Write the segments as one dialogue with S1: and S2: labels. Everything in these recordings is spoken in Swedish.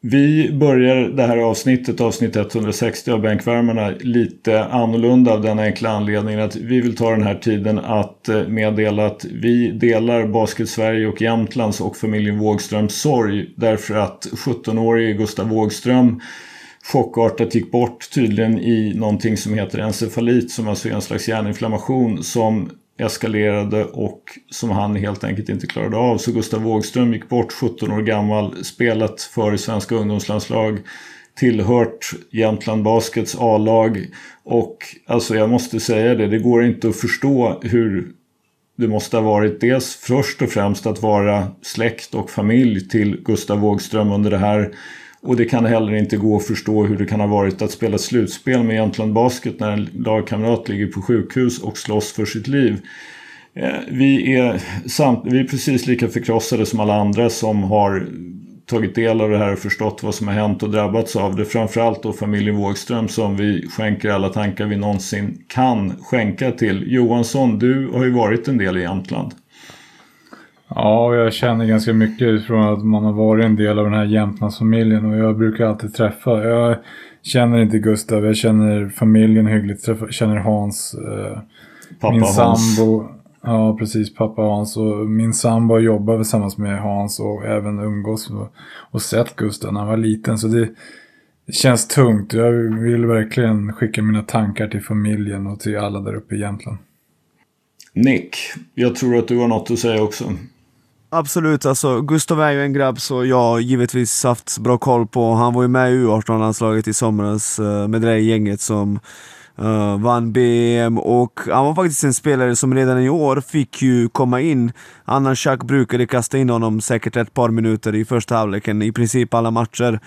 S1: Vi börjar det här avsnittet, avsnitt 160 av Bänkvärmarna, lite annorlunda av den enkla anledningen att vi vill ta den här tiden att eh, meddela att vi delar Basket Sverige och Jämtlands och familjen Wågströms sorg därför att 17-årige Gustav Wågström chockartat gick bort tydligen i någonting som heter encefalit som alltså är en slags hjärninflammation som eskalerade och som han helt enkelt inte klarade av. Så Gustav Wågström gick bort 17 år gammal, spelat för svenska ungdomslandslag, tillhört Jämtland Baskets A-lag och alltså jag måste säga det, det går inte att förstå hur det måste ha varit dels först och främst att vara släkt och familj till Gustav Wågström under det här och det kan heller inte gå att förstå hur det kan ha varit att spela slutspel med Jämtland Basket när en lagkamrat ligger på sjukhus och slåss för sitt liv. Eh, vi är, samt, vi är precis lika förkrossade som alla andra som har tagit del av det här och förstått vad som har hänt och drabbats av det. Framförallt då familjen Wågström som vi skänker alla tankar vi någonsin kan skänka till. Johansson, du har ju varit en del i Jämtland.
S2: Ja, jag känner ganska mycket utifrån att man har varit en del av den här Jämtlandsfamiljen och jag brukar alltid träffa. Jag känner inte Gustav, jag känner familjen hyggligt, jag känner Hans, eh,
S1: Pappa
S2: min
S1: Hans.
S2: sambo. Ja, precis, pappa Hans och min sambo jobbar tillsammans med Hans och även umgås och, och sett Gustav när han var liten. Så det, det känns tungt. Jag vill verkligen skicka mina tankar till familjen och till alla där uppe i Jämtland.
S1: Nick, jag tror att du har något att säga också.
S3: Absolut, alltså Gustav är ju en grabb så jag givetvis haft bra koll på. Han var ju med i U18-landslaget i somras eh, med det där gänget som uh, vann BM och han var faktiskt en spelare som redan i år fick ju komma in. Annan Schack brukade kasta in honom säkert ett par minuter i första halvleken, i princip alla matcher.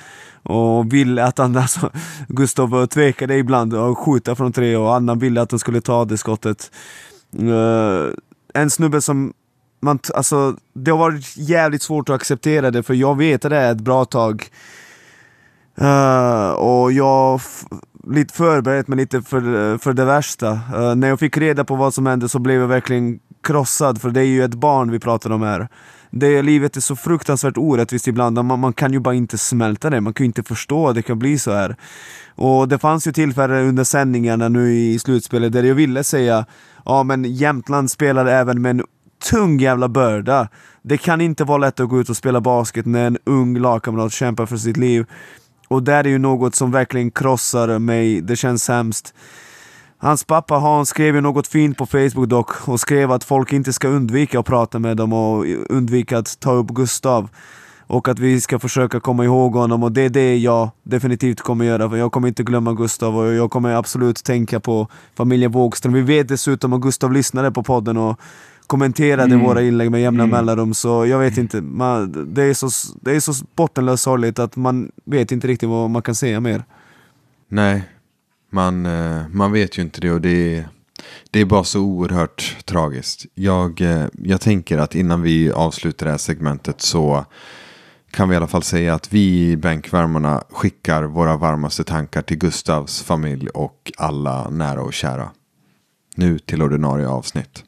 S3: Och ville att han, alltså, Gustav tvekade ibland att skjuta från tre och Annan ville att han skulle ta det skottet. Uh, en snubbe som man, alltså, det har varit jävligt svårt att acceptera det för jag vet att det är ett bra tag. Uh, och jag lite förberett mig lite för, för det värsta. Uh, när jag fick reda på vad som hände så blev jag verkligen krossad för det är ju ett barn vi pratar om här. Det, livet är så fruktansvärt orättvist ibland, man, man kan ju bara inte smälta det, man kan ju inte förstå att det kan bli så här. Och det fanns ju tillfällen under sändningarna nu i slutspelet där jag ville säga ja men Jämtland spelar även med en tung jävla börda. Det kan inte vara lätt att gå ut och spela basket när en ung lagkamrat kämpar för sitt liv. Och det är ju något som verkligen krossar mig, det känns hemskt. Hans pappa Hans skrev ju något fint på Facebook dock och skrev att folk inte ska undvika att prata med dem och undvika att ta upp Gustav. Och att vi ska försöka komma ihåg honom och det är det jag definitivt kommer göra. För jag kommer inte glömma Gustav och jag kommer absolut tänka på familjen Wågström. Vi vet dessutom att Gustav lyssnade på podden och kommenterade mm. våra inlägg med jämna mm. mellanrum, så jag vet inte. Man, det, är så, det är så bottenlöst sorgligt att man vet inte riktigt vad man kan säga mer.
S4: Nej, man, eh, man vet ju inte det och det är, det är bara så oerhört tragiskt. Jag, eh, jag tänker att innan vi avslutar det här segmentet så kan vi i alla fall säga att vi i Bänkvärmarna skickar våra varmaste tankar till Gustavs familj och alla nära och kära. Nu till ordinarie avsnitt.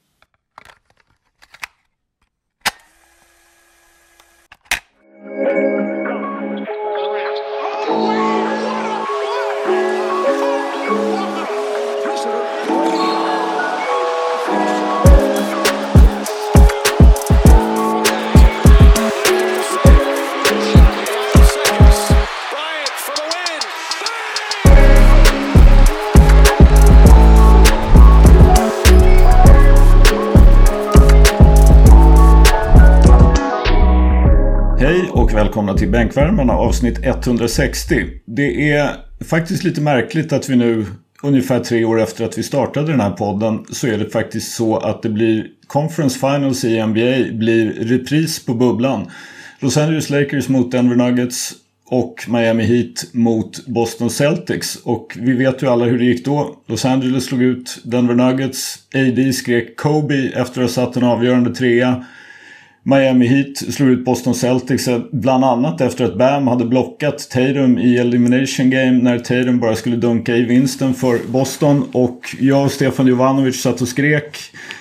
S1: Och välkomna till Bänkvärmarna avsnitt 160. Det är faktiskt lite märkligt att vi nu ungefär tre år efter att vi startade den här podden så är det faktiskt så att det blir Conference Finals i NBA blir repris på bubblan. Los Angeles Lakers mot Denver Nuggets och Miami Heat mot Boston Celtics. Och vi vet ju alla hur det gick då. Los Angeles slog ut Denver Nuggets. AD skrek Kobe efter att ha satt en avgörande trea. Miami Heat slog ut Boston Celtics eh, bland annat efter att Bam hade blockat Tatum i Elimination Game när Tatum bara skulle dunka i vinsten för Boston. Och jag och Stefan Jovanovic satt och skrek.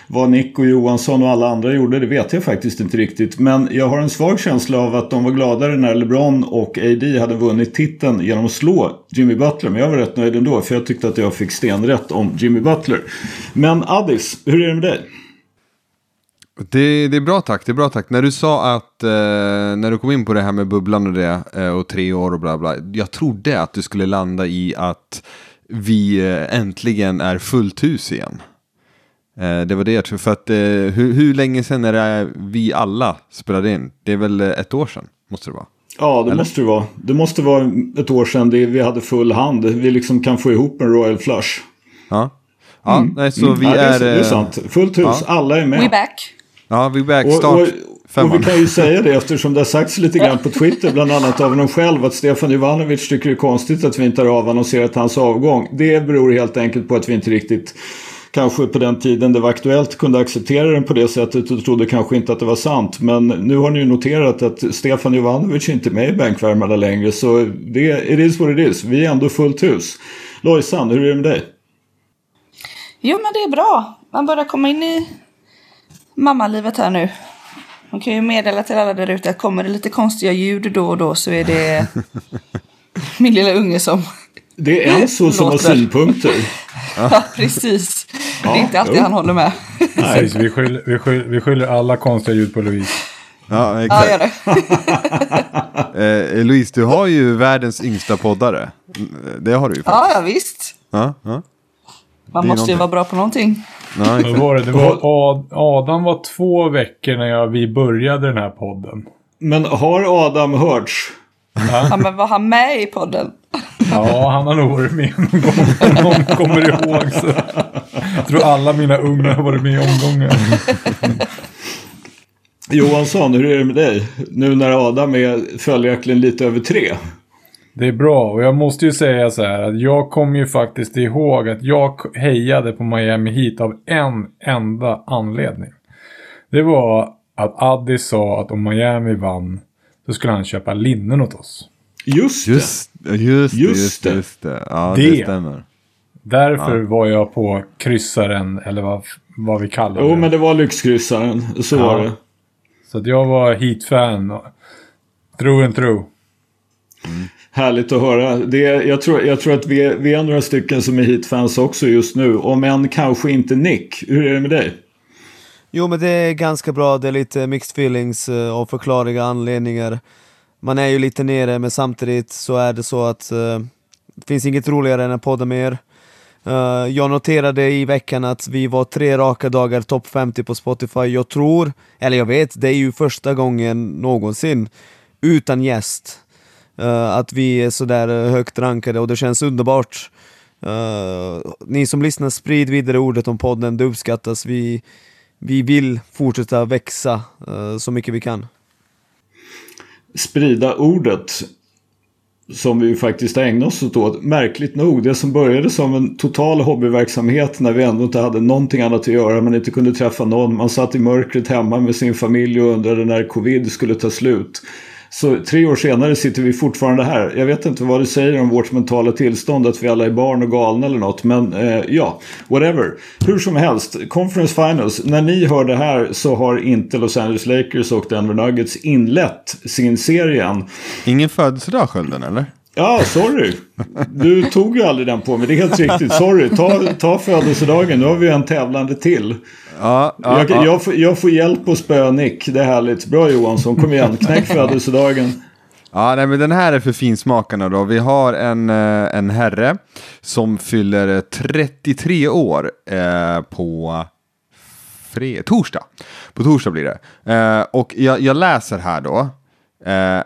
S1: Vad Nick och Johansson och alla andra gjorde det vet jag faktiskt inte riktigt. Men jag har en svag känsla av att de var gladare när LeBron och AD hade vunnit titeln genom att slå Jimmy Butler. Men jag var rätt nöjd ändå för jag tyckte att jag fick stenrätt om Jimmy Butler. Men Addis, hur är det med dig?
S4: Det, det, är bra tack, det är bra tack. När du sa att, eh, när du kom in på det här med bubblan och det eh, och tre år och bla bla. Jag trodde att du skulle landa i att vi eh, äntligen är fullt hus igen. Eh, det var det jag trodde, för att eh, hur, hur, länge sedan är det vi alla spelade in? Det är väl eh, ett år sedan, måste det vara?
S1: Ja, det Eller? måste det vara. Det måste vara ett år sedan det, vi hade full hand. Vi liksom kan få ihop en Royal Flush.
S4: Ja. Ja, mm. nej, så vi
S1: ja,
S4: är...
S1: Det är, det är sant. Fullt hus, ja. alla är med.
S5: We back.
S4: Ja, vi back. Start. Och,
S1: och, och, vi kan ju säga det eftersom det har sagts lite grann på Twitter, bland annat av honom själv, att Stefan Ivanovic tycker det är konstigt att vi inte har avannonserat hans avgång. Det beror helt enkelt på att vi inte riktigt kanske på den tiden det var aktuellt kunde acceptera den på det sättet och trodde kanske inte att det var sant. Men nu har ni ju noterat att Stefan Jovanovic inte är med i bänkvärmarna längre så det it is what it is. Vi är ändå fullt hus. Lojsan, hur är det med dig?
S5: Jo men det är bra. Man börjar komma in i mammalivet här nu. Man kan ju meddela till alla där ute att kommer det lite konstiga ljud då och då så är det min lilla unge som
S1: Det är Enzo som har synpunkter.
S5: Ja, precis. Ja, det är inte alltid jo. han håller med.
S2: Precis, vi, skyller, vi, skyller, vi skyller alla konstiga ljud på Louise.
S4: Ja, exakt.
S5: Ja, gör
S4: det. eh, Louise, du har ju världens yngsta poddare. Det har du ju
S5: faktiskt. Ja, ja visst.
S4: Ja, ja.
S5: Man måste ju vara bra på någonting.
S2: Ja, Vad var det? det var Adam var två veckor när jag, vi började den här podden.
S1: Men har Adam hörts?
S5: Ja, men var han med i podden?
S2: Ja, han har nog varit med någon gång. Någon kommer ihåg så. Jag tror alla mina unga har varit med i omgången.
S1: Johansson, hur är det med dig? Nu när Adam är följaktligen lite över tre.
S2: Det är bra och jag måste ju säga så här att jag kommer ju faktiskt ihåg att jag hejade på Miami Heat av en enda anledning. Det var att Addi sa att om Miami vann så skulle han köpa linnen åt oss.
S1: Just det.
S4: Just, just, just, det. Just det. Ja, det, det stämmer.
S2: Därför ja. var jag på kryssaren, eller vad, vad vi kallar det.
S1: Jo, men det var lyxkryssaren. Så ja. var det.
S2: Så att jag var Heat-fan. True and true.
S1: Mm. Härligt att höra. Det, jag, tror, jag tror att vi är, vi är några stycken som är Heat-fans också just nu. Om än kanske inte Nick. Hur är det med dig?
S3: Jo men det är ganska bra, det är lite mixed feelings och av förklarliga anledningar. Man är ju lite nere men samtidigt så är det så att uh, det finns inget roligare än att podda med er. Uh, jag noterade i veckan att vi var tre raka dagar topp 50 på Spotify. Jag tror, eller jag vet, det är ju första gången någonsin utan gäst. Eh, att vi är sådär eh, högt rankade och det känns underbart. Uh, ni som lyssnar, sprid vidare ordet om podden, det uppskattas. Vi, vi vill fortsätta växa uh, så mycket vi kan.
S1: Sprida ordet som vi faktiskt ägnat oss åt. Märkligt nog, det som började som en total hobbyverksamhet när vi ändå inte hade någonting annat att göra, man inte kunde träffa någon. Man satt i mörkret hemma med sin familj och undrade när covid skulle ta slut. Så tre år senare sitter vi fortfarande här. Jag vet inte vad det säger om vårt mentala tillstånd, att vi alla är barn och galna eller något. Men eh, ja, whatever. Hur som helst, Conference Finals. När ni hör det här så har inte Los Angeles Lakers och Denver Nuggets inlett sin serie än.
S4: Ingen födelsedag Skölden eller?
S1: Ja, sorry. Du tog ju aldrig den på mig. Det är helt riktigt. Sorry. Ta, ta födelsedagen. Nu har vi en tävlande till.
S4: Ja, ja,
S1: jag, ja. Jag, får, jag får hjälp att spöa Nick. Det är härligt. Bra Johansson. Kom igen. Knäck födelsedagen.
S4: Ja, nej, men den här är för finsmakarna då. Vi har en, eh, en herre som fyller 33 år eh, på fred torsdag. På torsdag blir det. Eh, och jag, jag, läser här då. Eh,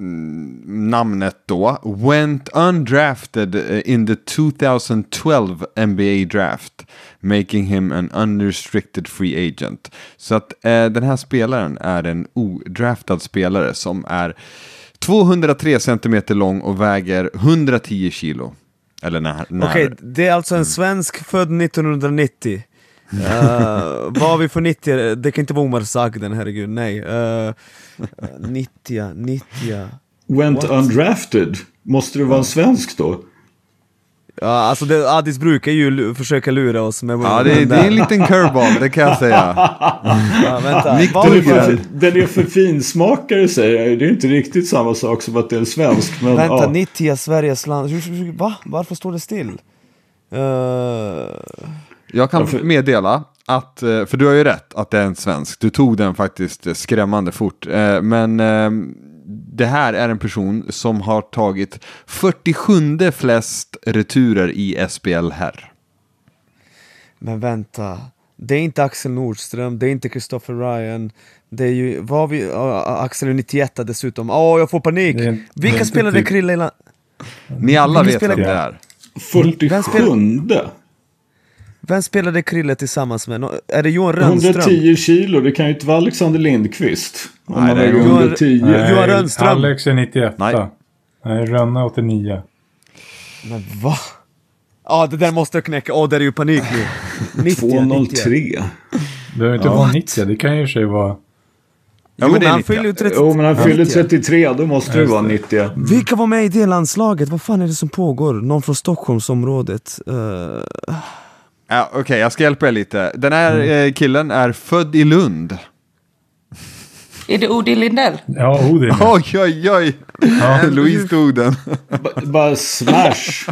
S4: namnet då, went undrafted eh, in the 2012 NBA draft, making him an unrestricted free agent. Så att eh, den här spelaren är en odraftad spelare som är 203 cm lång och väger 110 kilo. Eller när, när...
S3: Okej, okay, det är alltså en svensk född 1990. Uh, vad har vi för 90 Det kan inte vara Omar Sagden, herregud, nej. Uh, 90, 90.
S1: Went
S3: What?
S1: undrafted. Måste det vara en svensk då?
S3: Ja, alltså det, Addis brukar ju försöka lura oss med
S4: Ja, det, det är en liten curveball, det kan jag säga.
S3: Ja, vänta.
S4: Nick
S1: Den är,
S3: för,
S1: den är för finsmakare säger jag. Det är inte riktigt samma sak som att det är en svensk. Men,
S3: vänta,
S1: ja.
S3: 90 Sveriges land... Va? Varför står det still? Uh,
S4: Jag kan meddela att, eh, för du har ju rätt att det är en svensk. Du tog den faktiskt eh, skrämmande fort. Eh, Men eh, det här är en person som har tagit 47 flest returer i SPL här.
S3: men vänta. Det är inte Axel Nordström, det är inte Christopher Ryan. Det är ju, vad vi, Axel är 91 dessutom. Åh, jag får panik!
S2: Det
S3: Vilka spelade
S2: typ-
S3: Krille i
S4: Ni alla
S3: Vilken
S4: vet vem
S3: spelar-
S4: det är.
S1: 47.
S3: Vem spelade Krille tillsammans med? Är det Johan Rönnström?
S1: 110 kilo. Det kan ju inte vara Alexander Lindqvist. Om
S4: Nej,
S1: man
S4: det är
S1: väger
S3: Johan-
S1: 110.
S3: Nej. Johan Rönnström.
S2: Alex är 98.
S4: Nej.
S2: Nej, Rönne 89.
S3: Men va? Ja, det där måste jag knäcka. Åh, det är ju panik nu. 90, 90.
S1: 203.
S2: Det behöver inte vara 90, det kan ju i och sig vara...
S4: Ja,
S3: jo,
S4: men
S3: han
S4: 90.
S3: fyller ju 30.
S1: Jo, men han fyller
S3: 90.
S1: 33. Då måste det vara
S2: det.
S1: 90.
S3: Vilka var med i det landslaget? Vad fan är det som pågår? Någon från Stockholmsområdet? Uh,
S4: Ja, Okej, jag ska hjälpa er lite. Den här eh, killen är född i Lund.
S5: Är det Odin Lindell?
S2: Ja, Odin.
S4: Oj, oj, oj! Louise tog den.
S1: B- bara smash.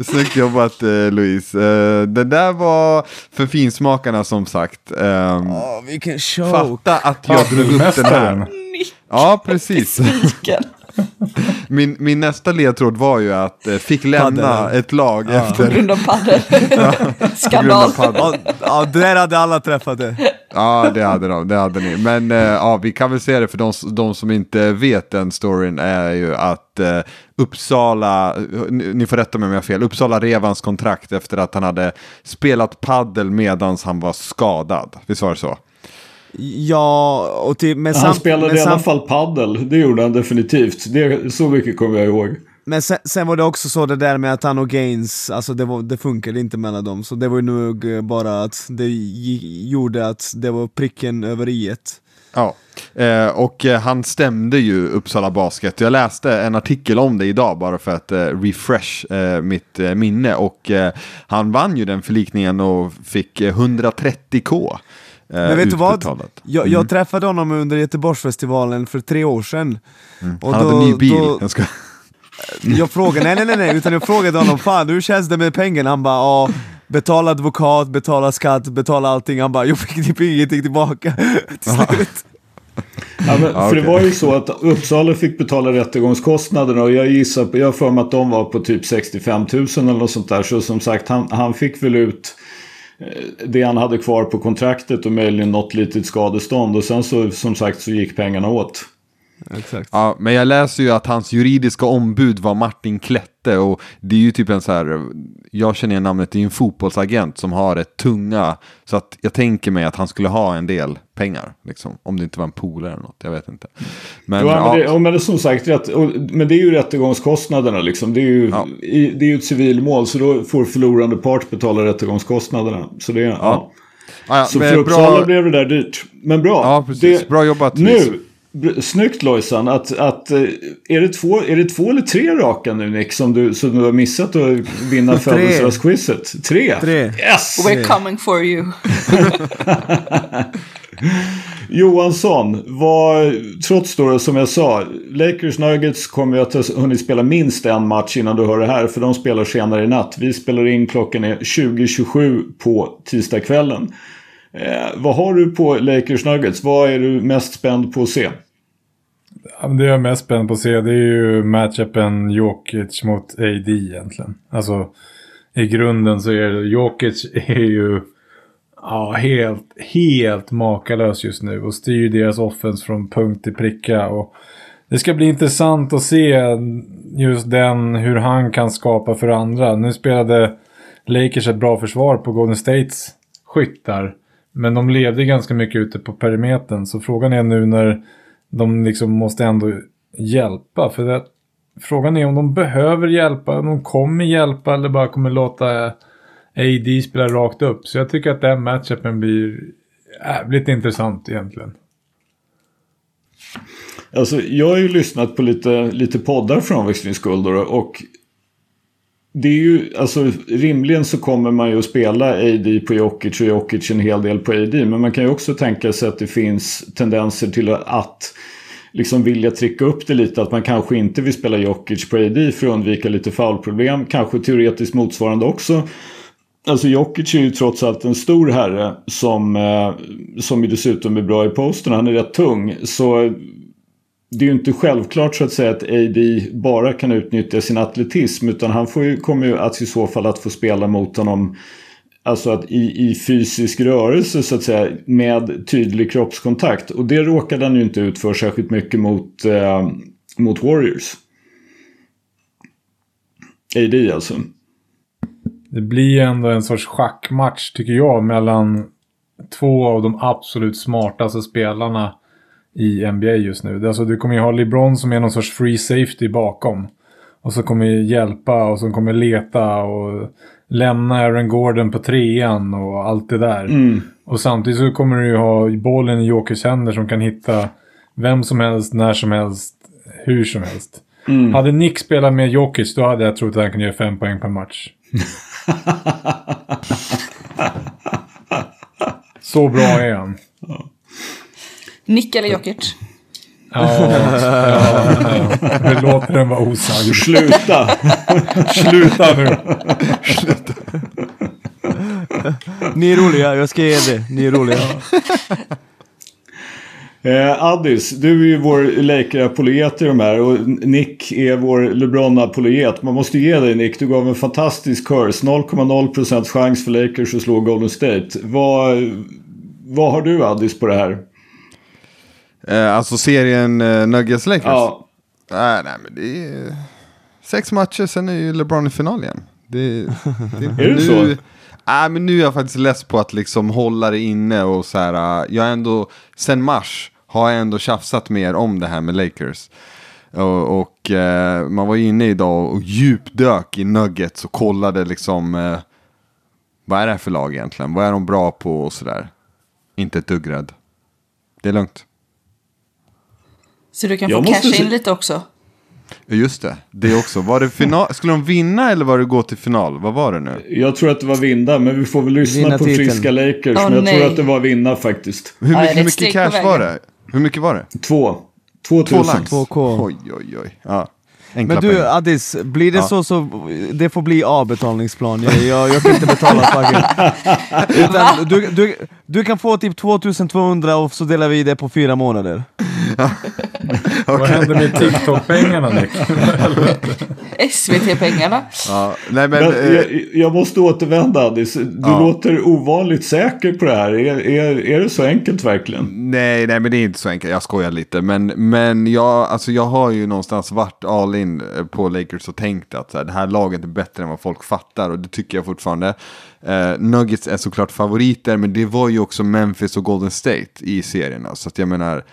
S4: Snyggt jobbat eh, Louise. Eh, det där var för finsmakarna som sagt.
S3: Åh, vilken show!
S4: fatta att jag drog upp den här. Ja, precis. Min, min nästa ledtråd var ju att eh, fick lämna
S3: Padel.
S4: ett lag
S5: På
S4: efter
S5: grund av padel.
S4: på grund av
S5: Skandal.
S4: padel.
S3: Ja, ja, där hade alla träffat det.
S4: Ja, det hade de, det hade ni. Men eh, ja, vi kan väl säga det för de, de som inte vet den storyn är ju att eh, Uppsala, ni, ni får rätta mig om jag har fel, Uppsala rev hans kontrakt efter att han hade spelat paddel medans han var skadad. Visst var det så?
S3: Ja, och till, men,
S1: Han spelade
S3: men,
S1: i alla fall paddel. Det gjorde han definitivt. Det, så mycket kommer jag ihåg.
S3: men sen, sen var det också så det där med att han och Gaines, alltså det, var, det funkade inte mellan dem. Så det var ju nog eh, bara att det gjorde att det var pricken över i-et.
S4: Ja, eh, och eh, han stämde ju Uppsala Basket. Jag läste en artikel om det idag bara för att eh, refresh eh, mitt eh, minne. Och eh, han vann ju den förlikningen och fick eh, 130k. Eh,
S3: Men vet du vad?
S4: utbetalat.
S3: Jag,
S4: Mm.
S3: jag träffade honom under Göteborgsfestivalen för tre år sedan. Och
S4: Han hade en ny bil. Jag ska...
S3: Jag frågade, nej nej nej, nej utan jag frågade honom, fan hur känns det med pengarna? Han bara, ja, betala advokat, betala skatt, betala allting. Han bara, jag fick typ ingenting tillbaka till slut.
S1: Ja, men, för det var ju så att Uppsala fick betala rättegångskostnaderna och jag gissar på, jag har för mig att de var på typ 65 000 eller något sånt där. Så som sagt, han, han fick väl ut Eh, det han hade kvar på kontraktet och möjligen något litet skadestånd. Och sen så som sagt så gick pengarna åt.
S3: Exakt.
S4: Ja, men jag läser ju att hans juridiska ombud var Martin Klette och det är ju typ en så här, jag känner igen namnet, det är ju en fotbollsagent som har ett tunga, så att jag tänker mig att han skulle ha en del pengar, liksom, om det inte var en polare eller något, jag vet inte. Men,
S1: Ja,
S4: ja,
S1: men, det, ja, men det är som sagt, rätt, och, men det är ju rättegångskostnaderna liksom. Det är ju,
S4: Ja.
S1: i, det är ju ett civilmål så då får förlorande part betala rättegångskostnaderna. Så det, ja.
S4: Ja, ja,
S1: Så
S4: men
S1: för Uppsala
S4: bra,
S1: blev det där dyrt. Men bra.
S4: Ja, precis.
S1: Det,
S4: Bra jobbat.
S1: Nu, snyggt Lojsan. Att, att, eh, är, det två, är det två eller tre raka nu Nick som du, som du har missat att vinna födelsedagsquizet? Tre.
S3: Tre.
S1: Yes!
S5: We're coming for you.
S1: Johansson, var, trots då som jag sa, Lakers Nuggets kommer ju att ha hunnit spela minst en match innan du hör det här. För de spelar senare i natt. Vi spelar in klockan är 20.27 på tisdagskvällen. Eh, vad har du på Lakers Nuggets? Vad är du mest spänd på att se?
S2: Ja, men det jag är mest spänd på att se det är ju matchupen Jokic mot AD egentligen. Alltså i grunden så är det, Jokic är ju ja, helt, helt makalös just nu och styr deras offense från punkt till pricka. Och det ska bli intressant att se just den, hur han kan skapa för andra. Nu spelade Lakers ett bra försvar på Golden States skyttar. Men de levde ganska mycket ute på perimetern. Så frågan är nu när de liksom måste ändå hjälpa. För det, frågan är om de behöver hjälpa, om de kommer hjälpa eller bara kommer låta AD spela rakt upp. Så jag tycker att den matchupen blir jävligt intressant egentligen.
S1: Alltså, jag har ju lyssnat på lite, lite poddar för omväxlings skull och det är ju, alltså rimligen så kommer man ju att spela AD på Jokic och Jokic en hel del på AD. Men man kan ju också tänka sig att det finns tendenser till att liksom vilja trycka upp det lite. Att man kanske inte vill spela Jokic på AD för att undvika lite foulproblem. Kanske teoretiskt motsvarande också. Alltså Jokic är ju trots allt en stor herre som, eh, som ju dessutom är bra i posten. Han är rätt tung. Så det är ju inte självklart så att säga att AD bara kan utnyttja sin atletism. Utan han får ju, kommer ju att i så fall att få spela mot honom Alltså att i, i fysisk rörelse så att säga med tydlig kroppskontakt. Och det råkade han ju inte ut för särskilt mycket mot, eh, mot Warriors. AD alltså.
S2: Det blir ändå en sorts schackmatch tycker jag mellan två av de absolut smartaste spelarna i NBA just nu. Alltså du kommer ju ha LeBron som är någon sorts free safety bakom. Och så kommer hjälpa och så kommer leta och lämna Aaron Gordon på trean och allt det där.
S1: Mm.
S2: Och samtidigt så kommer du ju ha bollen i Jokers händer som kan hitta vem som helst, när som helst, hur som helst.
S1: Mm.
S2: Hade Nick spelat med Jokic då hade jag trott att han kunde göra fem poäng per match. Så bra är han.
S5: Nick eller Jokic?
S2: Ja, ja, ja. Vi låter den vara osagd.
S1: Sluta!
S2: Sluta nu!
S3: Ni är roliga, jag ska ge det. Ni är roliga.
S1: Eh, Addis, du är ju vår Laker-apologet i de här och Nick är vår LeBron-apologet. Man måste ge dig Nick, du gav en fantastisk kurs. 0,0% chans för Lakers att slå Golden State. Vad, vad har du Addis på det här?
S4: Eh, alltså serien eh, Nuggets Lakers?
S1: Ja,
S4: Nej, nej, men det är sex matcher, sen är ju LeBron i final igen. Det, det,
S1: Är det så?
S4: Nej, men nu är jag faktiskt less på att liksom hålla det inne och så här. äh, Jag har ändå, sen mars har jag ändå tjafsat mer om det här med Lakers. Och, och eh, man var inne idag och djupdök i Nuggets och kollade liksom eh, vad är det här för lag egentligen? Vad är de bra på och sådär. Inte ett dugg rädd. Det är lugnt.
S5: Så du kan
S1: Jag
S5: få
S1: måste
S5: casha in lite också.
S4: Ja, Just det, det också. Var det final? Skulle de vinna eller var det gå till final? Vad var det nu?
S1: jag tror att det var vinda, men vi får väl lyssna
S3: Vinna
S1: på
S3: titeln.
S1: friska Lakers.
S5: Åh,
S1: men jag
S5: nej.
S1: tror att det var vinna faktiskt.
S4: Hur mycket,
S5: är
S4: hur mycket cash var det? Hur mycket var det?
S1: Två. 2000.
S4: lax.
S3: 2K.
S4: Oj, oj, oj. Ja. Enkla
S3: Men du
S4: pengar.
S3: Addis, blir det
S4: Ja.
S3: så så det får bli avbetalningsplan. Jag, jag, jag kan inte betala fucking. Utan du, du, du kan få typ 2200 och så delar vi det på fyra månader.
S2: Vad hände med TikTok-pengarna Nick?
S5: SVT-pengarna.
S4: Ja, nej men...
S1: Men
S4: eh,
S1: jag, jag måste återvända Addis. Du
S4: Ja.
S1: låter ovanligt säker på det här. Är, är, är det så enkelt verkligen?
S4: Nej, nej, men det är inte så enkelt. Jag skojar lite. Men, men jag, alltså, jag har ju någonstans varit all in eh, på Lakers och tänkt att så här, det här laget är bättre än vad folk fattar. Och det tycker jag fortfarande. Eh, Nuggets är såklart favoriter, men det var ju också Memphis och Golden State i serierna. Så att jag menar,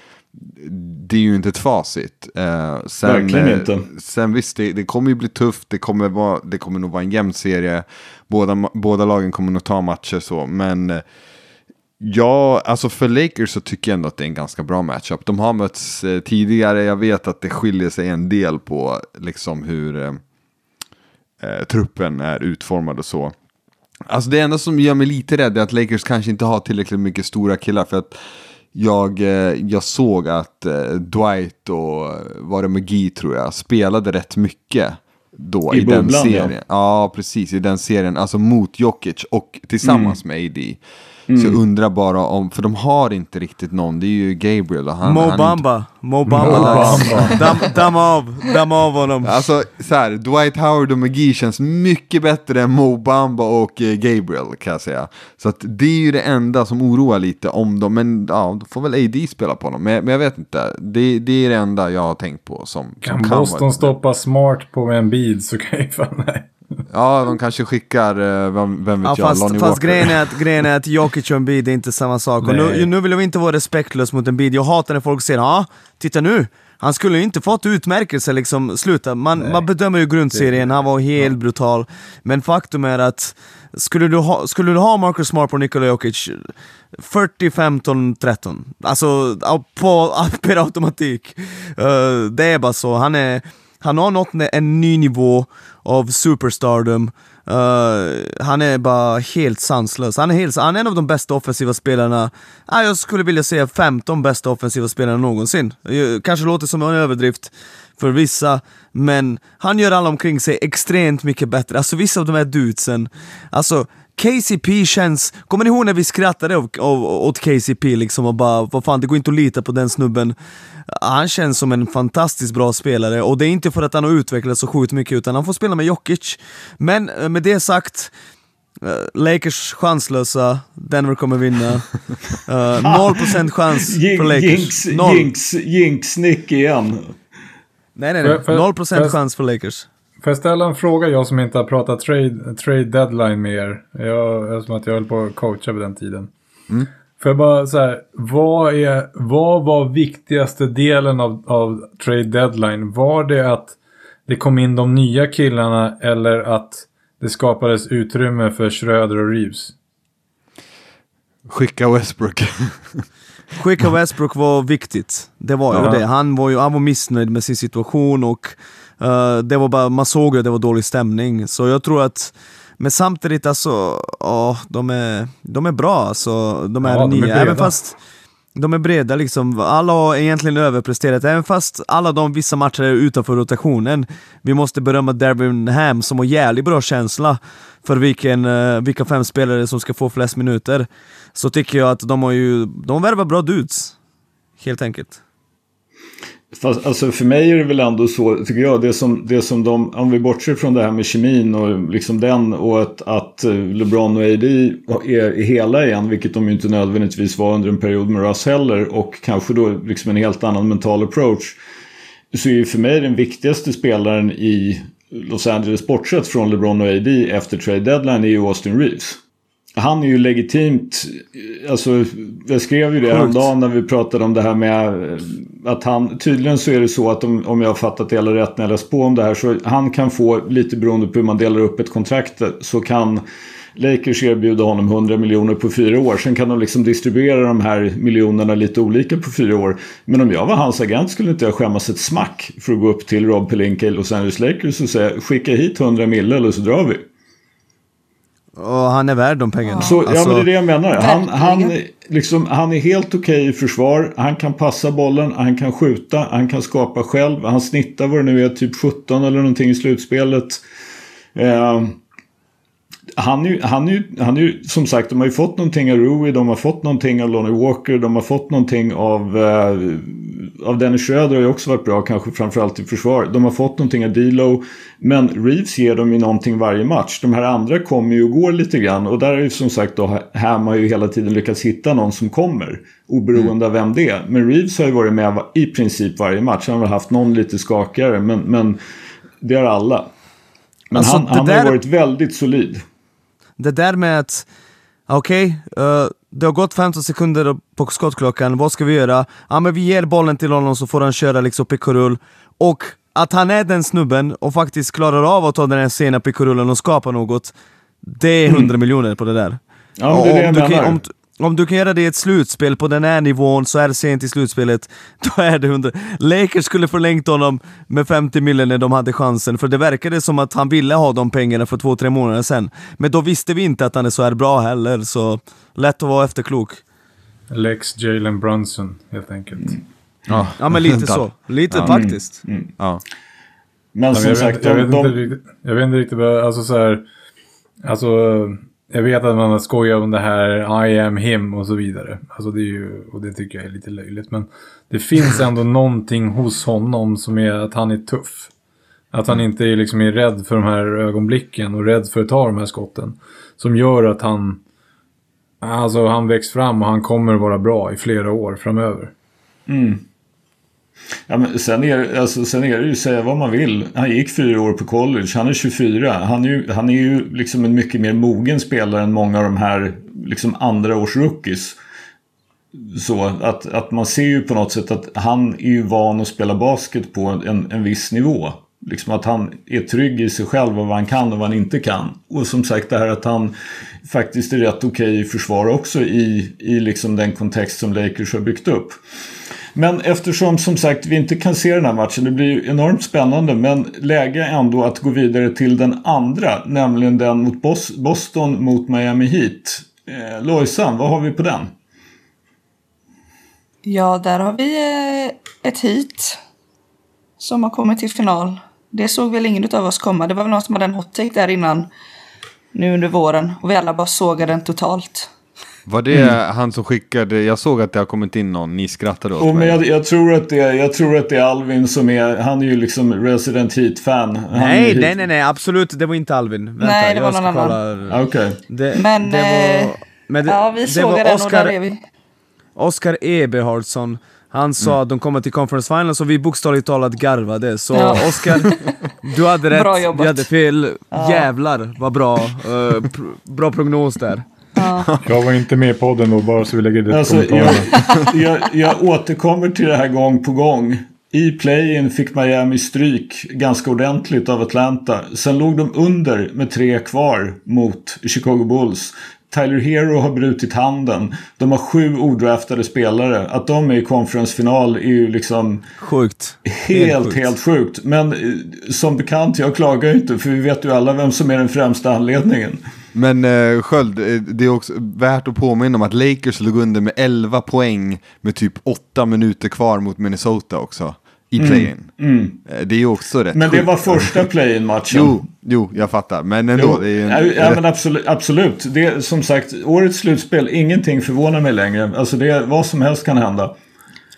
S4: det är ju inte ett facit. Eh, sen,
S1: Verkligen
S4: eh,
S1: inte.
S4: Sen visst, det, det kommer ju bli tufft. Det kommer, vara, det kommer nog vara en jämn serie. Båda, båda lagen kommer nog ta matcher så. Men eh, Ja, alltså för Lakers så tycker jag ändå att det är en ganska bra matchup. De har mötts eh, tidigare, jag vet att det skiljer sig en del på liksom hur eh, eh, truppen är utformad och så. Alltså det enda som gör mig lite rädd är att Lakers kanske inte har tillräckligt mycket stora killar för att jag, eh, jag såg att Dwight och var det McGee tror jag spelade rätt mycket då
S1: I
S4: i, den
S1: bubblan, ja.
S4: serien. Ja. precis i den serien, alltså mot Jokic och tillsammans
S1: Mm.
S4: med AD. Så jag undrar bara om, för de har inte riktigt någon, det är ju Gabriel och han...
S3: Mo
S4: han är inte-
S3: Bamba, Mo Bamba.
S2: Bamba.
S3: Dam, av, damma av honom.
S4: Alltså så här, Dwight Howard och McGee känns mycket bättre än Mo Bamba och eh, Gabriel kan jag säga. Så att det är ju det enda som oroar lite om dem, men ja, då får väl AD spela på dem. Men, men jag vet inte, det, det är det enda jag har tänkt på som, som
S2: Kan
S4: vara-
S2: Boston stoppa smart på en bid så kan ju fan nej.
S4: Ja, de kanske skickar, eh, vem, vem vet
S3: Ja,
S4: jag,
S3: fast
S4: Lonnie
S3: fast
S4: Walker.
S3: grejen, är att, grejen är att Jokic och Embiid är inte samma sak. Och nu, nu vill jag inte vara respektlös mot Embiid. Jag hatar när folk säger ja, titta nu, Han skulle ju inte fått utmärkelse liksom, sluta. Man, man bedömer ju grundserien, han var helt brutal. Men faktum är att skulle du ha, skulle du ha Marcus Smart på Nikola Jokic 40, 15, 13. Alltså på, per automatik. Uh, det är bara så. Han, är, han har nått en ny nivå av superstardom. Uh, han är bara helt sanslös. Han är, helt, han är en av de bästa offensiva spelarna, uh, jag skulle vilja säga 15 bästa offensiva spelarna någonsin. Uh, kanske låter som en överdrift för vissa, men han gör alla omkring sig extremt mycket bättre. Alltså vissa av de här dudesen, alltså KCP känns, kommer ni ihåg när vi skrattade åt KCP liksom och bara vad fan det går inte att lita på den snubben. Han känns som en fantastiskt bra spelare och det är inte för att han har utvecklats så sjukt mycket utan han får spela med Jokic. Men eh, med det sagt, Uh, Lakers chanslösa, Denver kommer vinna. Uh, eh, 0% chans för Lakers.
S1: Jinx, jinx, jinx Nick igen.
S3: Nej nej nej, 0% chans för Lakers.
S2: Får jag ställa en fråga, jag som inte har pratat trade, trade deadline med er? Jag, som att jag höll på att coacha på den tiden. Mm. Får jag bara så vad, är, vad var viktigaste delen av, av trade deadline? Var det att det kom in de nya killarna eller att det skapades utrymme för Schröder och Reeves?
S4: Skicka Westbrook.
S3: Skicka Westbrook var viktigt. Det var ju det. Han var ju han var missnöjd med sin situation och uh, det var bara, man såg ju att det var dålig stämning. Så jag tror att men samtidigt alltså, oh, de, är, de är bra alltså. De är ja, nya. De är Även fast de är breda liksom. Alla har egentligen överpresterat, även fast alla de vissa matcher är utanför rotationen. Vi måste berömma Dervin Ham som har jävligt bra känsla för vilken, uh, vilka fem spelare som ska få flest minuter. Så tycker jag att de har ju, de värvar bra dudes. Helt enkelt.
S1: Fast, alltså för mig är det väl ändå så, tycker jag, det som, det som de, om vi bortser från det här med kemin och liksom den och att, att eh, LeBron och AD är, hela igen, vilket de ju inte nödvändigtvis var under en period med Russ heller och kanske då liksom en helt annan mental approach. Så är ju för mig den viktigaste spelaren i Los Angeles, bortsett från LeBron och AD efter trade deadline, är ju Austin Reeves han är ju legitimt, alltså jag skrev ju det häromdagen när vi pratade om det här med att han, tydligen så är det så att om, om jag har fattat det hela rätt när jag läst på om det här så han kan få, lite beroende på hur man delar upp ett kontrakt, så kan Lakers erbjuda honom 100 miljoner på fyra år. Sen kan de liksom distribuera de här miljonerna lite olika på fyra år. Men om jag var hans agent skulle inte jag skämmas ett smack för att gå upp till Rob Pelinka i Los Angeles Lakers och säga skicka hit 100 mille eller så drar vi.
S3: Och han är värd de pengarna.
S1: Så, alltså, ja men det är det jag menar. Han, han, liksom, han är helt okej okay i försvar. Han kan passa bollen, han kan skjuta, han kan skapa själv. Han snittar vad det nu är, typ 17 eller någonting i slutspelet. Eh, han är, han, är, han är som sagt, de har ju fått någonting av Rui, de har fått någonting av Lonnie Walker, de har fått någonting av, eh, av Dennis Schröder har ju också varit bra, kanske framförallt i försvar. De har fått någonting av Dilo, men Reeves ger dem ju någonting varje match. De här andra kommer ju och går lite grann och där är ju som sagt då Ham har ju hela tiden lyckats hitta någon som kommer. Oberoende mm. av vem det är. Men Reeves har ju varit med i princip varje match. Han har haft någon lite skakigare, men, men det har alla. Men alltså, han, han där... har varit väldigt solid.
S3: Det där med att, okej, okay, uh, eh, det har gått 15 sekunder på skottklockan, vad ska vi göra? Ja men vi ger bollen till honom så får han köra liksom pick och att han är den snubben och faktiskt klarar av att ta den här sena pick och rullen och skapa något, det är 100 mm. miljoner på det där.
S1: Ja, det är det jag menar. Kan, om,
S3: om du kan göra det i ett slutspel på den här nivån så är det sent i slutspelet, då är det 100. Lakers skulle förlängt honom med 50 miljoner när de hade chansen, för det verkade som att han ville ha de pengarna för två, tre månader sedan. Men då visste vi inte att han är så här bra heller, så lätt att vara efterklok.
S2: Lex Jalen Brunson, helt enkelt. Mm.
S3: Ja. ja, men lite så. Lite ja. faktiskt. Mm. Mm.
S1: Ja. Men som
S2: jag
S1: sagt,
S2: vet, de, jag, vet de... Inte riktigt, jag vet inte riktigt, alltså så här, alltså jag vet att man har skojat om det här I am him och så vidare. Alltså det är ju, och det tycker jag är lite löjligt. Men det finns ändå någonting hos honom som är att han är tuff. Att han inte är, liksom är rädd för de här ögonblicken och rädd för att ta de här skotten. Som gör att han, alltså han växer fram och han kommer vara bra i flera år framöver.
S1: Mm. Ja, men sen, är, alltså, sen är det ju, säga vad man vill. Han gick fyra år på college. Han är 24. Han är ju, han är ju liksom en mycket mer mogen spelare än många av de här liksom andra års rookies. så att, att man ser ju på något sätt att han är ju van att spela basket på en, en viss nivå. Liksom att han är trygg i sig själv och vad han kan och vad han inte kan. Och som sagt det här att han faktiskt är rätt okej okay i försvar också i, i liksom den kontext som Lakers har byggt upp. Men eftersom som sagt vi inte kan se den här matchen, det blir ju enormt spännande men läge ändå att gå vidare till den andra, nämligen den mot Boston mot Miami Heat. Eh, Lojsan, vad har vi på den?
S5: Ja, där har vi eh, ett Heat som har kommit till final. Det såg väl ingen av oss komma. Det var väl någon som hade en hot take där innan nu under våren och vi alla bara sågade den totalt.
S4: Var det mm. han som skickade, jag såg att det har kommit in någon, ni skrattade åt
S1: oh, mig. Men jag, jag, tror att det, jag tror att det är Alvin som är, han är ju liksom Resident Heat-fan.
S3: Nej, nej, nej, nej, absolut, det var inte Alvin. Vänta,
S5: nej, det var någon annan.
S1: Okej. Okay.
S5: Det, men, det var, eh, men det, ja, vi såg den Oscar, och där är vi.
S3: Oscar Eberhardsson, han sa mm. att de kommer till conference finals och vi bokstavligt talat garvade. Så ja. Oscar, du hade rätt, vi hade fel. Ja. Jävlar vad bra, uh, pr bra prognos där.
S2: Ja. Jag var inte med på podden då, bara så vi lägger det alltså,
S1: jag, jag, jag återkommer till det här gång på gång. I play-in fick Miami stryk ganska ordentligt av Atlanta. Sen låg de under med tre kvar mot Chicago Bulls. Tyler Hero har brutit handen. De har sju odraftade spelare. Att de är i konferensfinal är ju liksom...
S3: Sjukt.
S1: Helt, helt sjukt. helt sjukt. Men eh, som bekant, jag klagar ju inte. För vi vet ju alla vem som är den främsta anledningen.
S4: Men uh, Sköld, eh, det är också värt att påminna om att Lakers låg under med 11 poäng med typ 8 minuter kvar mot Minnesota också. I play-in. Mm, mm. Det är ju också rätt
S1: Men det var första play-in matchen.
S4: Jo, jo, jag fattar. Men ändå. Jo, det är
S1: en, ja, men absolut. absolut. Det är, som sagt, årets slutspel, ingenting förvånar mig längre. Alltså det, vad som helst kan hända.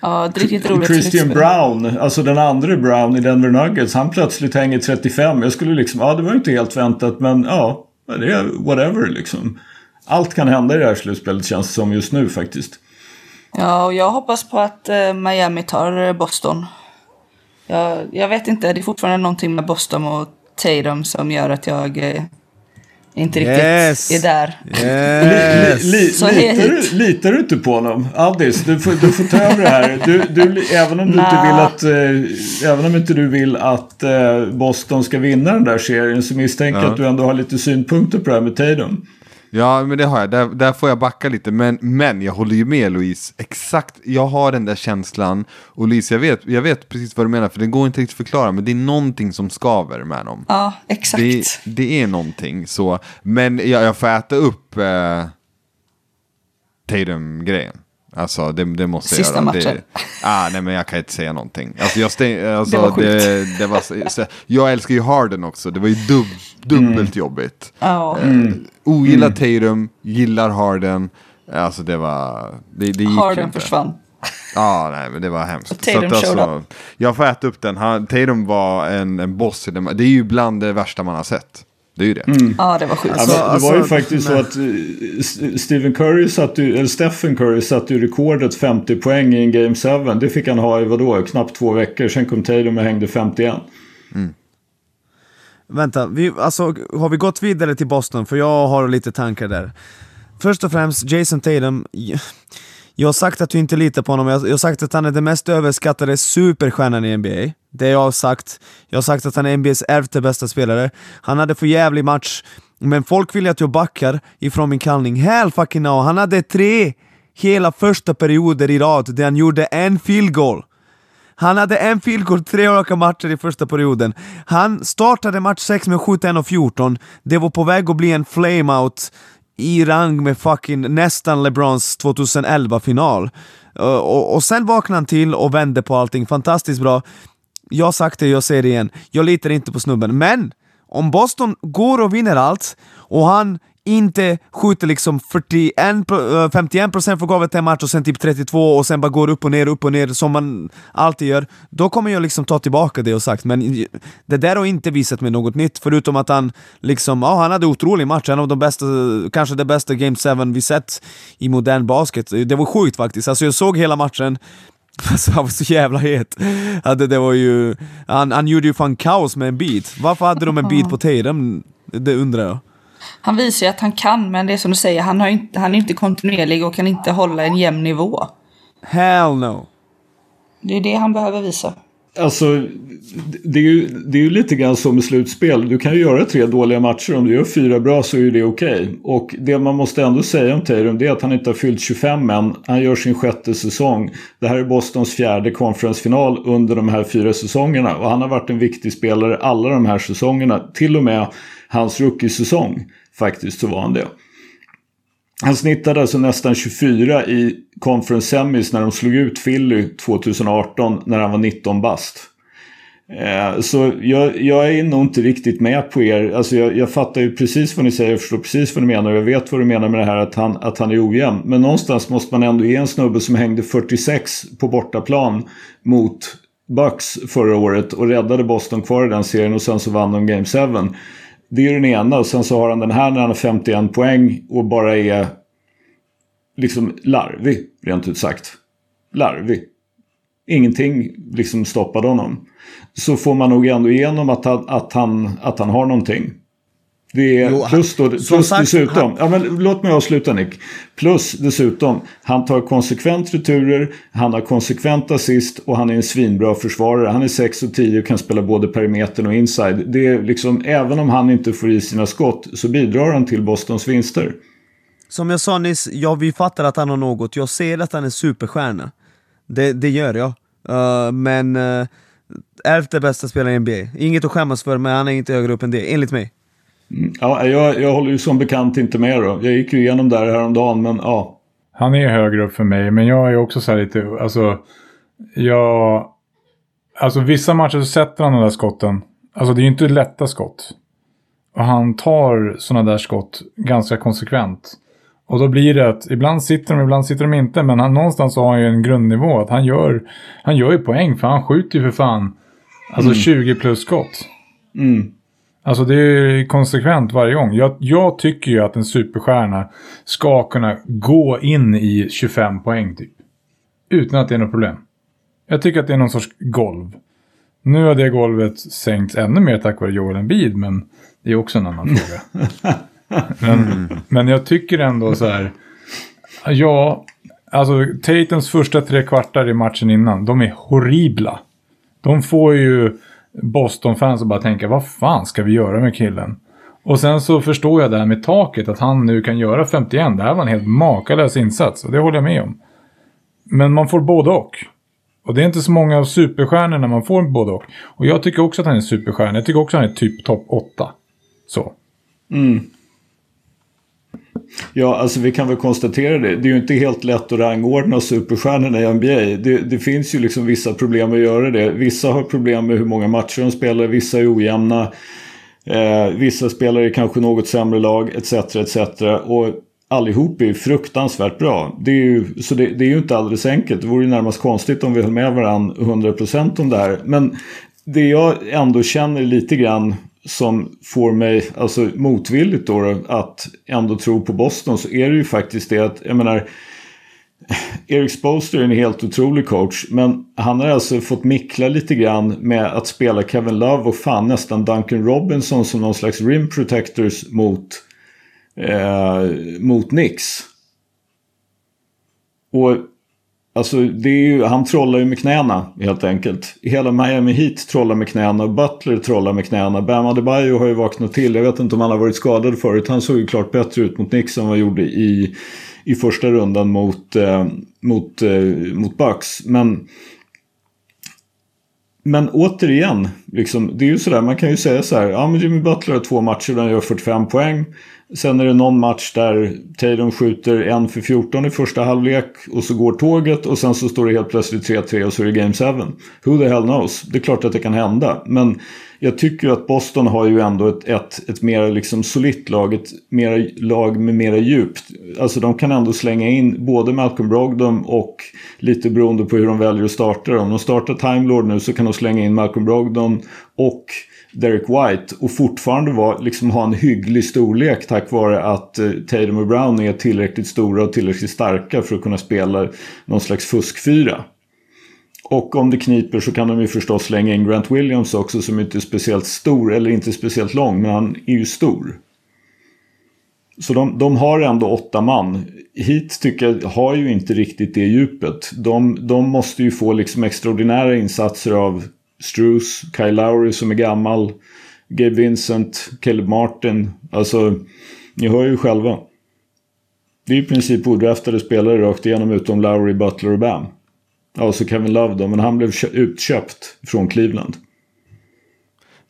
S5: Ja, det är riktigt roligt
S1: Christian Brown, alltså den andra Brown i Denver Nuggets, han plötsligt hänger 35. Jag skulle liksom, ja det var inte helt väntat men ja, det är whatever liksom. Allt kan hända i det här slutspelet känns det som just nu faktiskt.
S5: Ja, och jag hoppas på att eh, Miami tar eh, Boston. Jag, jag vet inte, det är fortfarande någonting med Boston och Tatum som gör att jag eh, inte riktigt yes. är där.
S1: Yes. li, li, litar, du, litar du inte på honom? Aldis, du får, du får ta över det här. Du, du, även om du inte vill att, eh, även om inte du vill att eh, Boston ska vinna den där serien så misstänker jag ja. att du ändå har lite synpunkter på det här med Tatum.
S4: Ja, men det har jag. Där, där får jag backa lite. Men, men jag håller ju med Louise. Exakt, jag har den där känslan. Och Louise, jag vet, jag vet precis vad du menar. För det går inte riktigt att förklara. Men det är någonting som skaver med dem.
S5: Ja, exakt.
S4: Det, det är någonting så. Men jag, jag får äta upp eh, Tatum-grejen. Alltså det, det måste
S5: Sista
S4: jag
S5: göra. Sista matchen.
S4: Det, ah, nej men jag kan inte säga någonting. Alltså, jag, stäng, alltså, det var sjukt. Det, det var, så, jag älskar ju Harden också. Det var ju dub, dubbelt mm. jobbigt.
S5: Oh.
S4: Mm. ogillar mm. Tatum, gillar Harden. Alltså det var... Det, det gick
S5: Harden inte. försvann.
S4: Ja, ah, nej men det var hemskt. Och
S5: Tatum så att, alltså,
S4: Jag får äta upp den. Han, Tatum var en, en boss i den. Det är ju bland det värsta man har sett. Det är ju det.
S5: Mm. Ja, det var sjukt.
S1: Alltså, det var ju alltså, faktiskt nej. så att eh, Stephen Curry satte ju, eller Stephen Curry satte ju rekordet 50 poäng i en Game 7. Det fick han ha i vadå, knappt två veckor. Sen kom Tatum och hängde 51. Mm.
S3: Vänta, vi, alltså, har vi gått vidare till Boston? För jag har lite tankar där. Först och främst, Jason Tatum. Jag har sagt att du inte litar på honom, jag har sagt att han är den mest överskattade superstjärnan i NBA. Det jag har sagt. Jag har sagt att han är NBAs elfte bästa spelare. Han hade för jävlig match, men folk vill att jag backar ifrån min kallning. Hell fucking no, han hade tre hela första perioder i rad där han gjorde en field goal. Han hade en field goal tre olika matcher i första perioden. Han startade match 6 med 7-1 och 14. Det var på väg att bli en flameout i rang med fucking nästan LeBrons 2011-final. Eh, och, och sen vaknade han till och vände på allting, fantastiskt bra. Jag har sagt det, jag säger det igen. Jag litar inte på snubben, men om Boston går och vinner allt och han inte skjuter liksom 41, 51% för golvet en match och sen typ 32 och sen bara går upp och ner, upp och ner som man alltid gör, då kommer jag liksom ta tillbaka det jag sagt. Men det där har inte visat mig något nytt, förutom att han liksom, ja han hade otrolig match, en av de bästa, kanske det bästa Game 7 vi sett i modern basket. Det var sjukt faktiskt, alltså jag såg hela matchen, Alltså han var så jävla het. Alltså, det var ju, han, han gjorde ju fan kaos med en beat. Varför hade de en beat på Tatum? Det undrar jag.
S5: Han visar ju att han kan, men det är som du säger, han, har inte, han är inte kontinuerlig och kan inte hålla en jämn nivå.
S3: Hell no.
S5: Det är det han behöver visa.
S1: Alltså, det är, ju, det är ju lite grann som i slutspel. Du kan ju göra tre dåliga matcher. Om du gör fyra bra så är det okej. Okay. Och det man måste ändå säga om Tatum det är att han inte har fyllt 25 än. Han gör sin sjätte säsong. Det här är Bostons fjärde konferensfinal under de här fyra säsongerna. Och han har varit en viktig spelare alla de här säsongerna. Till och med hans rookie-säsong faktiskt så var han det. Han snittade alltså nästan 24 i Conference Semis när de slog ut Philly 2018 när han var 19 bast. Eh, så jag, jag, är nog inte riktigt med på er. Alltså jag, jag, fattar ju precis vad ni säger, jag förstår precis vad ni menar och jag vet vad du menar med det här att han, att han är ojämn. Men någonstans måste man ändå ge en snubbe som hängde 46 på bortaplan mot Bucks förra året och räddade Boston kvar i den serien och sen så vann de Game 7. Det är den ena och sen så har han den här när han har 51 poäng och bara är liksom larvig, rent ut sagt. Larvig. Ingenting liksom stoppade honom. Så får man nog ändå igenom att han, att han, att han har någonting. Det är jo, plus, då, plus sagt, dessutom, han... ja, men låt mig avsluta Nick. Plus dessutom, han tar konsekvent returer, han har konsekvent assist och han är en svinbra försvarare. Han är 6 och 10 och kan spela både perimetern och inside. Det är liksom, även om han inte får i sina skott så bidrar han till Bostons vinster.
S3: Som jag sa nyss, ja vi fattar att han har något, jag ser att han är superstjärna. Det, det gör jag. Uh, men uh, elfte bästa spelaren i NBA. Inget att skämmas för, men han är inte högre upp än det, enligt mig.
S1: Mm, ja, jag, jag håller ju som bekant inte med då. Jag gick ju igenom där häromdagen, men ja.
S2: Han är högre upp för mig, men jag är också så här lite, alltså, jag... Alltså vissa matcher så sätter han de där skotten. Alltså det är ju inte lätta skott. Och han tar sådana där skott ganska konsekvent. Och då blir det att ibland sitter de, ibland sitter de inte. Men han, någonstans har han ju en grundnivå. Att han gör, han gör ju poäng, för han skjuter ju för fan alltså mm. 20 plus skott.
S1: Mm.
S2: Alltså det är konsekvent varje gång. Jag, jag, tycker ju att en superstjärna ska kunna gå in i 25 poäng typ. Utan att det är något problem. Jag tycker att det är någon sorts golv. Nu har det golvet sänkts ännu mer tack vare Joel Embiid, men det är också en annan fråga. Men, men jag tycker ändå så här. Ja, alltså Tatums första tre kvartar i matchen innan, de är horribla. De får ju Boston-fans och bara tänka, vad fan ska vi göra med killen? Och sen så förstår jag det här med taket, att han nu kan göra 51. Det här var en helt makalös insats och det håller jag med om. Men man får både och. Och det är inte så många av superstjärnorna man får både och. Och jag tycker också att han är superstjärna. Jag tycker också att han är typ topp 8. Så.
S1: Mm. Ja, alltså vi kan väl konstatera det. Det är ju inte helt lätt att rangordna superstjärnorna i NBA. Det, det, finns ju liksom vissa problem att göra det. Vissa har problem med hur många matcher de spelar, vissa är ojämna. Eh, vissa spelar i kanske något sämre lag, etc. etc. Och allihop är fruktansvärt bra. Det är ju, så det, det, är ju inte alldeles enkelt. Det vore ju närmast konstigt om vi höll med varandra 100% om det här. Men det jag ändå känner lite grann som får mig, alltså motvilligt då, att ändå tro på Boston så är det ju faktiskt det att, jag menar, Eric Sposter är en helt otrolig coach, men han har alltså fått mickla lite grann med att spela Kevin Love och fan nästan Duncan Robinson som någon slags rim protectors mot, eh, mot Knicks. Och Alltså, det är ju, han trollar ju med knäna helt enkelt. Hela Miami Heat trollar med knäna. Butler trollar med knäna. Bam Adebayo har ju vaknat till. Jag vet inte om han har varit skadad förut. Han såg ju klart bättre ut mot Knicks än vad han gjorde i, i första rundan mot, eh, mot, eh, mot Bucks. Men, men återigen, liksom, det är ju sådär. Man kan ju säga så här. Ja, men Jimmy Butler har två matcher där han gör 45 poäng. Sen är det någon match där Tatum skjuter en för 14 i första halvlek och så går tåget och sen så står det helt plötsligt 3-3 och så är det Game 7. Who the hell knows? Det är klart att det kan hända. Men jag tycker att Boston har ju ändå ett, ett, ett mer liksom solitt lag, ett mer lag med mera djupt. Alltså de kan ändå slänga in både Malcolm Brogdon och lite beroende på hur de väljer att starta. Om de startar Time Lord nu så kan de slänga in Malcolm Brogdon och Derek White och fortfarande var, liksom, ha en hygglig storlek tack vare att eh, Tatum och Brown är tillräckligt stora och tillräckligt starka för att kunna spela någon slags fuskfyra. Och om det kniper så kan de ju förstås slänga in Grant Williams också som inte är speciellt stor eller inte speciellt lång men han är ju stor. Så de, de har ändå åtta man. Hit tycker jag har ju inte riktigt det djupet. De, de måste ju få liksom extraordinära insatser av Strus, Kyle Lowry som är gammal, Gabe Vincent, Caleb Martin. Alltså, ni hör ju själva. Det är i princip odraftade spelare rakt igenom utom Lowry, Butler och Bam. Ja, så Kevin Love då, men han blev utköpt från Cleveland.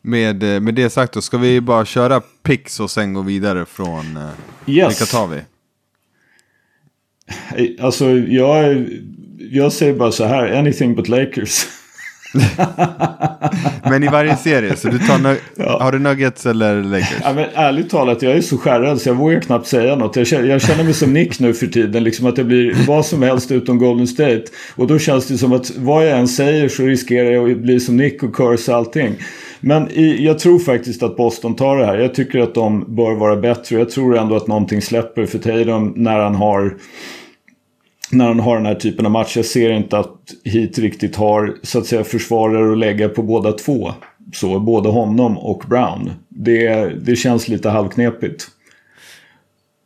S4: Med, eh, med det sagt då, ska vi bara köra picks och sen gå vidare från... eh,
S1: Yes.
S4: Vilka tar vi?
S1: Alltså, jag, jag säger bara så här, anything but Lakers.
S4: Men i varje serie, så du tar
S1: Ja.
S4: har du Nuggets eller Lakers?
S1: Ja, men ärligt talat, jag är så skärrad så jag vågar knappt säga något. Jag känner, jag känner mig som Nick nu för tiden, liksom att det blir vad som helst utom Golden State. Och då känns det som att vad jag än säger så riskerar jag att bli som Nick och curse allting. Men i, jag tror faktiskt att Boston tar det här. Jag tycker att de bör vara bättre. Jag tror ändå att någonting släpper för Tatum när han har när han har den här typen av match. Jag ser inte att Heat riktigt har så att säga försvarare att lägga på båda två. Så både honom och Brown. Det, det känns lite halvknepigt.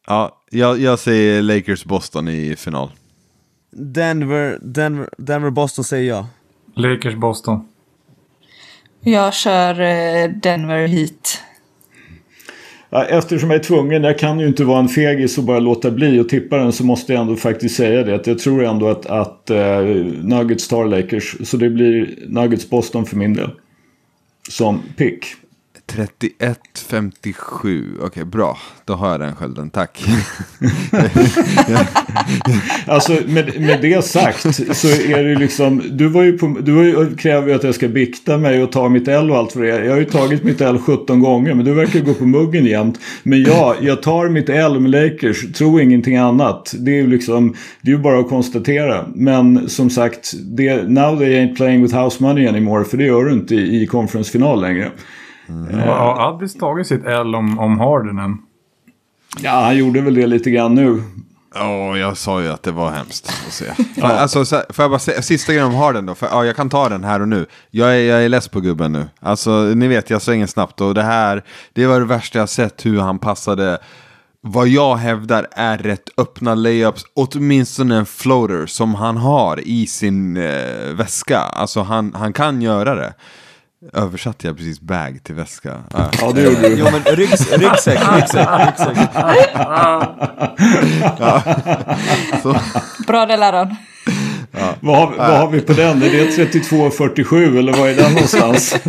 S4: Ja, jag, jag säger Lakers-Boston i final.
S3: Denver, Denver, Denver, Boston säger jag.
S2: Lakers Boston.
S5: Jag kör eh, Denver hit.
S1: Eftersom jag är tvungen, jag kan ju inte vara en fegis och bara låta bli och tippa den så måste jag ändå faktiskt säga det. Att jag tror ändå att, att uh, Nuggets tar Lakers. Så det blir Nuggets Boston för min del. Som pick.
S4: 31-57. Okej, bra. Då har jag den skölden. Tack.
S1: Alltså med, med det sagt så är det liksom. Du var ju på, du var ju, kräver ju att jag ska bikta mig och ta mitt L och allt för det är. Jag har ju tagit mitt L 17 gånger men du verkar gå på muggen jämt. Men ja, jag tar mitt L med Lakers. Tro ingenting annat. Det är ju liksom. Det är ju bara att konstatera. Men som sagt. Det, now they ain't playing with house money anymore. För det gör du inte i, i conference-final längre.
S2: Har Addis tagit sitt L om, om Harden än?
S1: Ja, han gjorde väl det lite grann nu.
S4: Ja, jag sa ju att det var hemskt att se. Fan, Alltså, får jag bara säga, sista grejen om Harden då. För, ja, jag kan ta den här och nu. Jag är, jag är less på gubben nu. Alltså, ni vet, jag svänger snabbt. Och det här, det var det värsta jag sett hur han passade. Vad jag hävdar är rätt öppna layups, åtminstone en floater som han har i sin eh, väska. Alltså han, han kan göra det. Översatte jag precis bag till väska? Ah.
S1: Ja, det gjorde du.
S3: Jo men ryggs, ryggsäck, ryggsäck, ryggsäck.
S4: Så,
S5: Bra där
S1: Vad har, vad har vi på den? Är det 32-47 eller vad är den någonstans?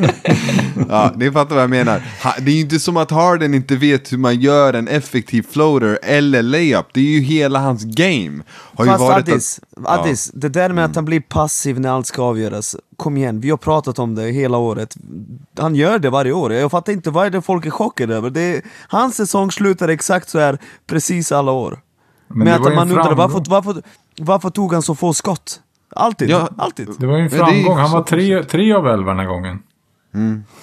S4: Ja, ni fattar vad jag menar. Det är ju inte som att Harden inte vet hur man gör en effektiv floater eller layup. Det är ju hela hans game. Har ju
S3: Fast
S4: varit
S3: Addis,
S4: att,
S3: Addis, det där med att han blir passiv när allt ska avgöras. Kom igen, vi har pratat om det hela året. Han gör det varje år. Jag fattar inte vad är det folk är chockade över. Det är, hans säsong slutar exakt så här precis alla år.
S2: Men var
S3: att man
S2: framgång.
S3: varför, varför, varför tog han så få skott? Alltid,
S4: Ja.
S3: alltid.
S2: Det var ju en
S4: Men
S2: framgång. Han var tre, tre av elva den här gången.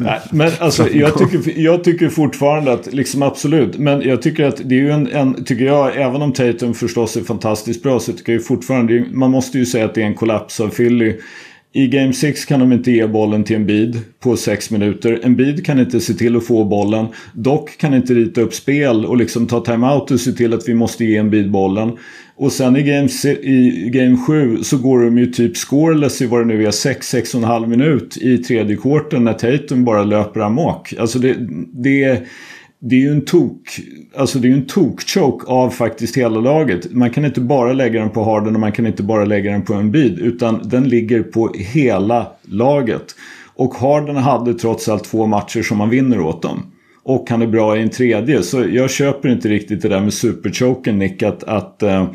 S1: Nej, men alltså, jag, tycker, jag tycker fortfarande att, liksom absolut, men jag tycker att det är ju en, en, tycker jag, även om Tatum förstås är fantastiskt bra så tycker jag fortfarande, man måste ju säga att det är en kollaps av Philly. I Game 6 kan de inte ge bollen till en bid på 6 minuter. En bid kan inte se till att få bollen. Dock kan inte rita upp spel och liksom ta timeout och se till att vi måste ge en bid bollen. Och sen i game, i game 7 så går de ju typ scoreless i vad det nu är 6-6,5 minut i tredje kvarten när Tatum bara löper amok. Alltså det, det, det är ju en tok, alltså det är en tok-choke av faktiskt hela laget. Man kan inte bara lägga den på Harden och man kan inte bara lägga den på en bid utan den ligger på hela laget. Och Harden hade trots allt två matcher som man vinner åt dem. Och han är bra i en tredje. Så jag köper inte riktigt det där med superchoken Nick. Att, att eh,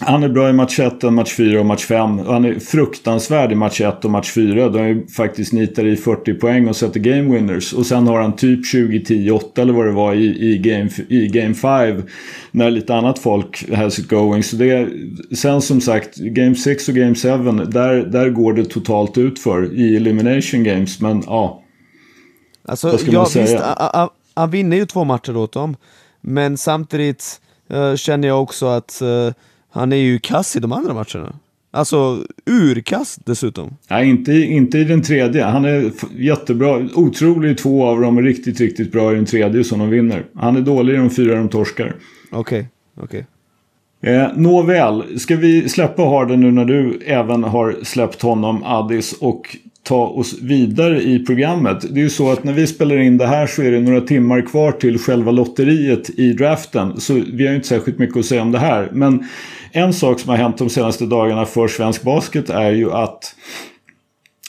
S1: han är bra i match 1, match 4 och match 5. Och han är fruktansvärd i match 1 och match 4. Då han ju faktiskt nitar i 40 poäng och sätter game winners. Och sen har han typ 20-10-8 eller vad det var i, i, game, i game 5. När lite annat folk has it going. Så det sen som sagt, game 6 och game 7. Där, där går det totalt ut för i elimination games. Men ja.
S3: Alltså,
S1: Vad ska
S3: ja,
S1: man säga?
S3: visst, a- han vinner ju två matcher åt dem. Men samtidigt eh, känner jag också att eh, han är ju kass i de andra matcherna. Alltså urkast dessutom.
S1: Nej, inte, inte i den tredje. Han är jättebra. Otrolig i två av dem och riktigt, riktigt bra i den tredje som de vinner. Han är dålig i de fyra de torskar.
S3: Okej, okej.
S1: Eh, Nåväl, ska vi släppa Harden nu när du även har släppt honom, Addis, och ta oss vidare i programmet. Det är ju så att när vi spelar in det här så är det några timmar kvar till själva lotteriet i draften. Så vi har ju inte särskilt mycket att säga om det här. Men en sak som har hänt de senaste dagarna för svensk basket är ju att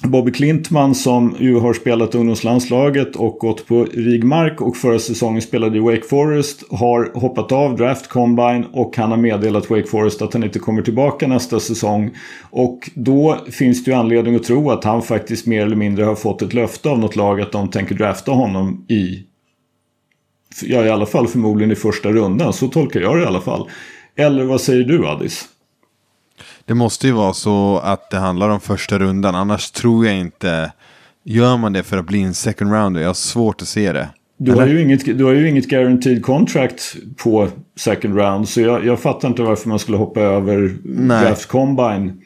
S1: Bobby Klintman som ju har spelat ungdomslandslaget och gått på rigmark och förra säsongen spelade i Wake Forest har hoppat av Draft Combine och han har meddelat Wake Forest att han inte kommer tillbaka nästa säsong. Och då finns det ju anledning att tro att han faktiskt mer eller mindre har fått ett löfte av något lag att de tänker drafta honom i Ja, i alla fall förmodligen i första rundan. Så tolkar jag det i alla fall. Eller vad säger du Addis?
S4: Det måste ju vara så att det handlar om första rundan. Annars tror jag inte... Gör man det för att bli en second rounder? Jag har svårt att se det.
S1: Du har, ju inget, du har ju inget guaranteed contract på second round. Så jag, jag fattar inte varför man skulle hoppa över
S4: Nej.
S1: draft combine.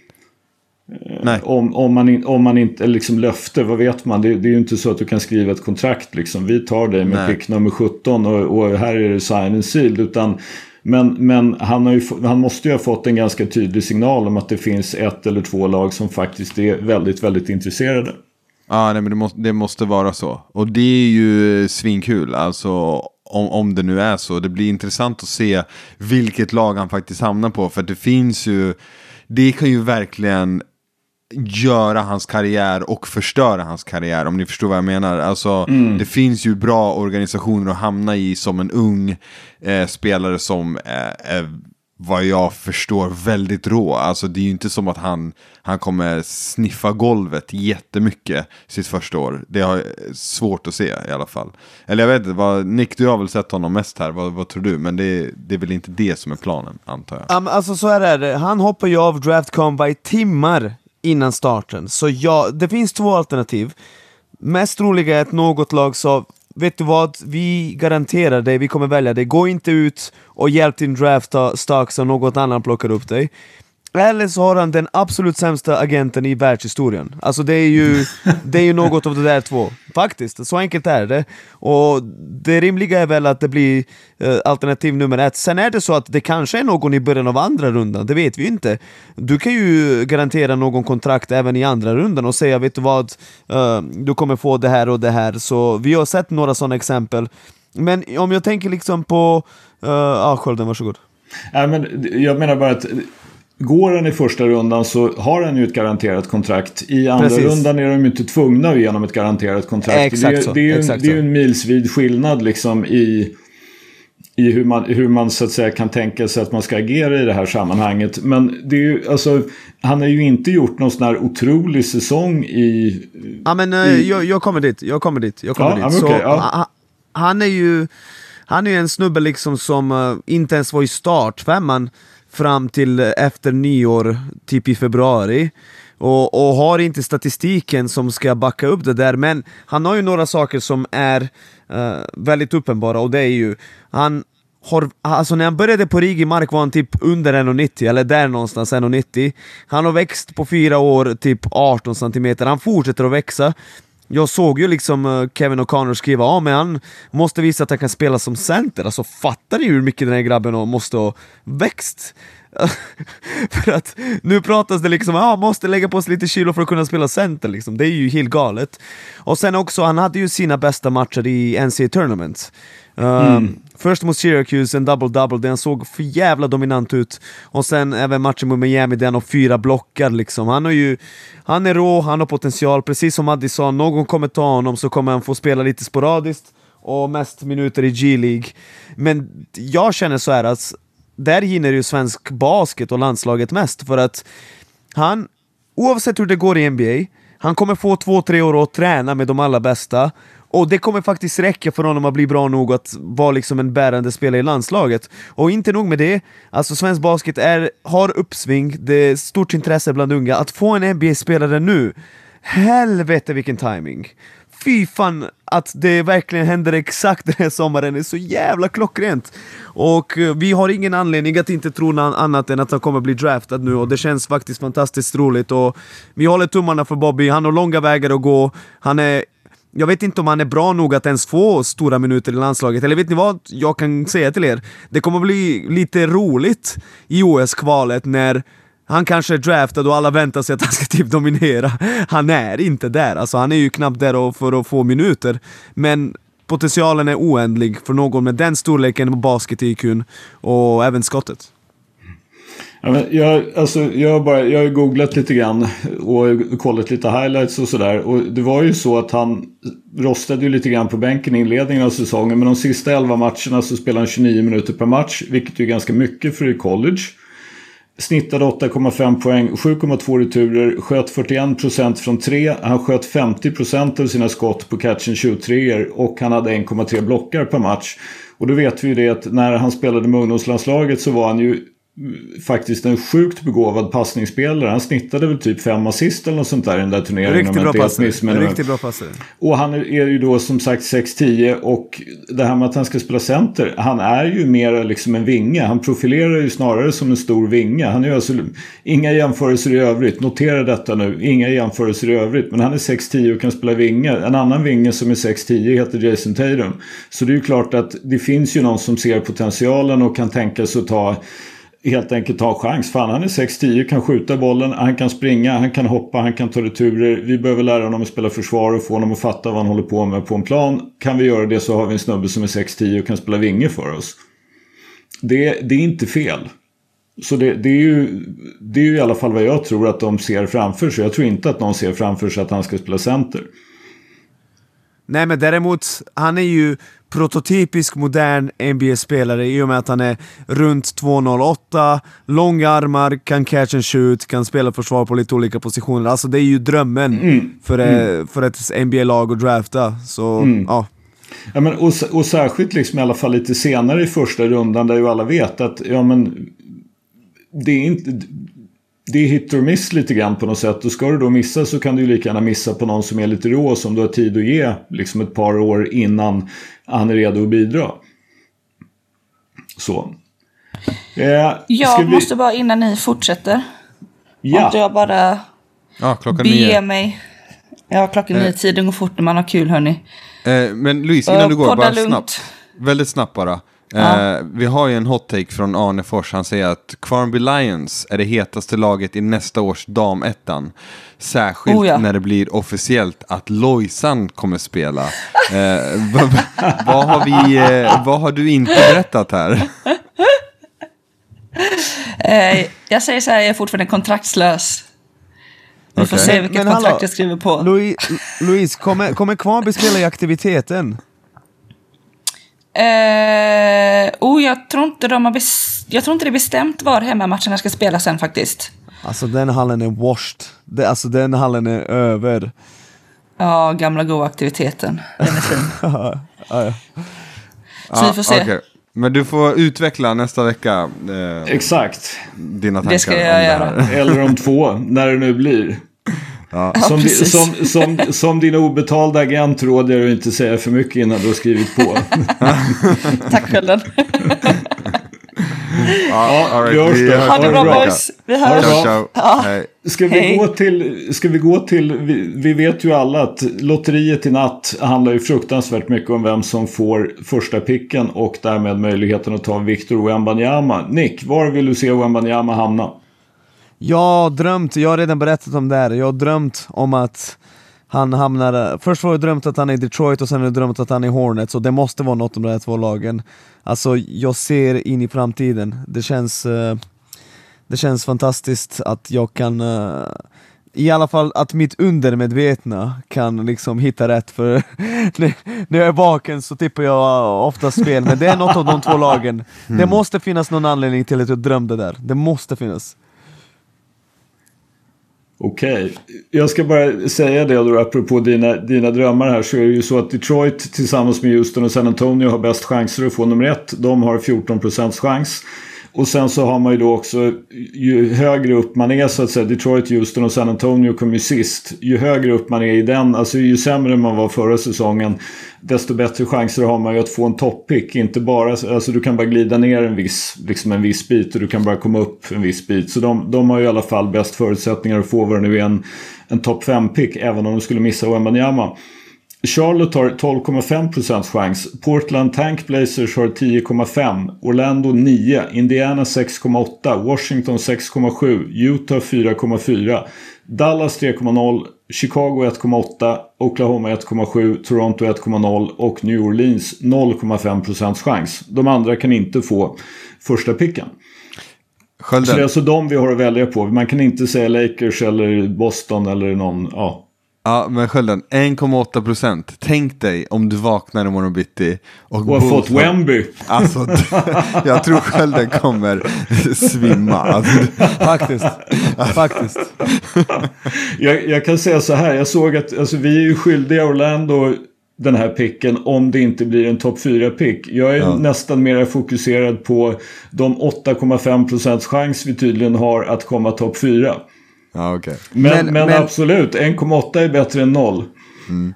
S4: Nej.
S1: Om, om, man, in, om man inte, liksom löfte, vad vet man? Det, det är ju inte så att du kan skriva ett kontrakt liksom. Vi tar dig med
S4: Nej.
S1: pick nummer 17 och, och här är det sign and sealed. Utan, men men han, har ju, han måste ju ha fått en ganska tydlig signal om att det finns ett eller två lag som faktiskt är väldigt, väldigt intresserade.
S4: Ja, nej, men det måste, det måste vara så. Och det är ju eh, svinkul, alltså om, om det nu är så. Det blir intressant att se vilket lag han faktiskt hamnar på. För det finns ju, det kan ju verkligen göra hans karriär och förstöra hans karriär om ni förstår vad jag menar. Alltså, Det finns ju bra organisationer att hamna i som en ung eh, spelare som eh, är vad jag förstår väldigt rå. Alltså det är ju inte som att han, han kommer sniffa golvet jättemycket sitt första år. Det har jag svårt att se i alla fall. Eller jag vet inte, vad, Nick du har väl sett honom mest här, vad, vad tror du? Men det, det är väl inte det som är planen antar jag.
S3: Ja, men alltså så här är det, han hoppar ju av Draft Combine timmar innan starten. Så ja, det finns två alternativ. Mest troliga är att något lag sa Vet du vad, vi garanterar dig, vi kommer välja dig. Gå inte ut och hjälp din draft stock så något annat plockar upp dig. Eller så har han den absolut sämsta agenten i världshistorien. Alltså det är ju, det är ju något av det där två. Faktiskt, så enkelt är det. Och det rimliga är väl att det blir eh, alternativ nummer ett. Sen är det så att det kanske är någon i början av andra rundan, det vet vi ju inte. Du kan ju garantera någon kontrakt även i andra rundan och säga vet du vad, eh, du kommer få det här och det här. Så vi har sett några sådana exempel. Men om jag tänker liksom på... Uh, ah, Skölden, varsågod.
S1: Nej, men jag menar bara att går han i första rundan så har han ju ett garanterat kontrakt. I andra
S3: Precis.
S1: rundan är de ju inte tvungna att ge honom ett garanterat kontrakt.
S3: Exakt
S1: det,
S3: så,
S1: det, är ju en,
S3: exakt
S1: det är ju en milsvid skillnad liksom i, i hur, man, hur man så att säga kan tänka sig att man ska agera i det här sammanhanget. Men det är ju, alltså, han har ju inte gjort någon sån här otrolig säsong i...
S3: Ja men eh, jag, jag kommer dit, jag kommer dit, jag kommer
S1: Ja,
S3: dit.
S1: men
S3: Så,
S1: ja.
S3: ha- han är ju Han är ju en snubbe liksom som eh, inte ens var i startfemman fram till eh, efter nyår, typ i februari. Och, och har inte statistiken som ska backa upp det där, men han har ju några saker som är uh, väldigt uppenbara och det är ju han har, alltså när han började på Rigi Mark var han typ under 1,90 eller där någonstans 1,90 Han har växt på fyra år typ 18 cm, han fortsätter att växa jag såg ju liksom eh, Kevin O'Connor skriva ja men han måste visa att han kan spela som center, alltså fattar ni hur mycket den här grabben måste ha växt? för att nu pratas det liksom, ja måste lägga på sig lite kilo för att kunna spela center liksom, det är ju helt galet. Och sen också, han hade ju sina bästa matcher i NCAA Tournament. Um, Först mot Syracuse, en double-double, där han såg för jävla dominant ut. Och sen även matchen mot Miami där han har fyra blockar liksom. Han har ju... Han är rå, han har potential, precis som Addi sa, någon kommer ta honom så kommer han få spela lite sporadiskt och mest minuter i G-League. Men jag känner så här att där hinner ju svensk basket och landslaget mest för att han, oavsett hur det går i NBA, han kommer få två, tre år att träna med de allra bästa och det kommer faktiskt räcka för honom att bli bra nog att vara liksom en bärande spelare i landslaget. Och inte nog med det, alltså svensk basket är, har uppsving, det är stort intresse bland unga. Att få en NBA-spelare nu helvete vilken timing. Fy fan att det verkligen händer exakt den här sommaren det är så jävla klockrent. Och eh, vi har ingen anledning att inte tro något annat än att han kommer bli draftad nu och det känns faktiskt fantastiskt roligt och vi håller tummarna för Bobby, han har långa vägar att gå, han är jag vet inte om han är bra nog att ens få stora minuter i landslaget, eller vet ni vad jag kan säga till er? Det kommer bli lite roligt i OS-kvalet när han kanske är draftad och alla väntar sig att han ska typ dominera. Han är inte där, alltså han är ju knappt där för att få minuter. Men potentialen är oändlig för någon med den storleken på basket-IQn och även skottet.
S1: Ja, jag, alltså, jag, bara, jag har googlat lite grann och kollat lite highlights och sådär. Och det var ju så att han rostade ju lite grann på bänken i inledningen av säsongen. Men de sista 11 matcherna så spelade han 29 minuter per match. Vilket är ganska mycket för i college. Snittade 8,5 poäng, 7,2 returer, sköt 41% från 3. Han sköt 50% av sina skott på catchen 23 och han hade 1,3 blockar per match. Och då vet vi ju det att när han spelade med ungdomslandslaget så var han ju faktiskt en sjukt begåvad passningsspelare. Han snittade väl typ fem assist eller något sånt där i den där turneringen.
S3: Riktigt bra passare. Riktigt bra passare.
S1: Och han är ju då som sagt 6-10 och det här med att han ska spela center. Han är ju mer liksom en vinge. Han profilerar ju snarare som en stor vinge. Han är alltså inga jämförelser i övrigt. Notera detta nu. Inga jämförelser i övrigt. Men han är 6-10 och kan spela vinge. En annan vinge som är 6-10 heter Jason Tatum. Så det är ju klart att det finns ju någon som ser potentialen och kan tänka sig att ta helt enkelt ta chans. Fan, han är 6-10, kan skjuta bollen, han kan springa, han kan hoppa, han kan ta returer. Vi behöver lära honom att spela försvar och få honom att fatta vad han håller på med på en plan. Kan vi göra det så har vi en snubbe som är 6-10 och kan spela vinge för oss. Det, det är inte fel. Så det, det, är ju, det är ju i alla fall vad jag tror att de ser framför sig. Jag tror inte att någon ser framför sig att han ska spela center.
S3: Nej men däremot, han är ju prototypisk modern NBA-spelare i och med att han är runt 2,08, långa armar, kan catch and shoot, kan spela försvar på lite olika positioner. Alltså det är ju drömmen mm. För, mm. för ett NBA-lag att drafta. Så, mm. ja.
S1: Ja, men, och, och särskilt liksom i alla fall lite senare i första rundan där ju alla vet att ja, men, det är inte det är hit or miss lite grann på något sätt. Och ska du då missa så kan du ju lika gärna missa på någon som är lite rå som du har tid att ge liksom ett par år innan han är redo att bidra. Så.
S5: Eh, jag vi... måste bara innan ni fortsätter. Ja. Måste jag bara
S4: ja, klockan
S5: be nio. mig. Ja, klockan eh. nio. Tiden går fort när man har kul hörni.
S4: Eh, men Louise, innan du går, bara lugnt. snabbt. Väldigt snabbt bara. Ja. Eh, vi har ju en hot take från Arne Fors. Han säger att Quarnby Lions är det hetaste laget i nästa års damettan. Särskilt oh ja. när det blir officiellt att Lojsan kommer spela. Eh, vad, vad, har vi, eh, vad har du inte berättat här?
S5: Eh, jag säger så här, jag är fortfarande kontraktslös. Vi okay. får se vilket Men, kontrakt hallå, jag skriver på.
S3: Louise, Louise kommer, kommer Kvarnby spela i aktiviteten?
S5: Eh, oh, jag tror inte de har jag tror inte det är bestämt var hemmamatcherna ska spelas sen faktiskt.
S3: Alltså den hallen är washed. Det, alltså den hallen är över.
S5: Ja, gamla goa aktiviteten. Den är fin. ja, ja. Så vi får se. Okay.
S4: Men du får utveckla nästa vecka.
S1: Eh, Exakt.
S4: Dina tankar
S5: det ska jag göra.
S1: Eller om två, när det nu blir. Ja. Som, ja, som, som, som, din obetalda agent råder jag att inte säga för mycket innan du har skrivit på.
S5: Tack själv.
S1: ja, right.
S5: görs det. Ha det bra boys. Vi hörs. Ciao, ciao.
S1: Ja. Ska, vi gå till, ska vi gå till, vi, vi, vet ju alla att lotteriet i natt handlar ju fruktansvärt mycket om vem som får första picken och därmed möjligheten att ta Victor Wembanyama. Nick, var vill du se Wembanyama hamna?
S3: Jag har drömt, jag har redan berättat om det här, jag har drömt om att han hamnar, först var jag drömt att han är i Detroit och sen har jag drömt att han är i Hornets och det måste vara något av de här två lagen. Alltså jag ser in i framtiden, det känns, uh, det känns fantastiskt att jag kan uh, i alla fall att mitt undermedvetna kan liksom hitta rätt för när jag är vaken så tippar jag oftast fel, men det är något av de två lagen. Mm. Det måste finnas någon anledning till att jag drömde där, det måste finnas.
S1: Okej, okay. jag ska bara säga det då apropå dina, dina drömmar här så är det ju så att Detroit tillsammans med Houston och San Antonio har bäst chanser att få nummer ett. De har 14% chans. Och sen så har man ju då också, ju högre upp man är så att säga, Detroit, Houston och San Antonio kom ju sist. Ju högre upp man är i den, alltså ju sämre man var förra säsongen, desto bättre chanser har man ju att få en toppick. Inte bara, alltså du kan bara glida ner en viss, liksom en viss bit och du kan bara komma upp en viss bit. Så de, de har ju i alla fall bäst förutsättningar att få vad det nu är en, en topp 5-pick, även om de skulle missa Wembanyama. Charlotte har 12,5% chans. Portland Tank Blazers har 10,5. Orlando 9. Indiana 6,8. Washington 6,7. Utah 4,4. Dallas 3,0. Chicago 1,8. Oklahoma 1,7. Toronto 1,0. Och New Orleans 0,5% chans. De andra kan inte få första picken. Så det är alltså de vi har att välja på. Man kan inte säga Lakers eller Boston eller någon. Ja,
S4: Ja, men skölden, 1,8 procent. Tänk dig om du vaknar imorgon bitti och...
S1: Och har fått Wemby.
S4: Alltså, jag tror skölden kommer svimma. Alltså,
S3: Faktiskt. Faktiskt.
S1: jag, jag kan säga så här, jag såg att alltså, vi är ju skyldiga Orlando den här picken om det inte blir en topp 4-pick. Jag är
S4: Ja.
S1: nästan mer fokuserad på de 8,5% chans vi tydligen har att komma topp 4.
S4: Ja, okej.
S1: Men,
S3: Men-
S1: men,
S3: men-
S1: absolut, 1,8 är bättre än 0.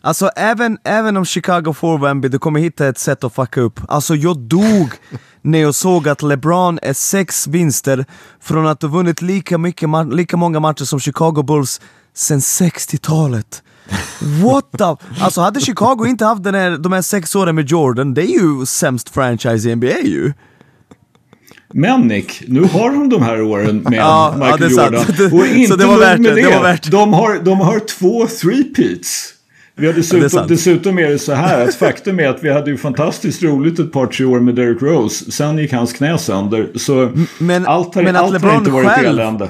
S3: Alltså även, även om Chicago får Wemby, du kommer hitta ett sätt att fucka upp. Alltså jag dog när jag såg att LeBron är sex vinster från att ha vunnit lika, mycket, lika många matcher som Chicago Bulls sen 60-talet. What the... Alltså hade Chicago inte haft den här, de här sex åren med Jordan, det är ju sämst franchise i NBA ju.
S1: Men Nick, nu har de de här åren med
S3: Ja, ja,
S1: Michael
S3: sant.
S1: Jordan. Och inte
S3: Så det var värt
S1: med
S3: det, det var värt.
S1: De, har, de har två three-peats. Vi har
S3: Ja, det är
S1: dessutom, dessutom är det så här att faktum är att vi hade ju fantastiskt roligt ett par tre år med Derrick Rose. Sen gick hans knä sönder. Så
S3: men-
S1: allt har,
S3: men
S1: allt har inte varit
S3: själv-
S1: elände.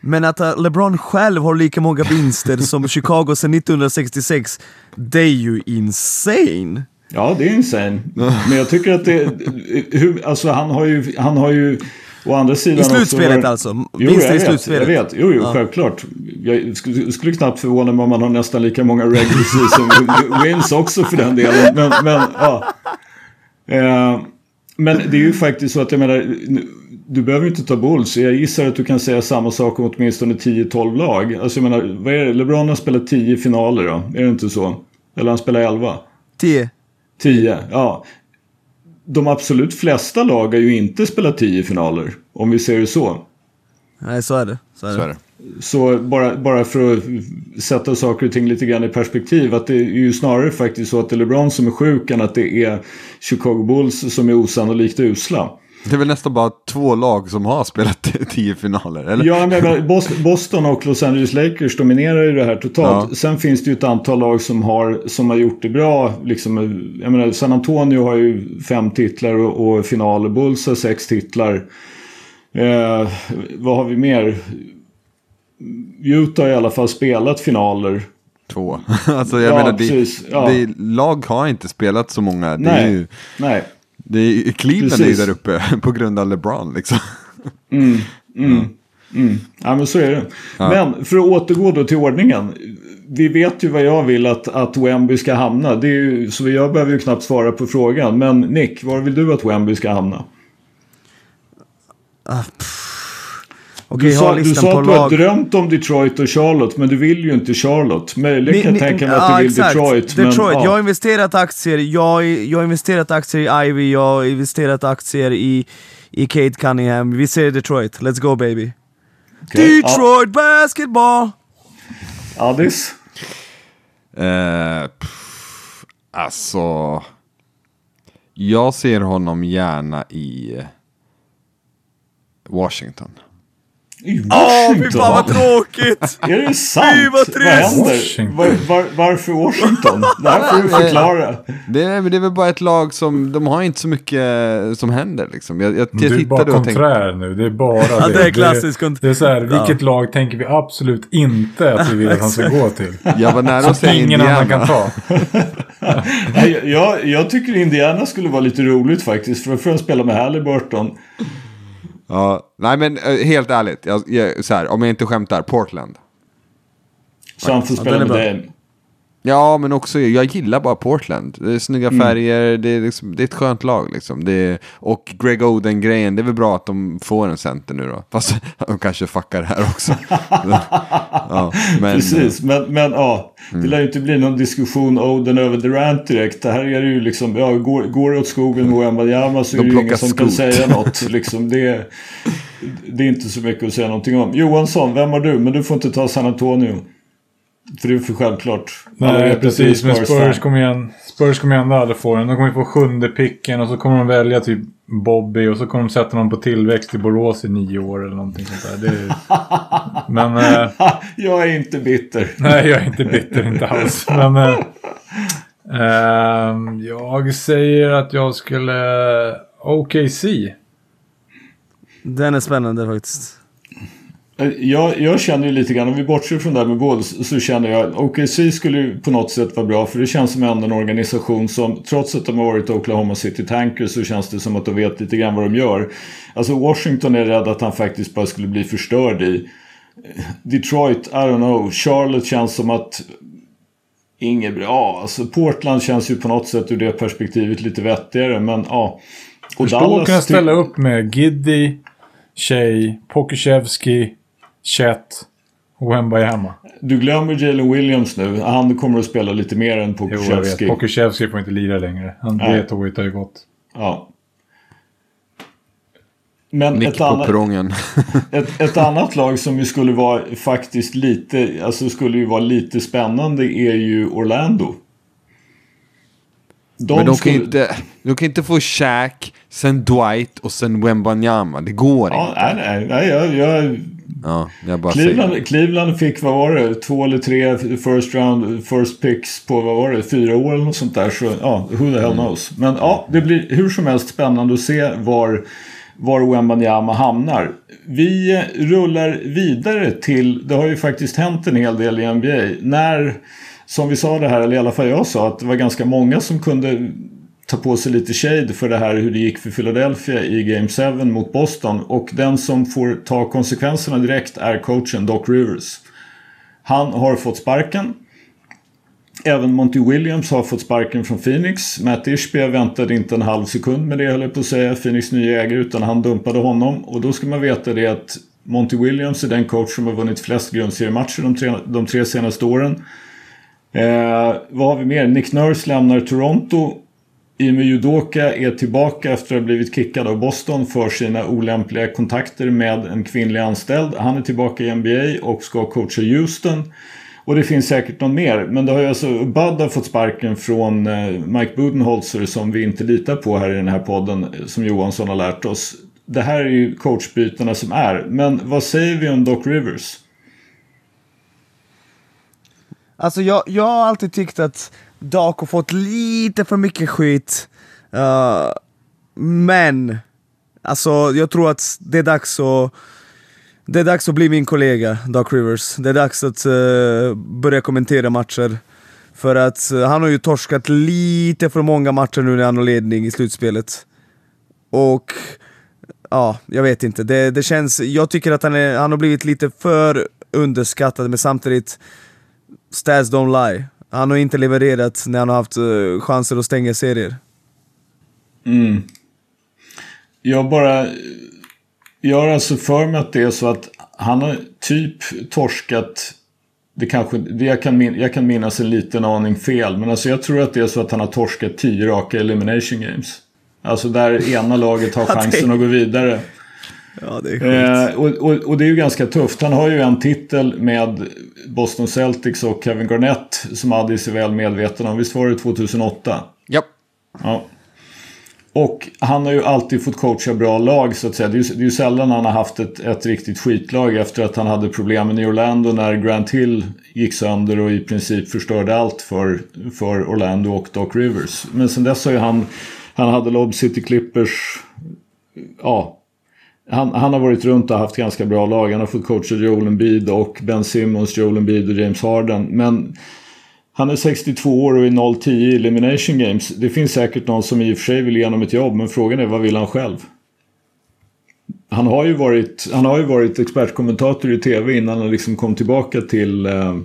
S3: Men att uh, LeBron själv har lika många vinster som Chicago sedan 1966, det är ju insane!
S1: Ja, det är insane. Men jag tycker att det... Hur, alltså han har ju... Han har ju å andra sidan
S3: I slutspelet
S1: också,
S3: alltså?
S1: Jo,
S3: Vinster
S1: jag
S3: i slutspelet?
S1: Jag vet, jo, jo,
S3: Ja.
S1: självklart. Jag skulle, skulle knappt förvåna mig om man har nästan lika många regular season wins också för den delen. Men, men ja. Eh, men det är ju faktiskt så att jag menar, du behöver inte ta Bulls. Jag gissar att du kan säga samma sak om åtminstone 10-12 lag. Alltså jag menar, vad är det? LeBron har spelat 10 finaler då, är det inte så? Eller han spelar 11?
S3: 10.
S1: 10, ja. De absolut flesta lag har ju inte spelat 10 finaler, om vi ser det så.
S3: Nej, så är det. Så är det.
S4: Så är det.
S1: Så bara, bara för att sätta saker och ting lite grann i perspektiv. Att det är ju snarare faktiskt så att det är LeBron som är sjuk än att det är Chicago Bulls som är osannolikt usla.
S4: Det är väl nästan bara två lag som har spelat tio finaler, eller?
S1: Ja, men Bos- Boston och Los Angeles Lakers dominerar ju det här totalt.
S4: Ja.
S1: Sen finns det ju ett antal lag som har, som har gjort det bra. Liksom, jag menar, San Antonio har ju fem titlar och, och finaler. Bulls har sex titlar. Eh, vad har vi mer? Utah har i alla fall spelat finaler.
S4: Två. alltså jag
S1: Ja,
S4: menar, det.
S1: Ja.
S4: det, lag har inte spelat så många.
S1: Nej.
S4: ju,
S1: Nej.
S4: Det är, Cleveland är ju
S1: Precis.
S4: där uppe på grund av LeBron liksom.
S1: Mm, mm. Ja, men så är det.
S4: Ja.
S1: Men för att återgå då till ordningen. Vi vet ju vad jag vill att, att Wemby ska hamna. Det är ju, så jag behöver ju knappt svara på frågan. Men Nick, var vill du att Wemby ska hamna?
S3: Okej,
S1: Du
S3: jag
S1: sa, du sa
S3: på
S1: att du har drömt om Detroit och Charlotte. Men du vill ju inte Charlotte. Möjligen kan jag tänka mig att du vill
S3: exakt.
S1: Detroit.
S3: Detroit.
S1: Men,
S3: Jag
S1: ja.
S3: har investerat aktier, jag, jag har investerat aktier i Ivy, jag har investerat aktier i, i Kate Cunningham. Vi säger Detroit, let's go baby.
S1: Okej.
S3: Detroit basketball!
S1: Ja, Addis?
S4: Eh, pff, alltså, jag ser honom gärna i Washington.
S1: I
S3: Åh, fy
S1: Washington?
S3: fan vad tråkigt!
S1: Är det sant?
S3: Fy, vad trist!
S1: händer?
S2: Washington.
S1: Var, var, varför Washington? Det här får du förklara.
S4: Det är, men det är väl bara ett lag som, de har inte så mycket som händer liksom. Jag, jag, jag
S2: Du är bara
S4: tittade och tänkte,
S2: konträr nu. Det är bara
S3: Ja, det är klassiskt kont-
S2: Det är så här,
S3: Ja.
S2: vilket lag tänker vi absolut inte att vi vill att han ska gå till?
S4: jag var nära att säga
S2: ingen
S4: Indiana.
S2: annan kan ta.
S1: Nej, jag, jag tycker Indiana skulle vara lite roligt faktiskt. För då får de spela med Halliburton.
S4: Ja, nej men eh, helt ärligt, jag, jag, så här, om jag inte skämtar, Portland.
S1: Får
S3: Ja,
S1: spela
S3: den
S1: med
S3: är
S1: Dame.
S4: Ja, men också, jag gillar bara Portland. Det är snygga färger, det, är liksom, det är ett skönt lag. Liksom. Det är, och Greg Oden-grejen, det är väl bra att de får en center nu då. Fast de kanske fuckar här också. ja, men,
S1: Precis, men, men ja. Det lär ju inte bli någon diskussion Oden över Durant direkt. Det här är det ju liksom, ja, går, går det åt skogen med Wembanyama så
S4: De
S1: är det ju ingen som kan säga något. Liksom, det, det är inte så mycket att säga någonting om. Johansson, vem har du? Men du får inte ta San Antonio. För det är för självklart.
S2: Nej, precis. Men. Spurs kommer igen. Spurs kommer ändå aldrig få den. De kommer få sjunde picken och så kommer de välja typ Bobby och så kommer de sätta någon på tillväxt i Borås i nio år eller någonting sånt där. Det är... Men... Eh...
S1: Jag är inte bitter.
S2: Nej, jag är inte bitter, inte alls. Men eh, ehm, jag säger att jag skulle... OKC.
S3: Den är spännande faktiskt.
S1: Eh, jag, jag, känner ju lite grann, om vi bortser från det här med Gold, så känner jag OKC skulle ju på något sätt vara bra för det känns som ändå en organisation som trots att de har varit Oklahoma City Tankers så känns det som att de vet lite grann vad de gör. Alltså Washington är rädd att han faktiskt bara skulle bli förstörd i. Eh, Detroit, I don't know. Charlotte känns som att inget bra. Alltså Portland känns ju på något sätt ur det perspektivet lite vettigare men ja. Och
S2: Förstå Dallas... kunna ställa upp med Giddy, Shea, Pokushevski, 21. Wembayama.
S1: Du glömmer Jalen Williams nu. Han kommer att spela lite mer än
S2: Pokusevski. Jo,
S1: Pokusevski
S2: får inte lira längre. Han vet och har ju gått.
S1: Ja. Men
S4: Nick
S1: ett,
S4: på
S1: annat, ett, ett annat lag som ju skulle vara faktiskt lite, alltså skulle ju vara lite spännande är ju Orlando. De
S4: Men de kan,
S1: skulle-
S4: inte, de kan inte få Shaq, sen Dwight och sen Wembanyama. Det går
S1: Ja,
S4: inte.
S1: nej, nej, jag, jag,
S4: Ja, jag bara säger det.
S1: Cleveland, Cleveland fick, vad var det, två eller tre first round, first picks på, vad var det, fyra år eller något sånt där. Så ja, who the hell knows. Men ja, det blir hur som helst spännande att se var, var Wembanyama hamnar. Vi rullar vidare till, det har ju faktiskt hänt en hel del i NBA. När, som vi sa det här, eller i alla fall jag sa, att det var ganska många som kunde ta på sig lite shade för det här hur det gick för Philadelphia i Game 7 mot Boston. Och den som får ta konsekvenserna direkt är coachen Doc Rivers. Han har fått sparken. Även Monty Williams har fått sparken från Phoenix. Matt Ishbia väntade inte en halv sekund med det höll jag på att säga. Phoenix nya ägare utan han dumpade honom. Och då ska man veta det att Monty Williams är den coach som har vunnit flest grundseriematcher de tre, de tre senaste åren. Eh, vad har vi mer? Nick Nurse lämnar Toronto. Ime Judoka är tillbaka efter att ha blivit kickad av Boston för sina olämpliga kontakter med en kvinnlig anställd. Han är tillbaka i NBA och ska coacha Houston. Och det finns säkert någon mer. Men det har ju alltså, Bud har fått sparken från eh, Mike Budenholzer som vi inte litar på här i den här podden. Eh, som Johansson har lärt oss. Det här är ju coachbytena som är. Men vad säger vi om Doc Rivers?
S3: Alltså jag, jag har alltid tyckt att Dark har fått lite för mycket skit. Uh, men, alltså jag tror att det är dags att det är dags att bli min kollega, Doc Rivers. Det är dags att uh, börja kommentera matcher. För att uh, han har ju torskat lite för många matcher nu när han har ledning i slutspelet. Och ja, jag vet inte. Det, det känns, jag tycker att han, är, han har blivit lite för underskattad, men samtidigt Stats don't lie. Han har inte levererat när han har haft eh, chanser att stänga serier.
S1: Mm. Jag bara... Jag har alltså för mig att det är så att han har typ torskat... Det kanske, det jag, kan min, jag kan minnas en liten aning fel. Men alltså jag tror att det är så att han har torskat tio raka elimination games. Alltså där ena laget har chansen att gå vidare.
S3: Ja, det är
S1: Eh, och, och, och det är ju ganska tufft. Han har ju en titel med Boston Celtics och Kevin Garnett som Addis är väl medveten om. Visst var det 2008?
S4: Ja.
S1: Ja. Och han har ju alltid fått coacha bra lag så att säga. Det är ju, det är ju sällan han har haft ett, ett riktigt skitlag efter att han hade problemen i Orlando när Grant Hill gick sönder och i princip förstörde allt för, för Orlando och Doc Rivers. Men sen dess har ju han, han hade Lob City Clippers, ja. Han, han har varit runt och haft ganska bra lag. Han har fått coacha Joel Embiid och Ben Simmons, Joel Embiid och James Harden. Men han är 62 år och är 0-10 i Elimination Games. Det finns säkert någon som i och för sig vill ge honom ett jobb, men frågan är vad vill han själv? Han har ju varit, han har ju varit expertkommentator i tv innan han liksom kom tillbaka till... Eh,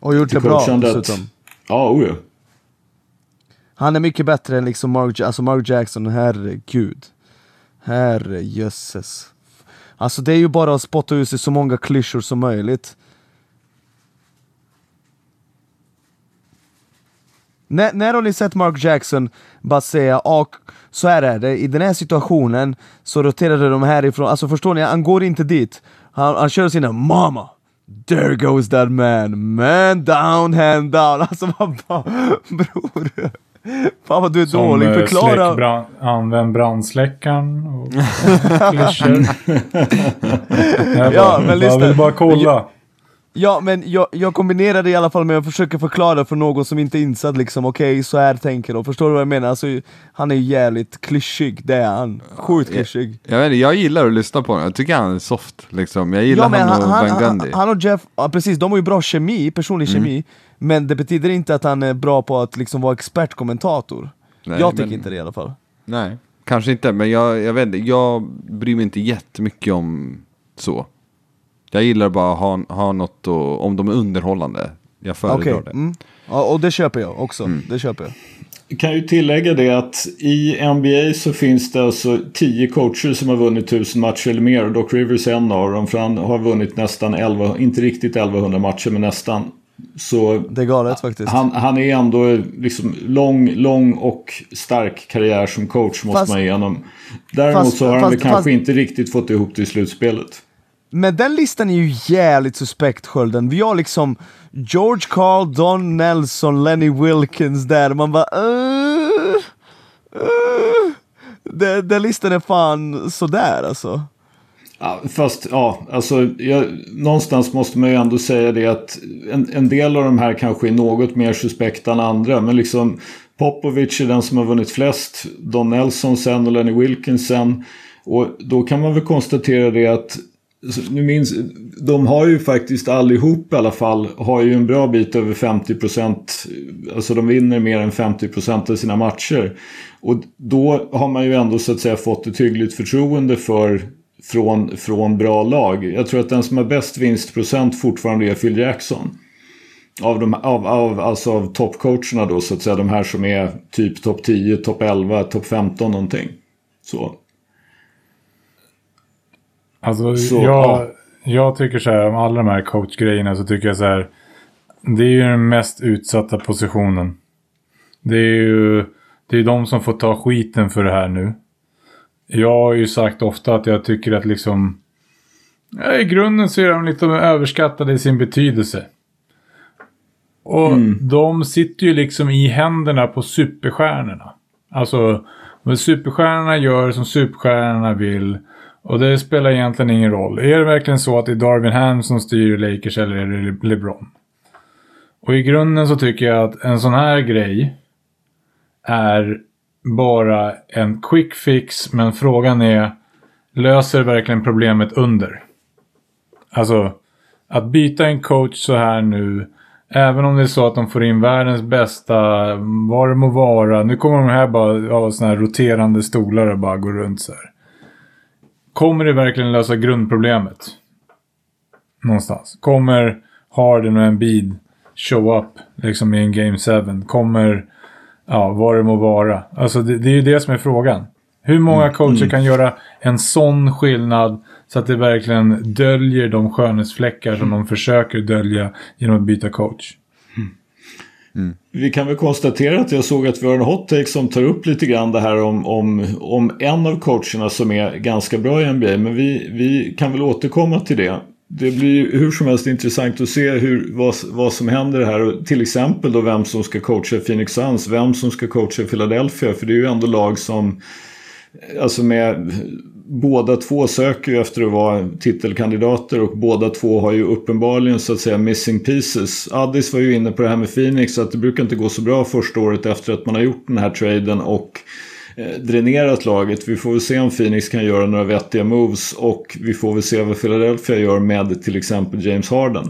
S3: Och gjort
S1: till
S3: det bra dessutom.
S1: Ja, oh ja.
S3: Han är mycket bättre än liksom Mark, alltså Mark Jackson, herregud. Herrejösses. Alltså det är ju bara att spotta ut sig så många klyschor som möjligt. När, när har ni sett Mark Jackson bara säga och så här är det, i den här situationen så roterade de härifrån, alltså förstår ni, han går inte dit. Han, han kör sina 'Mama' There goes that man, man down, hand down. Alltså man bara, bror. Fan vad du är
S2: Som
S3: dålig,
S2: eh,
S3: förklara.
S2: brand, använd brandsläckaren och klyschor. Jag
S3: Ja, men
S2: jag
S3: lyssna.
S2: vill bara kolla.
S3: Ja men jag, jag kombinerar det i alla fall med att försöka förklara för någon som inte är insatt liksom, okej så här tänker de, förstår du vad jag menar? Alltså, han är ju jävligt klyschig, det är han. Sjukt klyschig.
S4: Jag, vet, inte, jag gillar att lyssna på honom, jag tycker han är soft. Liksom. Jag gillar
S3: Ja, men
S4: han och
S3: han,
S4: Van
S3: han,
S4: Gundy.
S3: han och Jeff, ja, precis, de har ju bra kemi, personlig
S4: Mm.
S3: kemi Men det betyder inte att han är bra på att liksom vara expertkommentator
S4: Nej,
S3: Jag tycker
S4: men-
S3: inte det i alla fall
S4: Nej, kanske inte, men jag, jag vet inte, jag bryr mig inte jättemycket om så. Jag gillar bara att ha, ha något och, om de är underhållande. Jag föredrar
S3: Okej,
S4: det.
S3: mm. ja, och det köper jag också,
S4: Mm.
S3: det köper jag
S1: Jag kan ju tillägga det att i NBA så finns det alltså tio coacher som har vunnit tusen matcher eller mer. Och Doc Rivers är en av dem. För han har vunnit nästan 11, inte riktigt 1100 matcher men nästan. Så
S3: Det är galet faktiskt
S1: han, han är ändå liksom lång, lång och stark karriär som coach måste
S3: Fast-
S1: man igenom. Däremot
S3: fast-
S1: så har han
S3: fast-
S1: väl kanske
S3: fast-
S1: inte riktigt fått ihop det i slutspelet.
S3: Men den listan är ju jävligt suspekt Skölden, vi har liksom George Carl, Don Nelson, Lenny Wilkins där, man bara uh, uh. Den, den listan är fan sådär alltså
S1: Ja, fast ja, alltså jag, någonstans måste man ju ändå säga det att en, en del av de här kanske är något mer suspekta än andra. Men liksom Popovic är den som har vunnit flest. Don Nelson sen och Lenny Wilkinson. Och då kan man väl konstatera det att alltså, nu minns, de har ju faktiskt allihop i alla fall har ju en bra bit över 50% Alltså de vinner mer än 50% av sina matcher. Och då har man ju ändå så att säga fått ett hyggligt förtroende för från, från bra lag. Jag tror att den som har bäst vinstprocent fortfarande är Phil Jackson. Av, de, av, av, alltså av toppcoacherna då så att säga. De här som är typ topp 10, topp 11, topp 15 någonting. Så.
S2: Alltså,
S1: Så,
S2: jag,
S1: ja.
S2: jag tycker så här, om alla de här coachgrejerna så tycker jag så här. Det är ju den mest utsatta positionen. Det är ju det är de som får ta skiten för det här nu. Jag har ju sagt ofta att jag tycker att liksom... Ja, I grunden så är de lite överskattade i sin betydelse. Och de sitter ju liksom i händerna på superstjärnorna. Alltså, vad superstjärnorna gör som superstjärnorna vill. Och det spelar egentligen ingen roll. Är det verkligen så att det är Darvin Ham som styr Lakers eller är det Le- LeBron? Och i grunden så tycker jag att en sån här grej är bara en quick fix. Men frågan är, löser verkligen problemet under? Alltså, att byta en coach så här nu. Även om det är så att de får in världens bästa, vad det må vara. Nu kommer de här bara ha sådana här roterande stolar och bara gå runt så här. Kommer det verkligen lösa grundproblemet? Någonstans. Kommer Harden och Embiid show up liksom i en Game 7? Kommer, ja, vad det må vara. Alltså det, det är ju det som är frågan. Hur många coacher kan göra en sån skillnad så att det verkligen döljer de skönhetsfläckar som de försöker dölja genom att byta coach?
S1: Vi kan väl konstatera att jag såg att vi har en hot take som tar upp lite grann det här om, om, om en av coacherna som är ganska bra i NBA. Men vi, vi kan väl återkomma till det. Det blir ju hur som helst intressant att se hur, vad, vad som händer här. Och till exempel då vem som ska coacha Phoenix Suns, vem som ska coacha Philadelphia. För det är ju ändå lag som Alltså med båda två söker ju efter att vara titelkandidater och båda två har ju uppenbarligen så att säga missing pieces. Addis var ju inne på det här med Phoenix att det brukar inte gå så bra första året efter att man har gjort den här traden och dränerat laget. Vi får väl se om Phoenix kan göra några vettiga moves och vi får väl se vad Philadelphia gör med till exempel James Harden.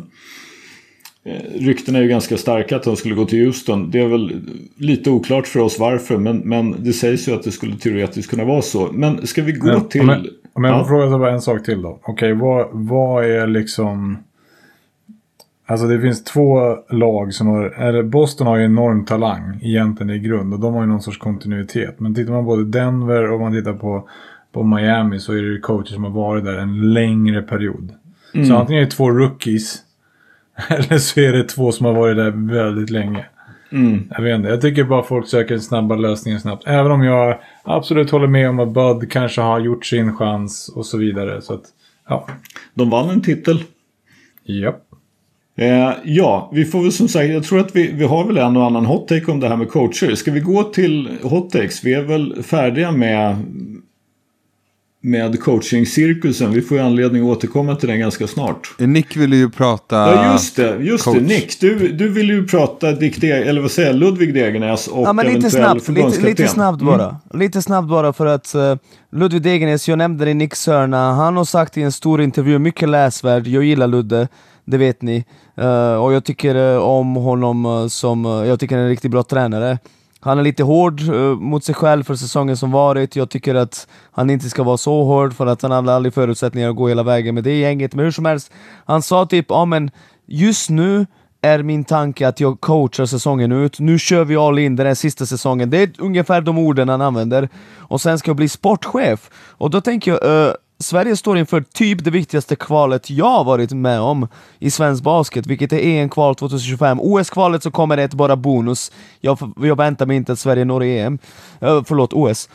S1: Eh, Ryktena är ju ganska starka att de skulle gå till Houston. Det är väl lite oklart för oss varför, men, men det sägs ju att det skulle teoretiskt kunna vara så. Men ska vi gå
S2: Men,
S1: till...
S2: Om jag, om jag
S1: Ja.
S2: får fråga så bara en sak till då. Okej, vad, vad är liksom... Alltså det finns två lag som har, eller Boston har ju enorm talang egentligen i grund och de har ju någon sorts kontinuitet. Men tittar man både Denver och man tittar på, på Miami så är det ju coacher som har varit där en längre period. Så antingen är det två rookies eller så är det två som har varit där väldigt länge. Jag vet inte, jag tycker bara folk söker snabba lösningar snabbt. Även om jag absolut håller med om att Bud kanske har gjort sin chans och så vidare. Så att, ja.
S1: De vann en titel.
S2: Japp.
S1: Eh, ja, vi får väl som sagt, jag tror att vi, vi har väl en och annan hot take om det här med coacher. Ska vi gå till hot takes? Vi är väl färdiga med, med coaching-cirkusen. Vi får ju anledning att återkomma till den ganska snart.
S4: Nick ville ju prata...
S1: Ja, just det. Just
S4: coach.
S1: det. Nick, du, du vill ju prata Dick De, eller vad säger jag, Ludvig Degernes och
S3: Ja, men lite snabbt, lite, lite snabbt bara. Lite snabbt bara för att uh, Ludvig Degernes, jag nämnde det i Nick Sörna, han har sagt i en stor intervju, mycket läsvärd, jag gillar Ludde, det vet ni. Eh, och jag tycker eh, om honom eh, som, jag tycker han är en riktigt bra tränare. Han är lite hård mot sig själv för säsongen som varit, jag tycker att han inte ska vara så hård för att han hade aldrig förutsättningar att gå hela vägen med det gänget. Men hur som helst, han sa typ, ja men just nu är min tanke att jag coachar säsongen ut. Nu kör vi all in den här sista säsongen. Det är ungefär de orden han använder. Och sen ska jag bli sportchef. Och då tänker jag, uh, Sverige står inför typ det viktigaste kvalet jag har varit med om i svensk basket, vilket är EM-kval 2025. OS-kvalet så kommer det ett bara bonus. Jag, jag väntar mig inte att Sverige når EM. Uh, förlåt, OS.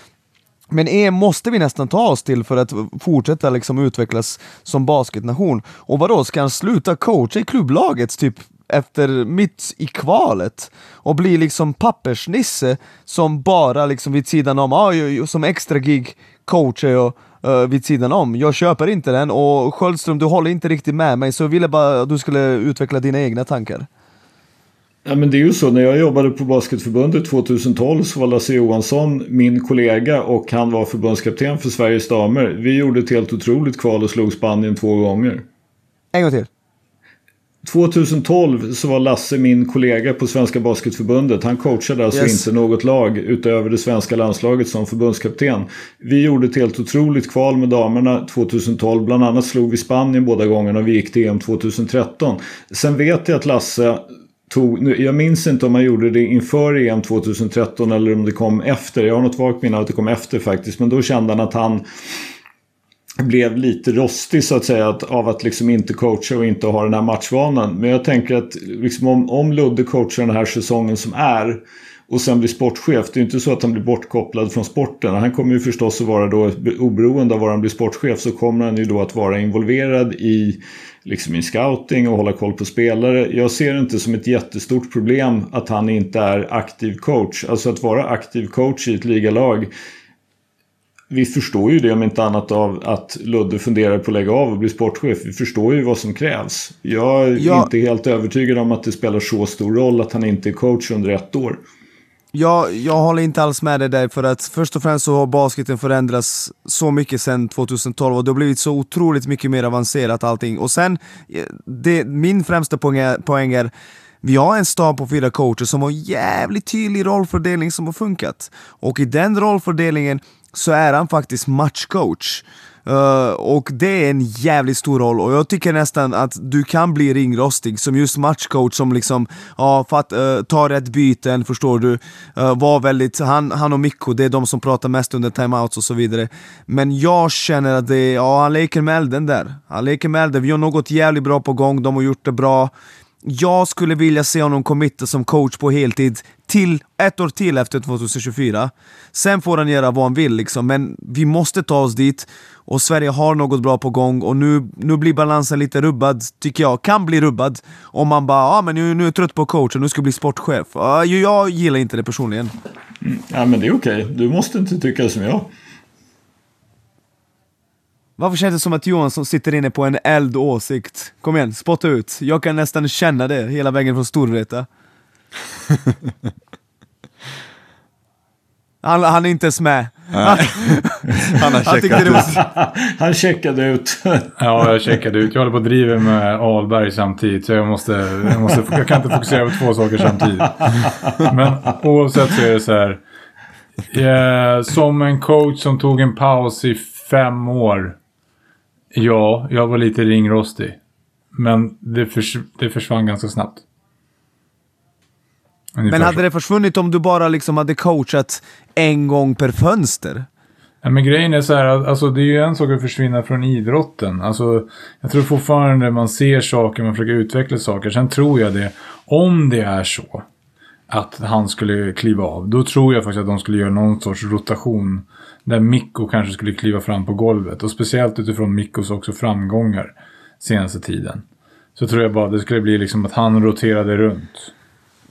S3: Men EM måste vi nästan ta oss till för att fortsätta liksom utvecklas som basketnation. Och vadå, ska han sluta coacha i klubblaget typ efter mitt i kvalet och bli liksom pappersnisse som bara liksom vid sidan om, ah, som extra gig coachar jag eh, vid sidan om. Jag köper inte den och Sköldström, du håller inte riktigt med mig så jag ville bara att du skulle utveckla dina egna tankar.
S1: Ja, men det är ju så, när jag jobbade på Basketförbundet 2012 så var Lasse Johansson min kollega och han var förbundskapten för Sveriges damer. Vi gjorde ett helt otroligt kval och slog Spanien två gånger.
S3: En gång till.
S1: 2012 så var Lasse min kollega på Svenska Basketförbundet. Han coachade alltså
S3: Yes.
S1: inte något lag utöver det svenska landslaget som förbundskapten. Vi gjorde ett helt otroligt kval med damerna 2012. Bland annat slog vi Spanien båda gångerna och vi gick till EM 2013. Sen vet jag att Lasse tog, jag minns inte om han gjorde det inför EM 2013 eller om det kom efter. Jag har något vagt minne att det kom efter faktiskt. Men då kände han att han blev lite rostig så att säga att, av att liksom inte coacha och inte ha den här matchvanan. Men jag tänker att liksom om, om Ludde coachar den här säsongen som är och sen blir sportchef. Det är ju inte så att han blir bortkopplad från sporten. Han kommer ju förstås att vara då oberoende av var han blir sportchef så kommer han ju då att vara involverad i liksom i scouting och hålla koll på spelare. Jag ser det inte som ett jättestort problem att han inte är aktiv coach. Alltså att vara aktiv coach i ett ligalag vi förstår ju det om inte annat av att Ludde funderar på att lägga av och bli sportchef. Vi förstår ju vad som krävs. Jag är
S3: Ja.
S1: inte helt övertygad om att det spelar så stor roll att han inte är coach under ett år.
S3: Jag, jag håller inte alls med dig där för att först och främst så har basketen förändrats så mycket sedan 2012 och det har blivit så otroligt mycket mer avancerat allting. Och sen, eh, det, min främsta poäng är, poäng är vi har en stab på fyra coacher som har jävligt tydlig rollfördelning som har funkat. Och i den rollfördelningen så är han faktiskt matchcoach. Uh, och det är en jävligt stor roll och jag tycker nästan att du kan bli ringrostig som just matchcoach som liksom, ja, för att uh, ta rätt byten, förstår du. Uh, var väldigt, han, han och Mikko, det är de som pratar mest under timeouts och så vidare. Men jag känner att det, är... ja han leker med elden där. Han leker med elden, vi har något jävligt bra på gång, de har gjort det bra. Jag skulle vilja se honom committa som coach på heltid till ett år till efter 2024. Sen får han göra vad han vill liksom, men vi måste ta oss dit. Och Sverige har något bra på gång och nu, nu blir balansen lite rubbad, tycker jag. Kan bli rubbad. Om man bara ah, men nu, nu är jag trött på coach och nu ska jag bli sportchef. Uh, jag gillar inte det personligen.
S1: Mm, ja men det är okej. Du måste inte tycka som jag.
S3: Varför känns det som att Johansson sitter inne på en eld åsikt? Kom igen, spotta ut. Jag kan nästan känna det hela vägen från Storvreta. Han, han är inte ens med.
S4: Han har
S3: Han tyckte
S4: checkat
S3: det
S4: ut.
S3: var...
S1: Han checkade ut.
S2: Ja, jag checkade ut. Jag håller på att driva med Alberg samtidigt. Så jag måste, jag måste... Jag kan inte fokusera på två saker samtidigt. Men oavsett så är det så här. Eh, som en coach som tog en paus i fem år. Ja, jag var lite ringrostig. Men det, förs det försvann ganska snabbt. Ungefär
S3: Men hade
S2: så.
S3: det försvunnit om du bara liksom hade coachat en gång per fönster?
S2: Ja, men grejen är så här, att, alltså det är ju en sak att försvinna från idrotten. Alltså, jag tror fortfarande man ser saker, man försöker utveckla saker. Sen tror jag det, om det är så att han skulle kliva av, då tror jag faktiskt att de skulle göra någon sorts rotation. Där Mikko kanske skulle kliva fram på golvet. Och speciellt utifrån Mikkos också framgångar senaste tiden. Så tror jag bara det skulle bli liksom att han roterade runt.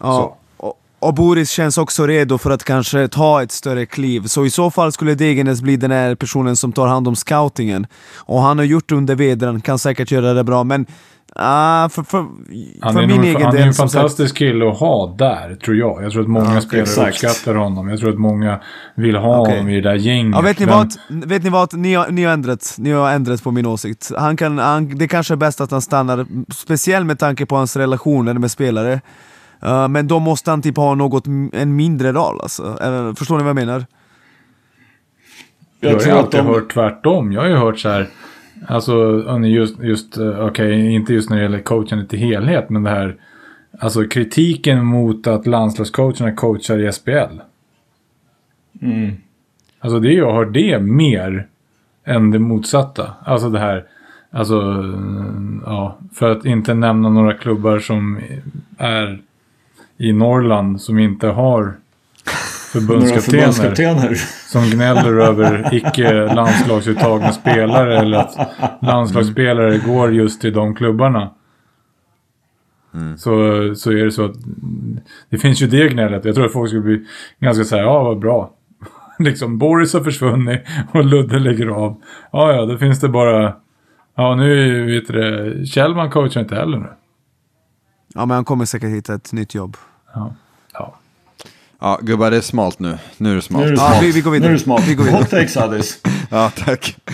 S3: Ja. Och, och Boris känns också redo för att kanske ta ett större kliv. Så i så fall skulle Degernes bli den här personen som tar hand om scoutingen. Och han har gjort under vedran, kan säkert göra det bra, men... ah, för, för,
S2: Han
S3: för
S2: är,
S3: min egen
S2: han är
S3: del
S2: en fantastisk kille att ha där, tror jag. Jag tror att många
S3: Ja,
S2: spelare
S1: exakt.
S2: uppskattar honom. Jag tror att många vill ha
S3: Okej.
S2: honom i det där gänget.
S3: Ja, vet ni
S2: Men-
S3: vad? Vet ni vad? Ni har, ni har ändrat. Ni har ändrat på min åsikt. Han kan, han, det kanske är bäst att han stannar, speciellt med tanke på hans relationer med spelare. Uh, men då måste han typ ha något, en mindre roll alltså. Eller, förstår ni vad jag menar?
S2: Jag,
S1: Jag
S2: har
S1: tror
S2: ju
S1: att
S2: alltid
S1: de...
S2: hört tvärtom. Jag har ju hört så här, alltså just, just eh, okej, inte just när det gäller coachandet i helhet, men det här, alltså kritiken mot att landslagscoacherna coachar i SPL.
S1: Mm.
S2: Alltså det, jag har det mer än det motsatta. Alltså det här, alltså, eh, ja, för att inte nämna några klubbar som är i Norrland som inte har förbundskaptener som gnäller över icke landslagsuttagna spelare eller att landslagsspelare går just till de klubbarna. Så, så är det så att det finns ju det gnället. Jag tror att folk skulle bli ganska så här, ja vad bra. liksom Boris har försvunnit och Ludde lägger av. Ja ja, då finns det bara, ja nu vet du det, Kjellman coachar inte heller nu.
S3: Ja, men han kommer säkert hitta ett nytt jobb.
S2: Ja. Ja.
S4: Ja, gubbar, det är smalt nu. Nu är det smalt.
S1: Nu är det
S3: Ja,
S1: smart.
S3: vi- vi går vidare.
S1: Nu är det smart.
S3: Vi går vidare.
S1: Hot takes Addis.
S4: Ja, tack.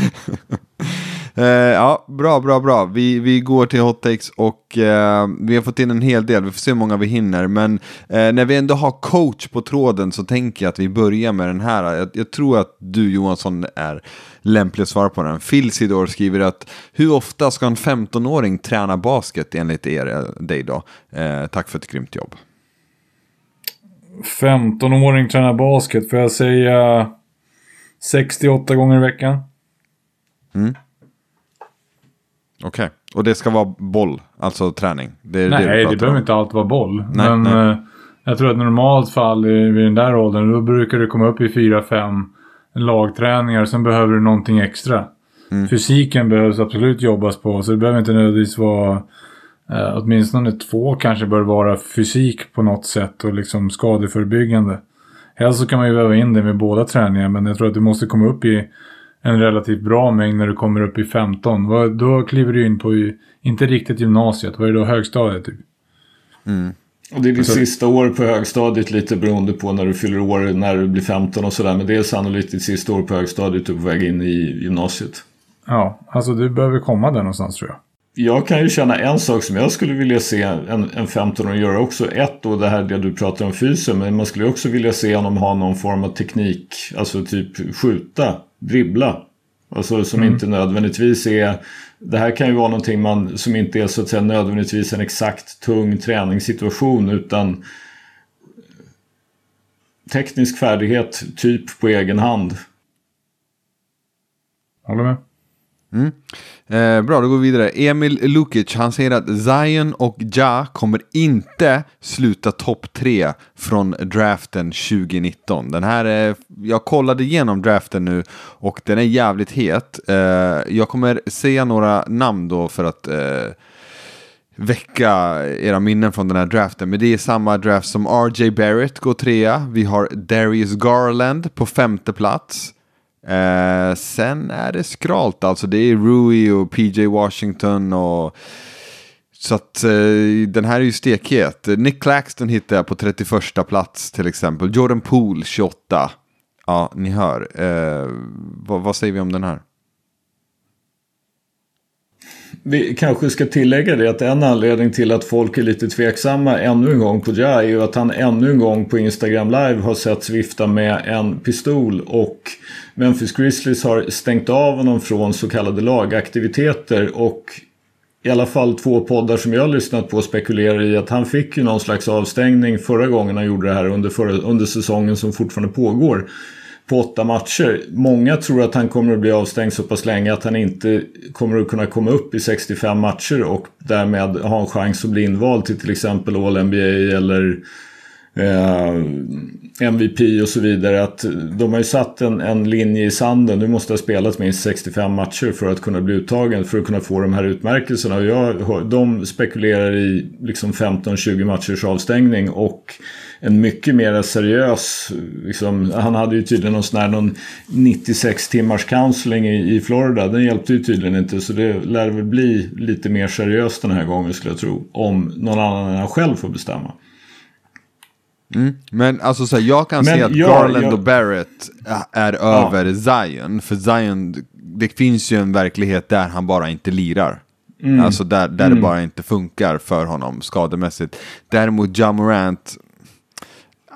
S4: Eh, ja, bra, bra, bra. Vi, vi går till hot takes och eh, vi har fått in en hel del. Vi får se hur många vi hinner. Men eh, när vi ändå har coach på tråden så tänker jag att vi börjar med den här. Jag, jag tror att du Johansson är lämplig att svara på den. Phil Sidor skriver att hur ofta ska en 15-åring träna basket enligt er, dig då? Tack för ett grymt jobb.
S2: 15-åring tränar basket, får jag säga 68 gånger i veckan?
S4: Okej, och det ska vara boll, alltså träning? Det är
S2: Nej,
S4: det,
S2: det, behöver
S4: om.
S2: inte alltid vara boll.
S4: Nej,
S2: men
S4: nej.
S2: eh, jag tror att normalt fall i- vid den där åldern, då brukar du komma upp i 4-5 lagträningar. Sen behöver du någonting extra.
S4: Mm.
S2: Fysiken behövs absolut jobbas på, så det behöver inte nödvändigtvis vara eh, åtminstone två kanske bör vara fysik på något sätt och liksom skadeförebyggande. Helst så kan man ju väva in det med båda träningar, men jag tror att du måste komma upp i en relativt bra mängd när du kommer upp i 15. Vad- Då kliver du in på, inte riktigt gymnasiet, vad är det då, högstadiet typ?
S1: Och det är ditt
S2: Alltså-
S1: sista år på högstadiet lite beroende på när du fyller år, när du blir 15 och sådär. Men det är sannolikt ditt sista år på högstadiet du är på väg in i gymnasiet.
S2: Ja, alltså du behöver komma där någonstans tror jag.
S1: Jag kan ju känna en sak som jag skulle vilja se en, en 15-åring göra också. Ett då det här det du pratar om fysen. Men man skulle också vilja se honom ha någon form av teknik. Alltså typ skjuta, dribbla. Alltså som inte nödvändigtvis är... Det här kan ju vara någonting man, som inte är så att säga nödvändigtvis en exakt tung träningssituation. Utan teknisk färdighet typ på egen hand.
S2: Håller med?
S4: Eh, bra, då går vi vidare. Emil Lukic, han säger att Zion och Ja kommer inte sluta topp tre från draften 2019. Den här är, jag kollade igenom draften nu och den är jävligt het. Eh, jag kommer säga några namn då för att eh, väcka era minnen från den här draften. Men det är samma draft som RJ Barrett går trea. Vi har Darius Garland på femte plats. Eh, sen är det skralt alltså. Det är Rui och PJ Washington och... Så att eh, den här är ju stekhet. Nick Claxton hittar jag på 31 plats till exempel. Jordan Poole 28. Ja, ni hör. Eh, vad, vad säger vi om den här?
S1: Vi kanske ska tillägga det att en anledning till att folk är lite tveksamma ännu en gång på Ja är ju att han ännu en gång på Instagram live har sett vifta med en pistol och Memphis Grizzlies har stängt av honom från så kallade lagaktiviteter och i alla fall två poddar som jag har lyssnat på spekulerar i att han fick ju någon slags avstängning förra gången han gjorde det här under, förra, under säsongen som fortfarande pågår på åtta matcher. Många tror att han kommer att bli avstängd så pass länge att han inte kommer att kunna komma upp i 65 matcher och därmed ha en chans att bli invald till till exempel All-NBA eller eh, MVP och så vidare. Att de har ju satt en, en linje i sanden. Du måste ha spelat minst 65 matcher för att kunna bli uttagen. För att kunna få de här utmärkelserna. Och jag, de spekulerar i liksom 15-20 matchers avstängning. Och en mycket mer seriös, liksom, han hade ju tydligen någon sån här någon 96 timmars counseling i, i Florida. Den hjälpte ju tydligen inte så det lär väl bli lite mer seriöst den här gången skulle jag tro. Om någon annan än han själv får bestämma.
S4: Mm. Men alltså så här, jag kan
S1: Men
S4: se att
S1: jag-
S4: Garland
S1: jag-
S4: och Barrett är över Zion. För Zion, det finns ju en verklighet där han bara inte lirar.
S1: Mm.
S4: Alltså där, där det bara inte funkar för honom skademässigt. Däremot Ja Morant,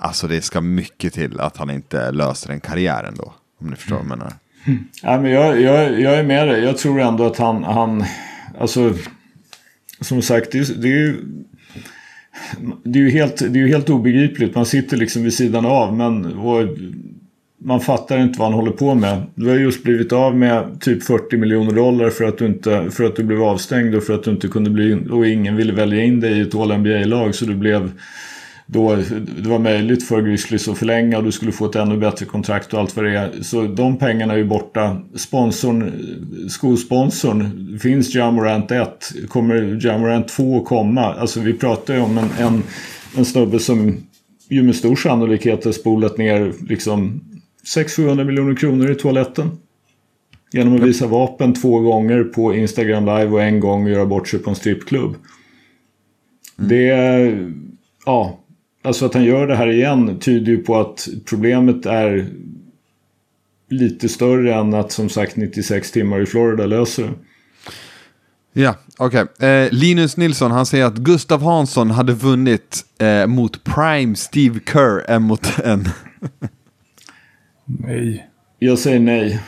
S4: alltså det ska mycket till att han inte löser en karriär ändå. Om ni förstår vad jag menar.
S1: Ja, men jag, jag, jag är med dig. Jag tror ändå att han, han alltså som sagt, det, är- det är ju det är ju helt, det är helt obegripligt. Man sitter liksom vid sidan av men man fattar inte vad han håller på med. Du har just blivit av med typ 40 miljoner dollar för att du, inte, för att du blev avstängd och för att du inte kunde bli och ingen ville välja in dig i ett All-NBA-lag så du blev då det var möjligt för Grizzlies att förlänga och du skulle få ett ännu bättre kontrakt och allt vad det är. Så de pengarna är ju borta. Sponsorn, skosponsorn, finns Jamorant 1? Kommer Jamorant 2 komma? Alltså vi pratar ju om en, en, en snubbe som ju med stor sannolikhet har spolat ner liksom 600-700 miljoner kronor i toaletten. Genom att visa vapen två gånger på Instagram live och en gång göra bort sig på en strippklubb. Det är, ja, alltså att han gör det här igen tyder ju på att problemet är lite större än att som sagt 96 timmar i Florida löser det.
S4: Ja, okej. Eh, Linus Nilsson, han säger att Gustav Hansson hade vunnit eh, mot Prime Steve Kerr en mot en.
S2: Nej.
S1: Jag säger nej.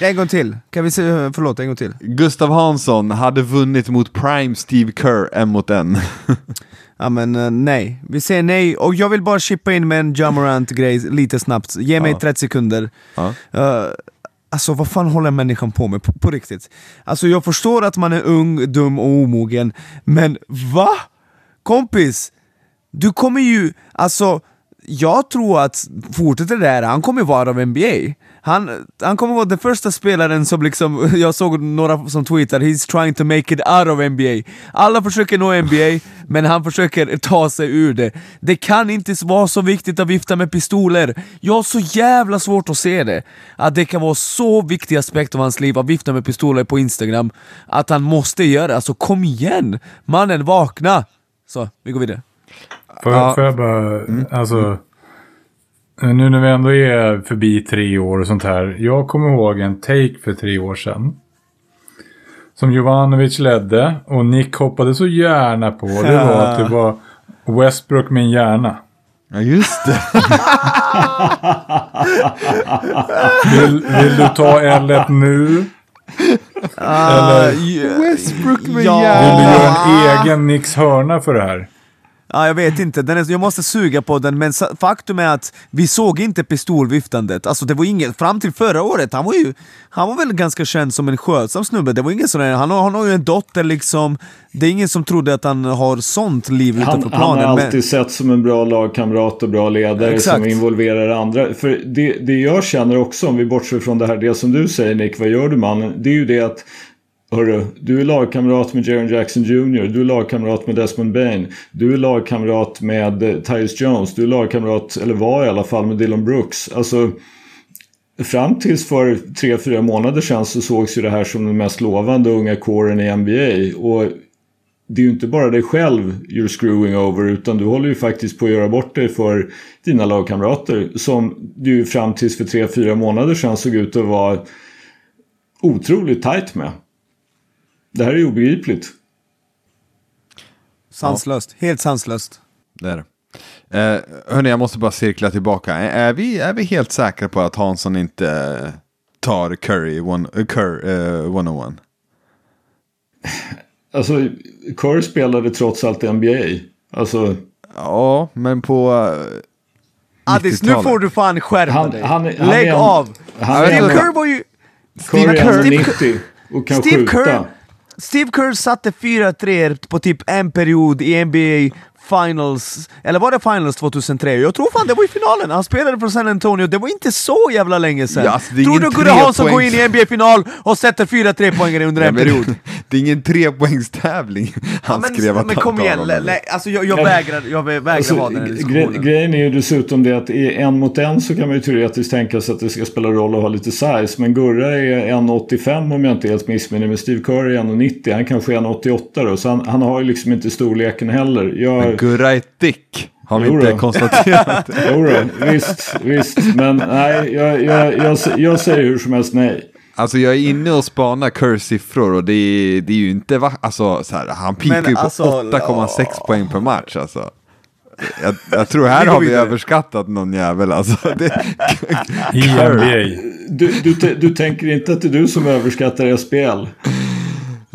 S3: En gång till. Kan vi se, förlåt, en gång till.
S4: Gustav Hansson hade vunnit mot Prime Steve Kerr en mot en.
S3: Ja men eh, nej, vi säger nej. Och jag vill bara chippa in med en Jamorant-grej lite snabbt. Ge mig
S4: Ja.
S3: 30 sekunder.
S4: Ja.
S3: Eh, alltså vad fan håller människan på med på, på riktigt? Alltså jag förstår att man är ung, dum och omogen, men va? Kompis, du kommer ju, alltså jag tror att fortsätter det här, han kommer vara av NBA. Han, han kommer vara den första spelaren som liksom, jag såg några som tweetar 'He's trying to make it out of NBA' Alla försöker nå NBA, men han försöker ta sig ur det. Det kan inte vara så viktigt att vifta med pistoler. Jag har så jävla svårt att se det. Att det kan vara så viktig aspekt av hans liv att vifta med pistoler på Instagram, att han måste göra det. Alltså kom igen! Mannen, vakna! Så, vi går vidare.
S2: Får,
S4: Ja.
S2: får jag bara, alltså. Nu när vi ändå är förbi tre år och sånt här. Jag kommer ihåg en take för tre år sedan. Som Jovanovic ledde och Nick hoppade så gärna på. Det var att det var Westbrook min hjärna.
S4: Ja, just det.
S2: Vill, vill du ta L1 nu? Eller
S4: Westbrook med
S3: Ja.
S2: vill du göra en egen Nicks hörna för det här?
S3: Ja, jag vet inte, den är, jag måste suga på den, men faktum är att vi såg inte pistolviftandet. Alltså det var inget, fram till förra året, han var ju han var väl ganska känd som en skötsam snubbe. Det var ingen sån han, har, han har ju en dotter liksom, det är ingen som trodde att han har sånt liv utanför
S1: Han, han
S3: planen.
S1: har
S3: men-
S1: alltid sett som en bra lagkamrat och bra ledare
S3: Exakt.
S1: som involverar andra. För det, det jag känner också, om vi bortser från det här, det som du säger Nick, vad gör du mannen? Det är ju det att Hörru, du är lagkamrat med Jaron Jackson Jr. Du är lagkamrat med Desmond Bain. Du är lagkamrat med eh, Tyus Jones. Du är lagkamrat, eller var i alla fall, med Dylan Brooks. Alltså, fram tills för tre, fyra månader sedan så sågs ju det här som den mest lovande unga kåren i NBA. Och det är ju inte bara dig själv you're screwing over utan du håller ju faktiskt på att göra bort dig för dina lagkamrater som du fram tills för tre, fyra månader sedan såg ut att vara otroligt tight med. Det här är obegripligt.
S3: Sanslöst, helt sanslöst.
S4: Det är det. Eh, hörni, jag måste bara cirkla tillbaka. Är, vi, är vi helt säkra på att Hansson inte eh, tar Curry one, uh, Kerr, eh, 101?
S1: Alltså, Kerr spelade trots allt i NBA. Alltså,
S4: Ja, men på... eh,
S3: Addis, nu
S4: 90-talet.
S3: får du fan skärpa
S1: Han-
S3: dig.
S1: han- han
S3: Lägg av!
S1: han
S4: är
S3: Steve Kerr var ju...
S1: Curry
S3: Steve Kerr,
S1: 90 och kan
S3: Steve
S1: skjuta.
S3: Kerr, Steve Kerr satte 4-3 på typ en period i NBA Finals, eller var det Finals 2003? Jag tror fan det var i finalen, han spelade för San Antonio, det var inte så jävla länge sedan.
S4: Ja, alltså, det är
S3: tror du Gurra Hansson går in i NBA-final och sätter 4-3 poängare under
S4: Ja,
S3: en
S4: men
S3: period?
S4: Det är ingen trepoängstävling han
S3: men,
S4: skrev att
S3: men kom igen, alltså jag, jag
S1: Ja.
S3: vägrar, jag vägrar
S1: Alltså,
S3: ha den här
S1: gre
S3: diskussionen.
S1: grejen är ju dessutom det att i en mot en så kan man ju teoretiskt tänka sig att det ska spela roll att ha lite size. Men Gurra är 1,85 om jag inte helt missminner mig. Steve Kerr är 1,90. Han kanske är 1,88 då. Så han, han har ju liksom inte storleken heller.
S4: Men
S1: Jag,
S4: Gurra är thick. Har vi
S1: Jo
S4: inte
S1: då.
S4: konstaterat?
S1: jo då, visst, visst. Men nej, jag, jag, jag, jag säger hur som helst nej.
S4: Alltså jag är inne och spanar Kerrs siffror och det är, det är ju inte va, alltså så här, han pikar ju på
S3: alltså,
S4: 8,6 poäng per match alltså. Jag, jag tror här har vi överskattat någon jävel alltså. Det,
S2: I NBA.
S1: Du, du, du tänker inte att det är du som överskattar SPL?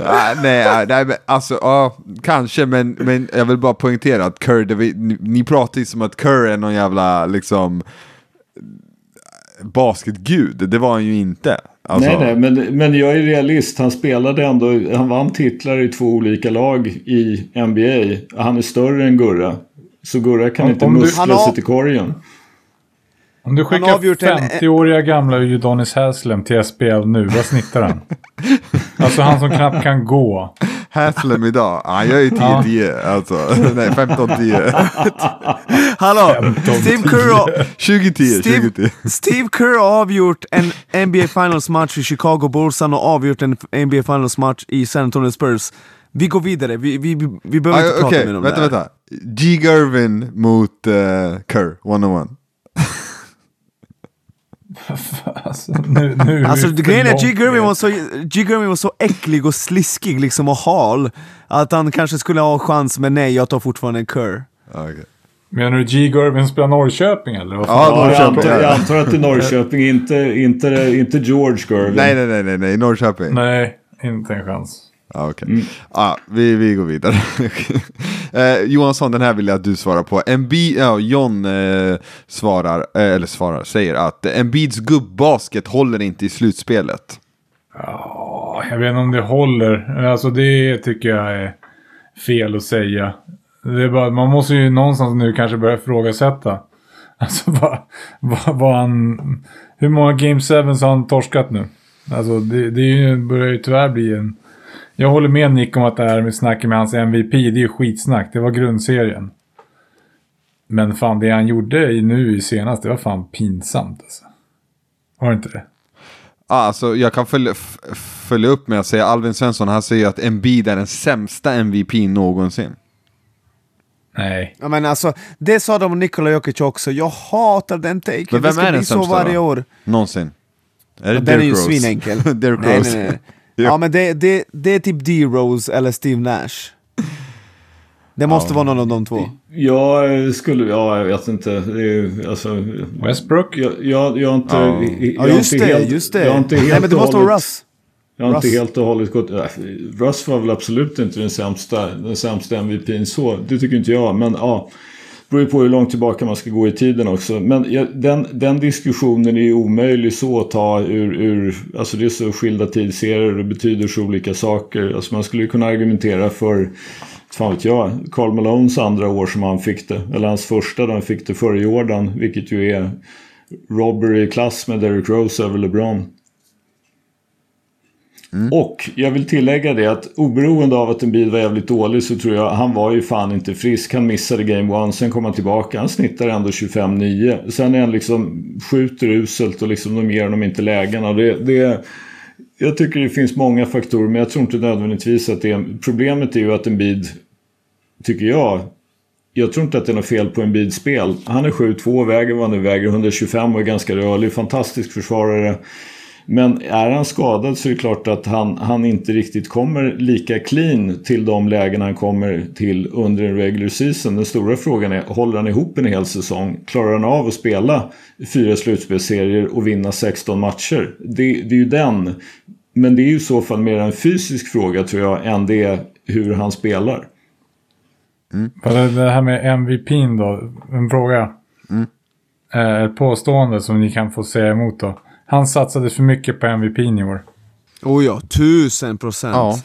S4: Nej, nej, nej, men alltså ja, kanske, men, men jag vill bara poängtera att Kerr, det, ni, ni pratar ju som att Kerr är någon jävla liksom basketgud. Det var han ju inte. Alltså,
S1: Nej, nej, men, men jag är realist. Han spelade ändå, han vann titlar i två olika lag i NBA. Han är större än Gurra. Så Gurra kan
S2: Om-
S1: inte
S2: om du-
S1: muskla
S3: har-
S1: sig till korgen.
S2: Om du
S3: har
S2: skickar
S3: avgjort en-
S2: 50-åriga gamla Udonis Haslem till SPL nu, vad snittar han? alltså han som knappt kan gå.
S4: Haslem idag, ah, jag är ju 10-10, alltså. Nej, 15-10.
S3: Hallå! Steve Kerr, har-
S4: 20-10,
S3: Steve,
S4: 20-10.
S3: Steve Kerr har avgjort en NBA Finals match i Chicago Bulls, han har avgjort en NBA Finals match i San Antonio Spurs. Vi går vidare, vi, vi, vi, behöver inte
S4: Ah,
S3: prata mer om
S4: vänta,
S3: det här.
S4: vänta. G. Gervin mot uh, Kerr, one-on-one.
S2: Alltså, nu, nu är
S3: Alltså grejen är att G.
S2: ner.
S3: var, så, G. Gervin var så äcklig och sliskig liksom och hal att han kanske skulle ha chans, men nej, jag tar fortfarande Kerr.
S4: Ah, okej.
S2: Menar du G. Gervin spelar Norrköping eller?
S4: Ja,
S1: Ja, jag,
S4: Norrköping.
S1: antar, jag antar att det är Norrköping, inte, inte, inte George Gervin.
S4: Nej, nej, nej, nej, nej, Norrköping.
S2: Nej, inte en chans.
S4: Ah, okej. Ah, vi, vi går vidare. eh, Johansson, den här vill jag att du svarar på. Embiid, ja, John eh, svarar, eh, eller svarar, säger att Embiids gubbasket håller inte i slutspelet.
S2: Ja, jag vet inte om det håller. Alltså det tycker jag är fel att säga. Det är bara, man måste ju någonstans nu kanske börja ifrågasätta. Alltså vad, vad, vad han... Hur många Game 7 har han torskat nu? Alltså det, det är ju, börjar ju tyvärr bli en... Jag håller med Nick om att det här med snacket med hans MVP, det är ju skitsnack. Det var grundserien. Men fan, det han gjorde i nu i senast, det var fan pinsamt alltså. Var det inte det?
S4: Alltså, jag kan följa, följa upp med att säga Alvin Svensson, han säger att Embiid är den sämsta MVP någonsin.
S2: Nej.
S3: Ja, men alltså, det sa de om Nikola Jokic också, jag hatar den taken.
S4: Men
S3: det
S4: vem
S3: ska
S4: är
S3: bli
S4: den
S3: så
S4: sämsta
S3: varje
S4: då?
S3: år.
S4: Någonsin. Är det
S3: Den är ju
S4: Rose?
S3: svinenkel.
S4: Derrick
S3: nej,
S4: Rose.
S3: nej, nej.
S4: Ja.
S3: Ja men det, det, det är typ D-Rose eller Steve Nash. Det måste vara någon av de två.
S1: Jag skulle, ja jag vet inte. Det är, alltså,
S2: Westbrook?
S1: jag, jag, jag har inte...
S4: Ja.
S1: jag
S3: Ja just
S1: inte
S3: det,
S1: helt-
S3: just det.
S1: Jag inte helt
S3: nej men det
S1: och
S3: måste vara
S1: hållet-
S3: Russ.
S1: Jag har inte
S3: Russ.
S1: helt och hållet gått... äh, Russ var väl absolut inte den sämsta, den sämsta MVPn så. Det tycker inte jag. Men ja, beror ju på hur långt tillbaka man ska gå i tiden också. Men ja, den, den diskussionen är ju omöjlig så att ta ur, ur... Alltså det är så skilda tidsserier och det betyder så olika saker. Alltså man skulle ju kunna argumentera för... Fan vet jag, Carl Malones andra år som han fick det. Eller hans första då han fick det före Jordan. Vilket ju är Robbery i klass med Derrick Rose över LeBron. Mm. Och jag vill tillägga det att oberoende av att en bil var jävligt dålig så tror jag han var ju fan inte frisk. Han missade game one, sen kom han tillbaka. Han snittar ändå 25-9. Sen är han liksom skjuter uselt och liksom de ger honom inte lägena. Det, det, jag tycker det finns många faktorer men jag tror inte nödvändigtvis att det är... Problemet är ju att en bid, tycker jag, jag tror inte att det är något fel på en bidspel. Han är 7-2, väger vad han nu väger, 125 och är ganska rörlig. Fantastisk försvarare. Men är han skadad så är det klart att han, han inte riktigt kommer lika clean till de lägen han kommer till under en regular season. Den stora frågan är, håller han ihop en hel säsong? Klarar han av att spela fyra slutspelsserier och vinna 16 matcher? Det, det är ju den. Men det är ju i så fall mer en fysisk fråga tror jag än det är hur han spelar.
S2: För det, det här med MVPn då, en fråga. Eh, Ett påstående som ni kan få säga emot då. Han satsade för mycket på MVPn i år.
S3: Oh ja, tusen procent.
S4: Ja.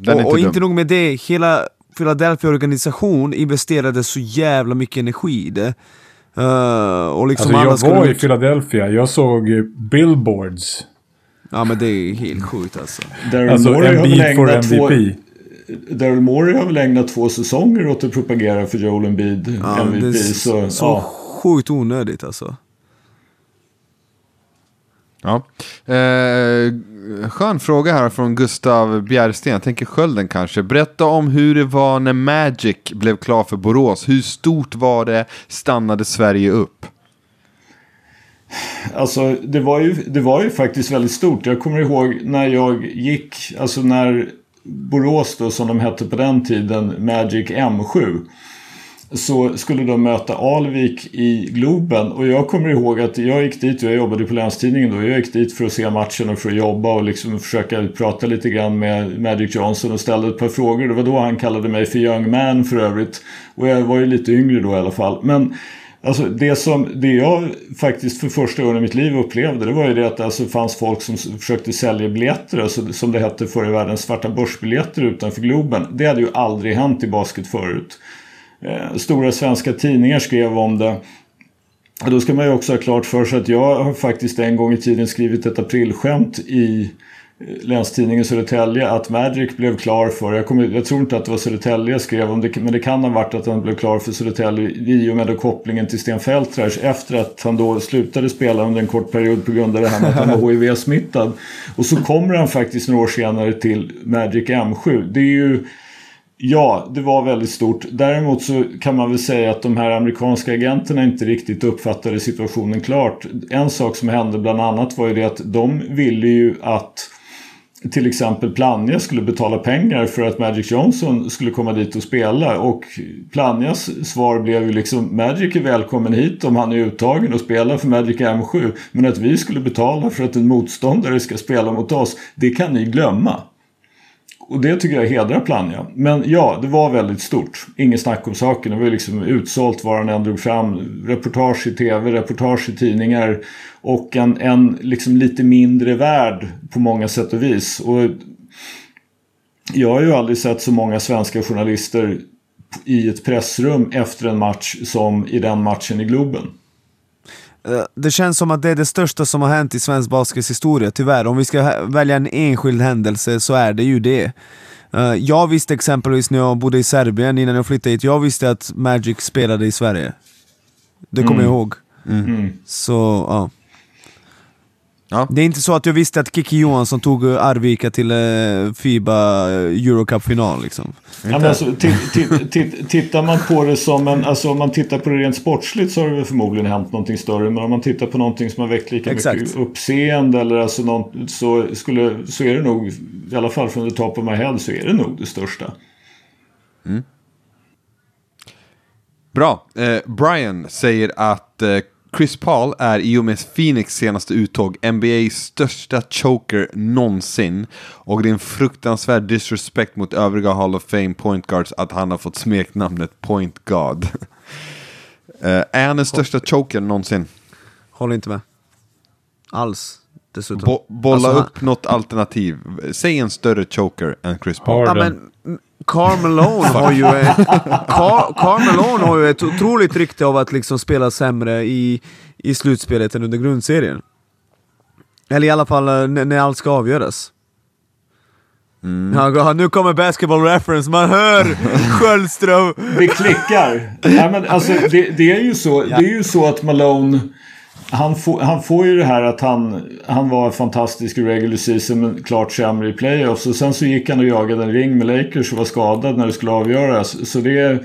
S4: Den
S3: och, och
S4: inte
S3: nog med det, hela Philadelphia organisation investerade så jävla mycket energi i det. Eh, och liksom
S2: Alltså jag var i
S3: ut-
S2: Philadelphia, jag såg billboards.
S3: Ja men det är helt sjukt alltså.
S1: Daryl
S2: Alltså
S1: Morey väl
S2: Embiid for
S1: ägnat två,
S2: MVP.
S1: Daryl Morey har väl ägnat två säsonger åt att propagera för Joel Embiid
S3: Ja,
S1: MVP.
S3: det är
S1: så,
S3: så
S1: ja.
S3: sjukt onödigt alltså.
S4: Ja. Eh, skön fråga här från Gustav Bjärsten. Jag tänker skölden kanske. Berätta om hur det var när Magic blev klar för Borås. Hur stort var det? Stannade Sverige upp?
S1: Alltså det var, ju, det var ju faktiskt väldigt stort. Jag kommer ihåg när jag gick, alltså när Borås då som de hette på den tiden, Magic M7. Så skulle de möta Alvik i Globen och jag kommer ihåg att jag gick dit jag jobbade på Länstidningen då. Jag gick dit för att se matchen och för att jobba och liksom försöka prata lite grann med Magic Johnson och ställde ett par frågor. Det var då han kallade mig för young man för övrigt. Och jag var ju lite yngre då i alla fall. Men Alltså det, som, det jag faktiskt för första gången i mitt liv upplevde det var ju det att det alltså fanns folk som försökte sälja biljetter, alltså som det hette förr i världen, svarta börsbiljetter utanför Globen. Det hade ju aldrig hänt i basket förut. Eh, stora svenska tidningar skrev om det. Då ska man ju också ha klart för sig att jag har faktiskt en gång i tiden skrivit ett aprilskämt i eh, Länstidningen Södertälje att Magic blev klar för, jag, kommer, jag tror inte att det var Södertälje jag skrev om det, men det kan ha varit att han blev klar för Södertälje i och med då kopplingen till Sten Feltrers efter att han då slutade spela under en kort period på grund av det här med att han var HIV-smittad. Och så kommer han faktiskt några år senare till Magic M7. Det är ju Ja, det var väldigt stort. Däremot så kan man väl säga att de här amerikanska agenterna inte riktigt uppfattade situationen klart. En sak som hände bland annat var ju det att de ville ju att till exempel Plannja skulle betala pengar för att Magic Johnson skulle komma dit och spela och Plannjas svar blev ju liksom Magic är välkommen hit om han är uttagen och spelar för Magic M7 men att vi skulle betala för att en motståndare ska spela mot oss det kan ni glömma. Och det tycker jag hedrar Plannja. Men ja, det var väldigt stort. Inget snack om saken. Det var ju liksom utsålt var han än drog fram. Reportage i tv, reportage i tidningar. Och en, en liksom lite mindre värld på många sätt och vis. Och jag har ju aldrig sett så många svenska journalister i ett pressrum efter en match som i den matchen i Globen.
S3: Eh, Det känns som att det är det största som har hänt i svensk baskets historia, tyvärr. Om vi ska välja en enskild händelse så är det ju det. Eh, Jag visste exempelvis när jag bodde i Serbien innan jag flyttade hit, jag visste att Magic spelade i Sverige. Det kommer jag ihåg. Så, ja.
S4: Ja.
S3: Det är inte så att jag visste att Kiki Johansson tog eh, Arvika till eh, Fiba eh, Eurocup-final liksom.
S1: Ja, men alltså, ti- ti- ti- tittar man på det som en, alltså om man tittar på det rent sportsligt så har det förmodligen hänt någonting större. Men om man tittar på någonting som har väckt lika
S3: Exakt.
S1: mycket uppseende eller alltså något, så, skulle, så är det nog, i alla fall från the top of my head, så är det nog det största.
S4: Bra. Eh, Brian säger att eh, Chris Paul är i och med Phoenix senaste uttåg NBAs största choker någonsin. Och det är en fruktansvärd disrespect mot övriga Hall of Fame point guards att han har fått smeknamnet Point God. eh, är han den största chokern någonsin?
S3: Håller inte med. Alls, dessutom.
S4: Bo bolla
S3: Alltså, han-
S4: upp något alternativ. Säg en större choker än Chris Paul.
S2: Har
S3: Ja, men mm, Karl Malone har ju ett, Karl Malone har ju ett otroligt rykte av att liksom spela sämre i, i slutspelet än under grundserien. Eller i alla fall eh, när, allt ska avgöras. Ja, nu kommer basketball reference, man hör Sköldström!
S1: Det klickar. ja, men alltså, det, det, är ju så, det är ju så att Malone han, får, han får ju det här att han, han var fantastisk i regular season men klart sämre i playoffs. Och sen så gick han och jagade en ring med Lakers och var skadad när det skulle avgöras. Så det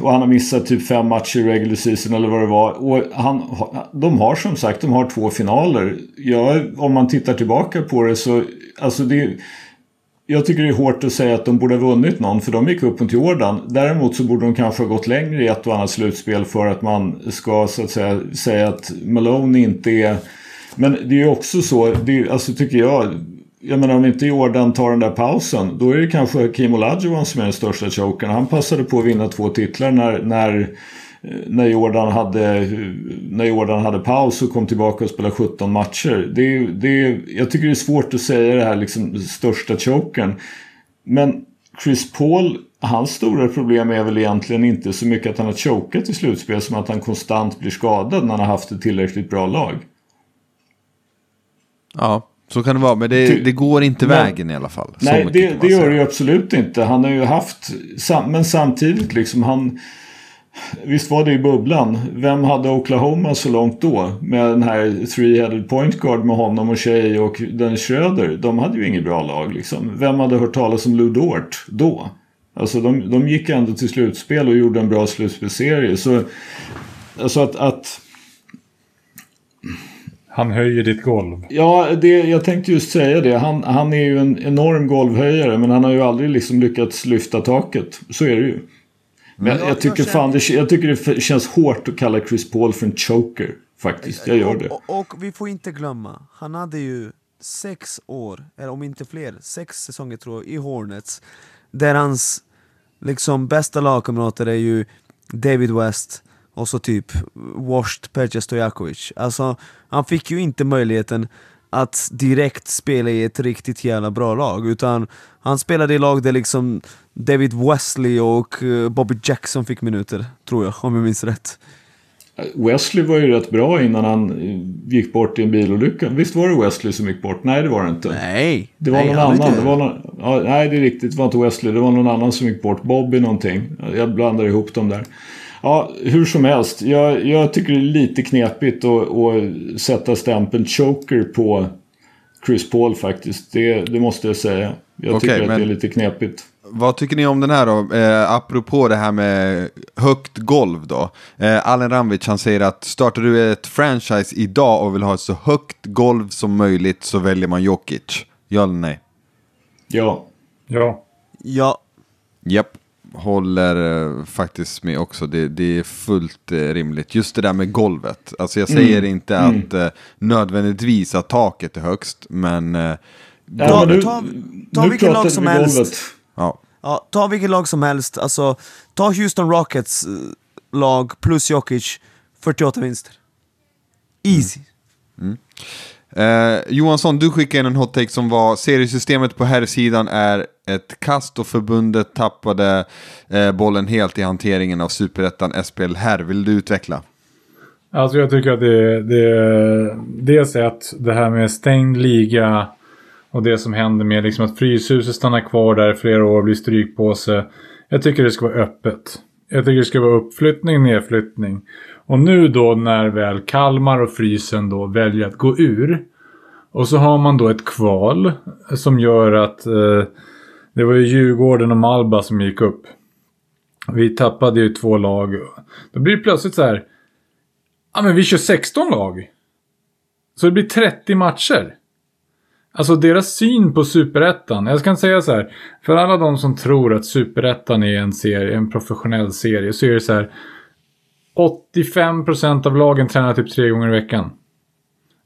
S1: och han har missat typ fem matcher i regular season eller vad det var. Och han, de har som sagt de har två finaler. Ja, om man tittar tillbaka på det så... Alltså det, jag tycker det är hårt att säga att de borde ha vunnit någon för de gick upp mot Jordan. Däremot så borde de kanske ha gått längre i ett och annat slutspel för att man ska så att säga säga att Malone inte är... Men det är ju också så, det är, alltså tycker jag, jag menar om inte Jordan tar den där pausen. Då är det kanske Kim Olajuwon som är den största chokern. Han passade på att vinna två titlar när, när, när, Jordan, hade, när Jordan hade paus och kom tillbaka och spelade 17 matcher. Det, det, jag tycker det är svårt att säga det här liksom största chokern. Men Chris Paul, hans stora problem är väl egentligen inte så mycket att han har chokat i slutspel som att han konstant blir skadad när han har haft ett tillräckligt bra lag.
S4: Ja, så kan det vara. Men det, det går inte men, vägen i alla fall.
S1: Nej, det, det gör det ju absolut inte. Han har ju haft... Men samtidigt liksom han... Visst var det i bubblan. Vem hade Oklahoma så långt då? Med den här three-headed point guard med honom och Shea och den Schröder. De hade ju inget bra lag liksom. Vem hade hört talas om Lou Dort då? Alltså de, de gick ändå till slutspel och gjorde en bra slutspelserie. Så alltså att, att
S2: han höjer ditt golv.
S1: Ja, det, jag tänkte just säga det. Han, han är ju en enorm golvhöjare men han har ju aldrig liksom lyckats lyfta taket. Så är det ju. Men jag, jag, tycker jag, fan det, jag tycker det känns hårt att kalla Chris Paul för en choker. Faktiskt, jag gör det.
S3: Och, och, och vi får inte glömma, han hade ju sex år, eller om inte fler, sex säsonger tror jag, i Hornets. Där hans liksom bästa lagkamrater är ju David West, och så typ washed Peja Stojakovic. Alltså, han fick ju inte möjligheten att direkt spela i ett riktigt jävla bra lag, utan han spelade i lag där liksom David Wesley och eh, Bobby Jackson fick minuter, tror jag, om jag minns rätt.
S1: Wesley var ju rätt bra innan han eh, gick bort i en bilolycka. Visst var det Wesley som gick bort? Nej, det var det inte.
S3: Nej.
S1: Det var
S3: nej,
S1: någon annan. Det var någon, ja, nej, det är riktigt. Det var inte Wesley. Det var någon annan som gick bort. Bobby någonting. Jag blandar ihop dem där. Ja, hur som helst. Jag, jag tycker det är lite knepigt att, att sätta stämpeln choker på Chris Paul faktiskt. Det, det måste jag säga. Jag okay, tycker att det är lite knepigt.
S4: Vad tycker ni om den här då? Eh, apropå det här med högt golv då. Eh, Allen Ramvic han säger att startar du ett franchise idag och vill ha ett så högt golv som möjligt så väljer man Jokic. Ja eller nej?
S1: Ja.
S2: Ja.
S3: Ja.
S4: Japp håller eh, faktiskt med också. Det, det, är fullt eh, rimligt. Just det där med golvet. Alltså jag säger mm. inte mm. att eh, nödvändigtvis att taket är högst, men... Eh,
S3: ja, nu, ta, ta vilket lag som helst. Ja. Ja, ta vilket lag som helst. Alltså, ta Houston Rockets eh, lag plus Jokic, 48 vinster. Easy. Mm. Mm.
S4: Eh, Johansson, du skickade in en hot take som var seriesystemet på här sidan är ett kast och förbundet tappade eh, bollen helt i hanteringen av superettan SPL här. Vill du utveckla?
S2: Alltså jag tycker att det, det dels att det här med stängd liga och det som händer med liksom att Fryshuset stannar kvar där i flera år och blir strykpåse. Jag tycker det ska vara öppet. Jag tycker det ska vara uppflyttning, nedflyttning. Och nu då när väl Kalmar och Frysen då väljer att gå ur. Och så har man då ett kval som gör att eh, det var ju Djurgården och Malba som gick upp. Vi tappade ju två lag. Då blir det plötsligt så här. Ja men vi kör 16 lag. Så det blir 30 matcher. Alltså deras syn på superettan. Jag kan säga så här. För alla de som tror att superettan är en serie, en professionell serie. Så är det så här. 85% av lagen tränar typ tre gånger i veckan.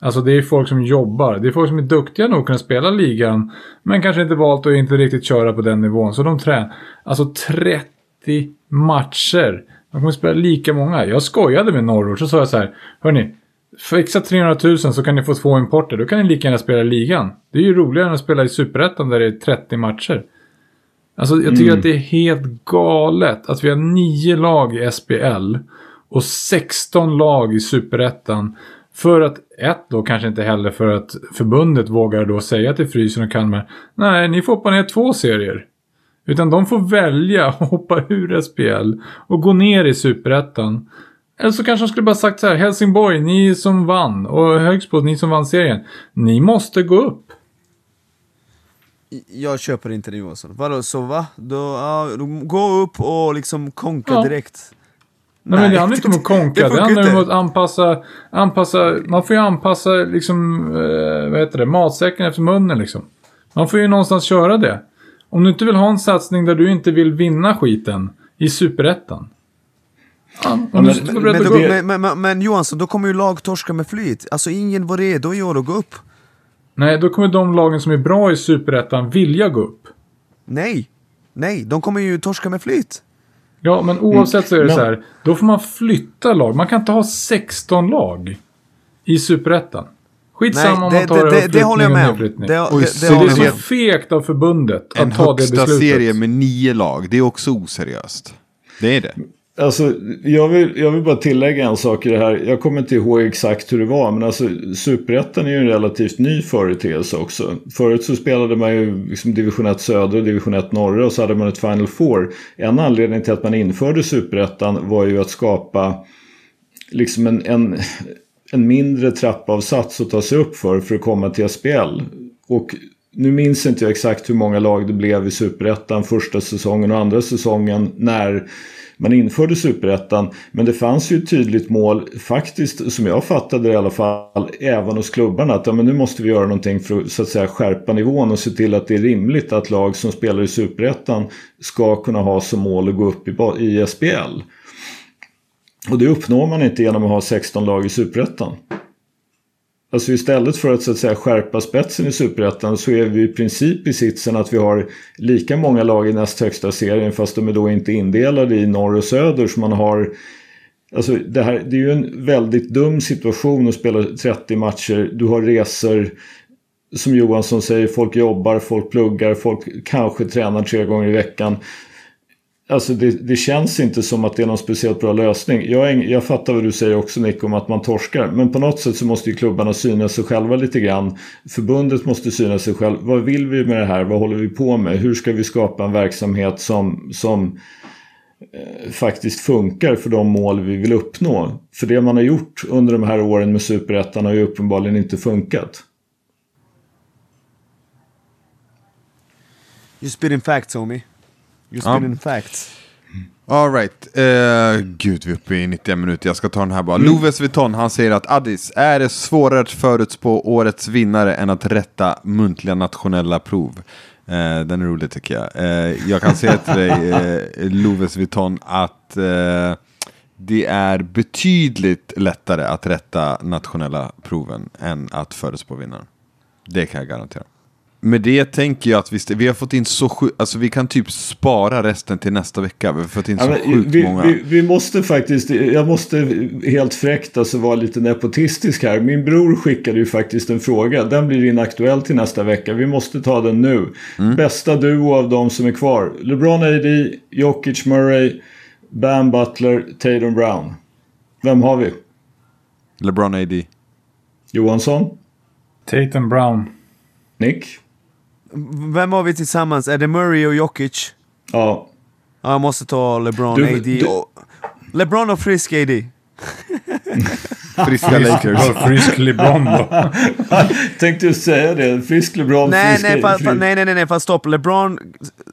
S2: Alltså det är folk som jobbar. Det är folk som är duktiga nog att kunna spela ligan. Men kanske inte valt att inte riktigt köra på den nivån. Så de tränar. Alltså 30 matcher. De kommer spela lika många. Jag skojade med Norrort. Så sa jag så här. Hörni. Fixa 300 000 så kan ni få två importer. Då kan ni lika gärna spela ligan. Det är ju roligare än att spela i Superettan där det är 30 matcher. Alltså jag tycker mm. att det är helt galet att vi har nio lag i SPL och 16 lag i Superettan. För att, ett då kanske inte heller för att förbundet vågar då säga till Frysen och Kalmar Nej, ni får hoppa ner två serier. Utan de får välja att hoppa ur SPL och gå ner i Superettan. Eller så kanske de skulle bara sagt så här, Helsingborg, ni som vann och Högsbo, ni som vann serien. Ni måste gå upp.
S3: Jag köper inte det Johansson. Vadå, så va? Då, ja, gå upp och liksom konka ja. direkt.
S2: Nej, men det handlar inte om att konka. Det, det handlar om att anpassa, anpassa... Man får ju anpassa liksom, eh, vad heter det, matsäcken efter munnen liksom. Man får ju någonstans köra det. Om du inte vill ha en satsning där du inte vill vinna skiten i superettan.
S3: Ja, men, men, men, men, men Johansson, då kommer ju lag torska med flyt. Alltså ingen var redo i år att gå upp.
S2: Nej, då kommer de lagen som är bra i Superettan vilja gå upp.
S3: Nej, nej, de kommer ju torska med flyt.
S2: Ja, men oavsett så är det
S1: Men-
S2: så här. Då får man flytta lag. Man kan inte ha 16 lag i Superettan. Skitsamma om
S3: Nej,
S2: man tar
S3: det, det, det, håller jag med om. Det, det,
S4: så
S3: det
S2: det är så
S3: om.
S2: fegt av förbundet
S4: En
S2: att ta det
S4: högsta
S2: beslutet.
S4: serie med nio lag, det är också oseriöst. Det är det.
S1: Alltså, jag vill, jag vill bara tillägga en sak i det här. Jag kommer inte ihåg exakt hur det var. Men alltså, Superettan är ju en relativt ny företeelse också. Förut så spelade man ju liksom division 1 södra och division 1 norra. Och så hade man ett Final Four. En anledning till att man införde Superettan var ju att skapa liksom en, en, en mindre trappavsats att ta sig upp för. För att komma till SPL. Och nu minns inte jag exakt hur många lag det blev i Superettan första säsongen och andra säsongen när man införde superettan. Men det fanns ju ett tydligt mål, faktiskt som jag fattade det i alla fall, även hos klubbarna. Att ja, men nu måste vi göra någonting för att, så att säga, skärpa nivån och se till att det är rimligt att lag som spelar i superettan ska kunna ha som mål att gå upp i, i SBL. Och det uppnår man inte genom att ha 16 lag i superettan. Alltså istället för att så att säga skärpa spetsen i superettan så är vi i princip i sitsen att vi har lika många lag i näst högsta serien fast de är då inte indelade i norr och söder så man har Alltså det, här, det är ju en väldigt dum situation att spela 30 matcher. Du har resor som Johansson säger, folk jobbar, folk pluggar, folk kanske tränar tre gånger i veckan. Alltså det, det känns inte som att det är någon speciellt bra lösning. Jag, jag fattar vad du säger också Nick om att man torskar. Men på något sätt så måste ju klubbarna syna sig själva lite grann. Förbundet måste syna sig själv. Vad vill vi med det här? Vad håller vi på med? Hur ska vi skapa en verksamhet som, som eh, faktiskt funkar för de mål vi vill uppnå? För det man har gjort under de här åren med Superettan har ju uppenbarligen inte funkat.
S3: You spitting facts homie. You
S4: Ja.
S3: facts.
S4: Alright, uh, gud vi är uppe i 91 minuter, jag ska ta den här bara. Loves Vuitton, han säger att Addis, är det svårare att förutspå årets vinnare än att rätta muntliga nationella prov? Eh, den är rolig tycker jag. Eh, jag kan säga till dig, uh, Loves Vuitton, att det är betydligt lättare att rätta nationella proven än att förutspå vinnaren. Det kan jag garantera. Med det tänker jag att vi, vi har fått in så sjukt, alltså vi kan typ spara resten till nästa vecka. Vi har fått in
S1: Ja,
S4: så
S1: men
S4: sjukt
S1: vi,
S4: många.
S1: vi, vi måste faktiskt, jag måste helt fräckt alltså vara lite nepotistisk här. Min bror skickade ju faktiskt en fråga. Den blir inaktuell till nästa vecka. Vi måste ta den nu.
S4: Mm.
S1: Bästa duo av de som är kvar. LeBron AD, Jokic Murray, Bam Butler, Tatum Brown. Vem har vi?
S4: LeBron AD.
S1: Johansson?
S2: Tatum Brown.
S1: Nick?
S3: Vem har vi tillsammans? Är det Murray och Jokic?
S1: Ja.
S3: Ja, jag måste ta LeBron,
S1: Du-
S3: AD
S1: du-
S3: och... LeBron och Frisk AD.
S4: Friska Lakers.
S2: Frisk LeBron då.
S1: Tänkte ju säga det. Frisk LeBron,
S3: Nej,
S1: frisk
S3: nej, fa, fa,
S1: frisk-
S3: nej, nej, nej, fast stopp. LeBron,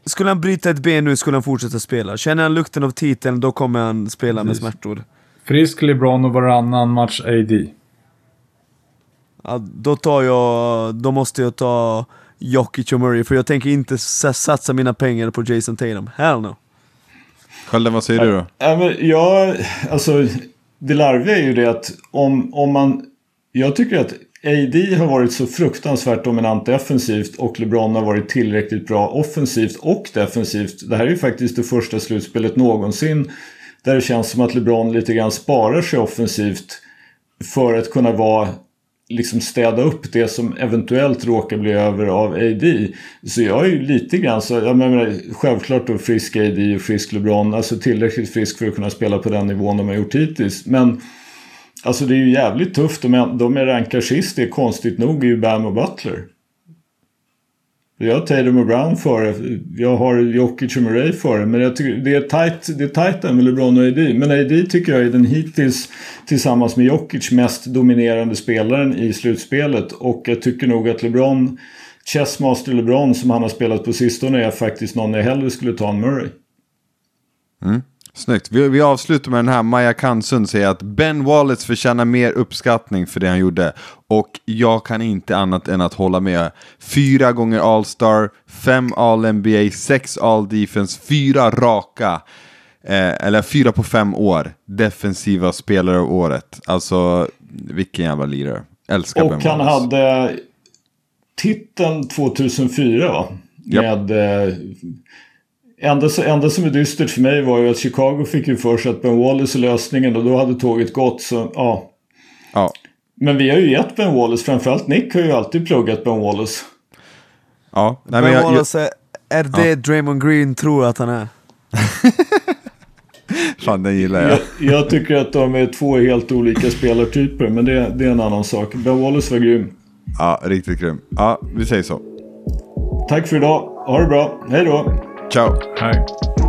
S3: skulle han bryta ett ben nu skulle han fortsätta spela. Känner han lukten av titeln, då kommer han spela med smärtor.
S2: Frisk LeBron och varannan match AD.
S3: Ja, då tar jag, då måste jag ta Jokic och Murray, för jag tänker inte sa- satsa mina pengar på Jason Tatum. Hell no.
S4: Skölden, vad säger du då?
S1: Ja, men jag, alltså, det larviga är ju det att om, om man... Jag tycker att AD har varit så fruktansvärt dominant defensivt och LeBron har varit tillräckligt bra offensivt och defensivt. Det här är ju faktiskt det första slutspelet någonsin där det känns som att LeBron lite grann sparar sig offensivt för att kunna vara liksom städa upp det som eventuellt råkar bli över av AD. Så jag är ju lite grann så, jag menar, självklart då frisk AD och frisk LeBron, alltså tillräckligt frisk för att kunna spela på den nivån de har gjort hittills. Men alltså det är ju jävligt tufft, de är, de är rankar sist, det är konstigt nog, är ju Bam och Butler. Jag har Tatum och Brown före, jag har Jokic och Murray före. Men jag tycker det är tight, det är tight där med LeBron och AD. Men AD tycker jag är den hittills tillsammans med Jokic mest dominerande spelaren i slutspelet. Och jag tycker nog att LeBron, Chessmaster LeBron som han har spelat på sistone är faktiskt någon jag hellre skulle ta än Murray. Mm.
S4: Snyggt. Vi, vi avslutar med den här. Maja Kansund säger att Ben Wallace förtjänar mer uppskattning för det han gjorde. Och jag kan inte annat än att hålla med. Fyra gånger All-Star, fem All-NBA, sex All-Defense, fyra raka. Eh, eller fyra på fem år. Defensiva spelare av året. Alltså, vilken jävla lirare. Älskar Ben
S1: Och han
S4: Wallace.
S1: hade titeln 2004 va? Med... Eh, enda, enda som är dystert för mig var ju att Chicago fick ju för sig att Ben Wallace är lösningen och då hade tåget gått så ja.
S4: Ja,
S1: Men vi har ju gett Ben Wallace, framförallt Nick har ju alltid pluggat Ben Wallace.
S4: ja. Nej, men
S3: Men
S4: jag, jag,
S3: Wallace, är det Draymond Green tror att han är?
S4: fan, den gillar jag.
S1: Jag, jag tycker att de är två helt olika spelartyper, men det, det är en annan sak. Ben Wallace var grym.
S4: Ja, riktigt grym. Ja, vi säger så.
S1: Tack för idag. Ha det bra. Hej då.
S4: Ciao.
S2: Hej.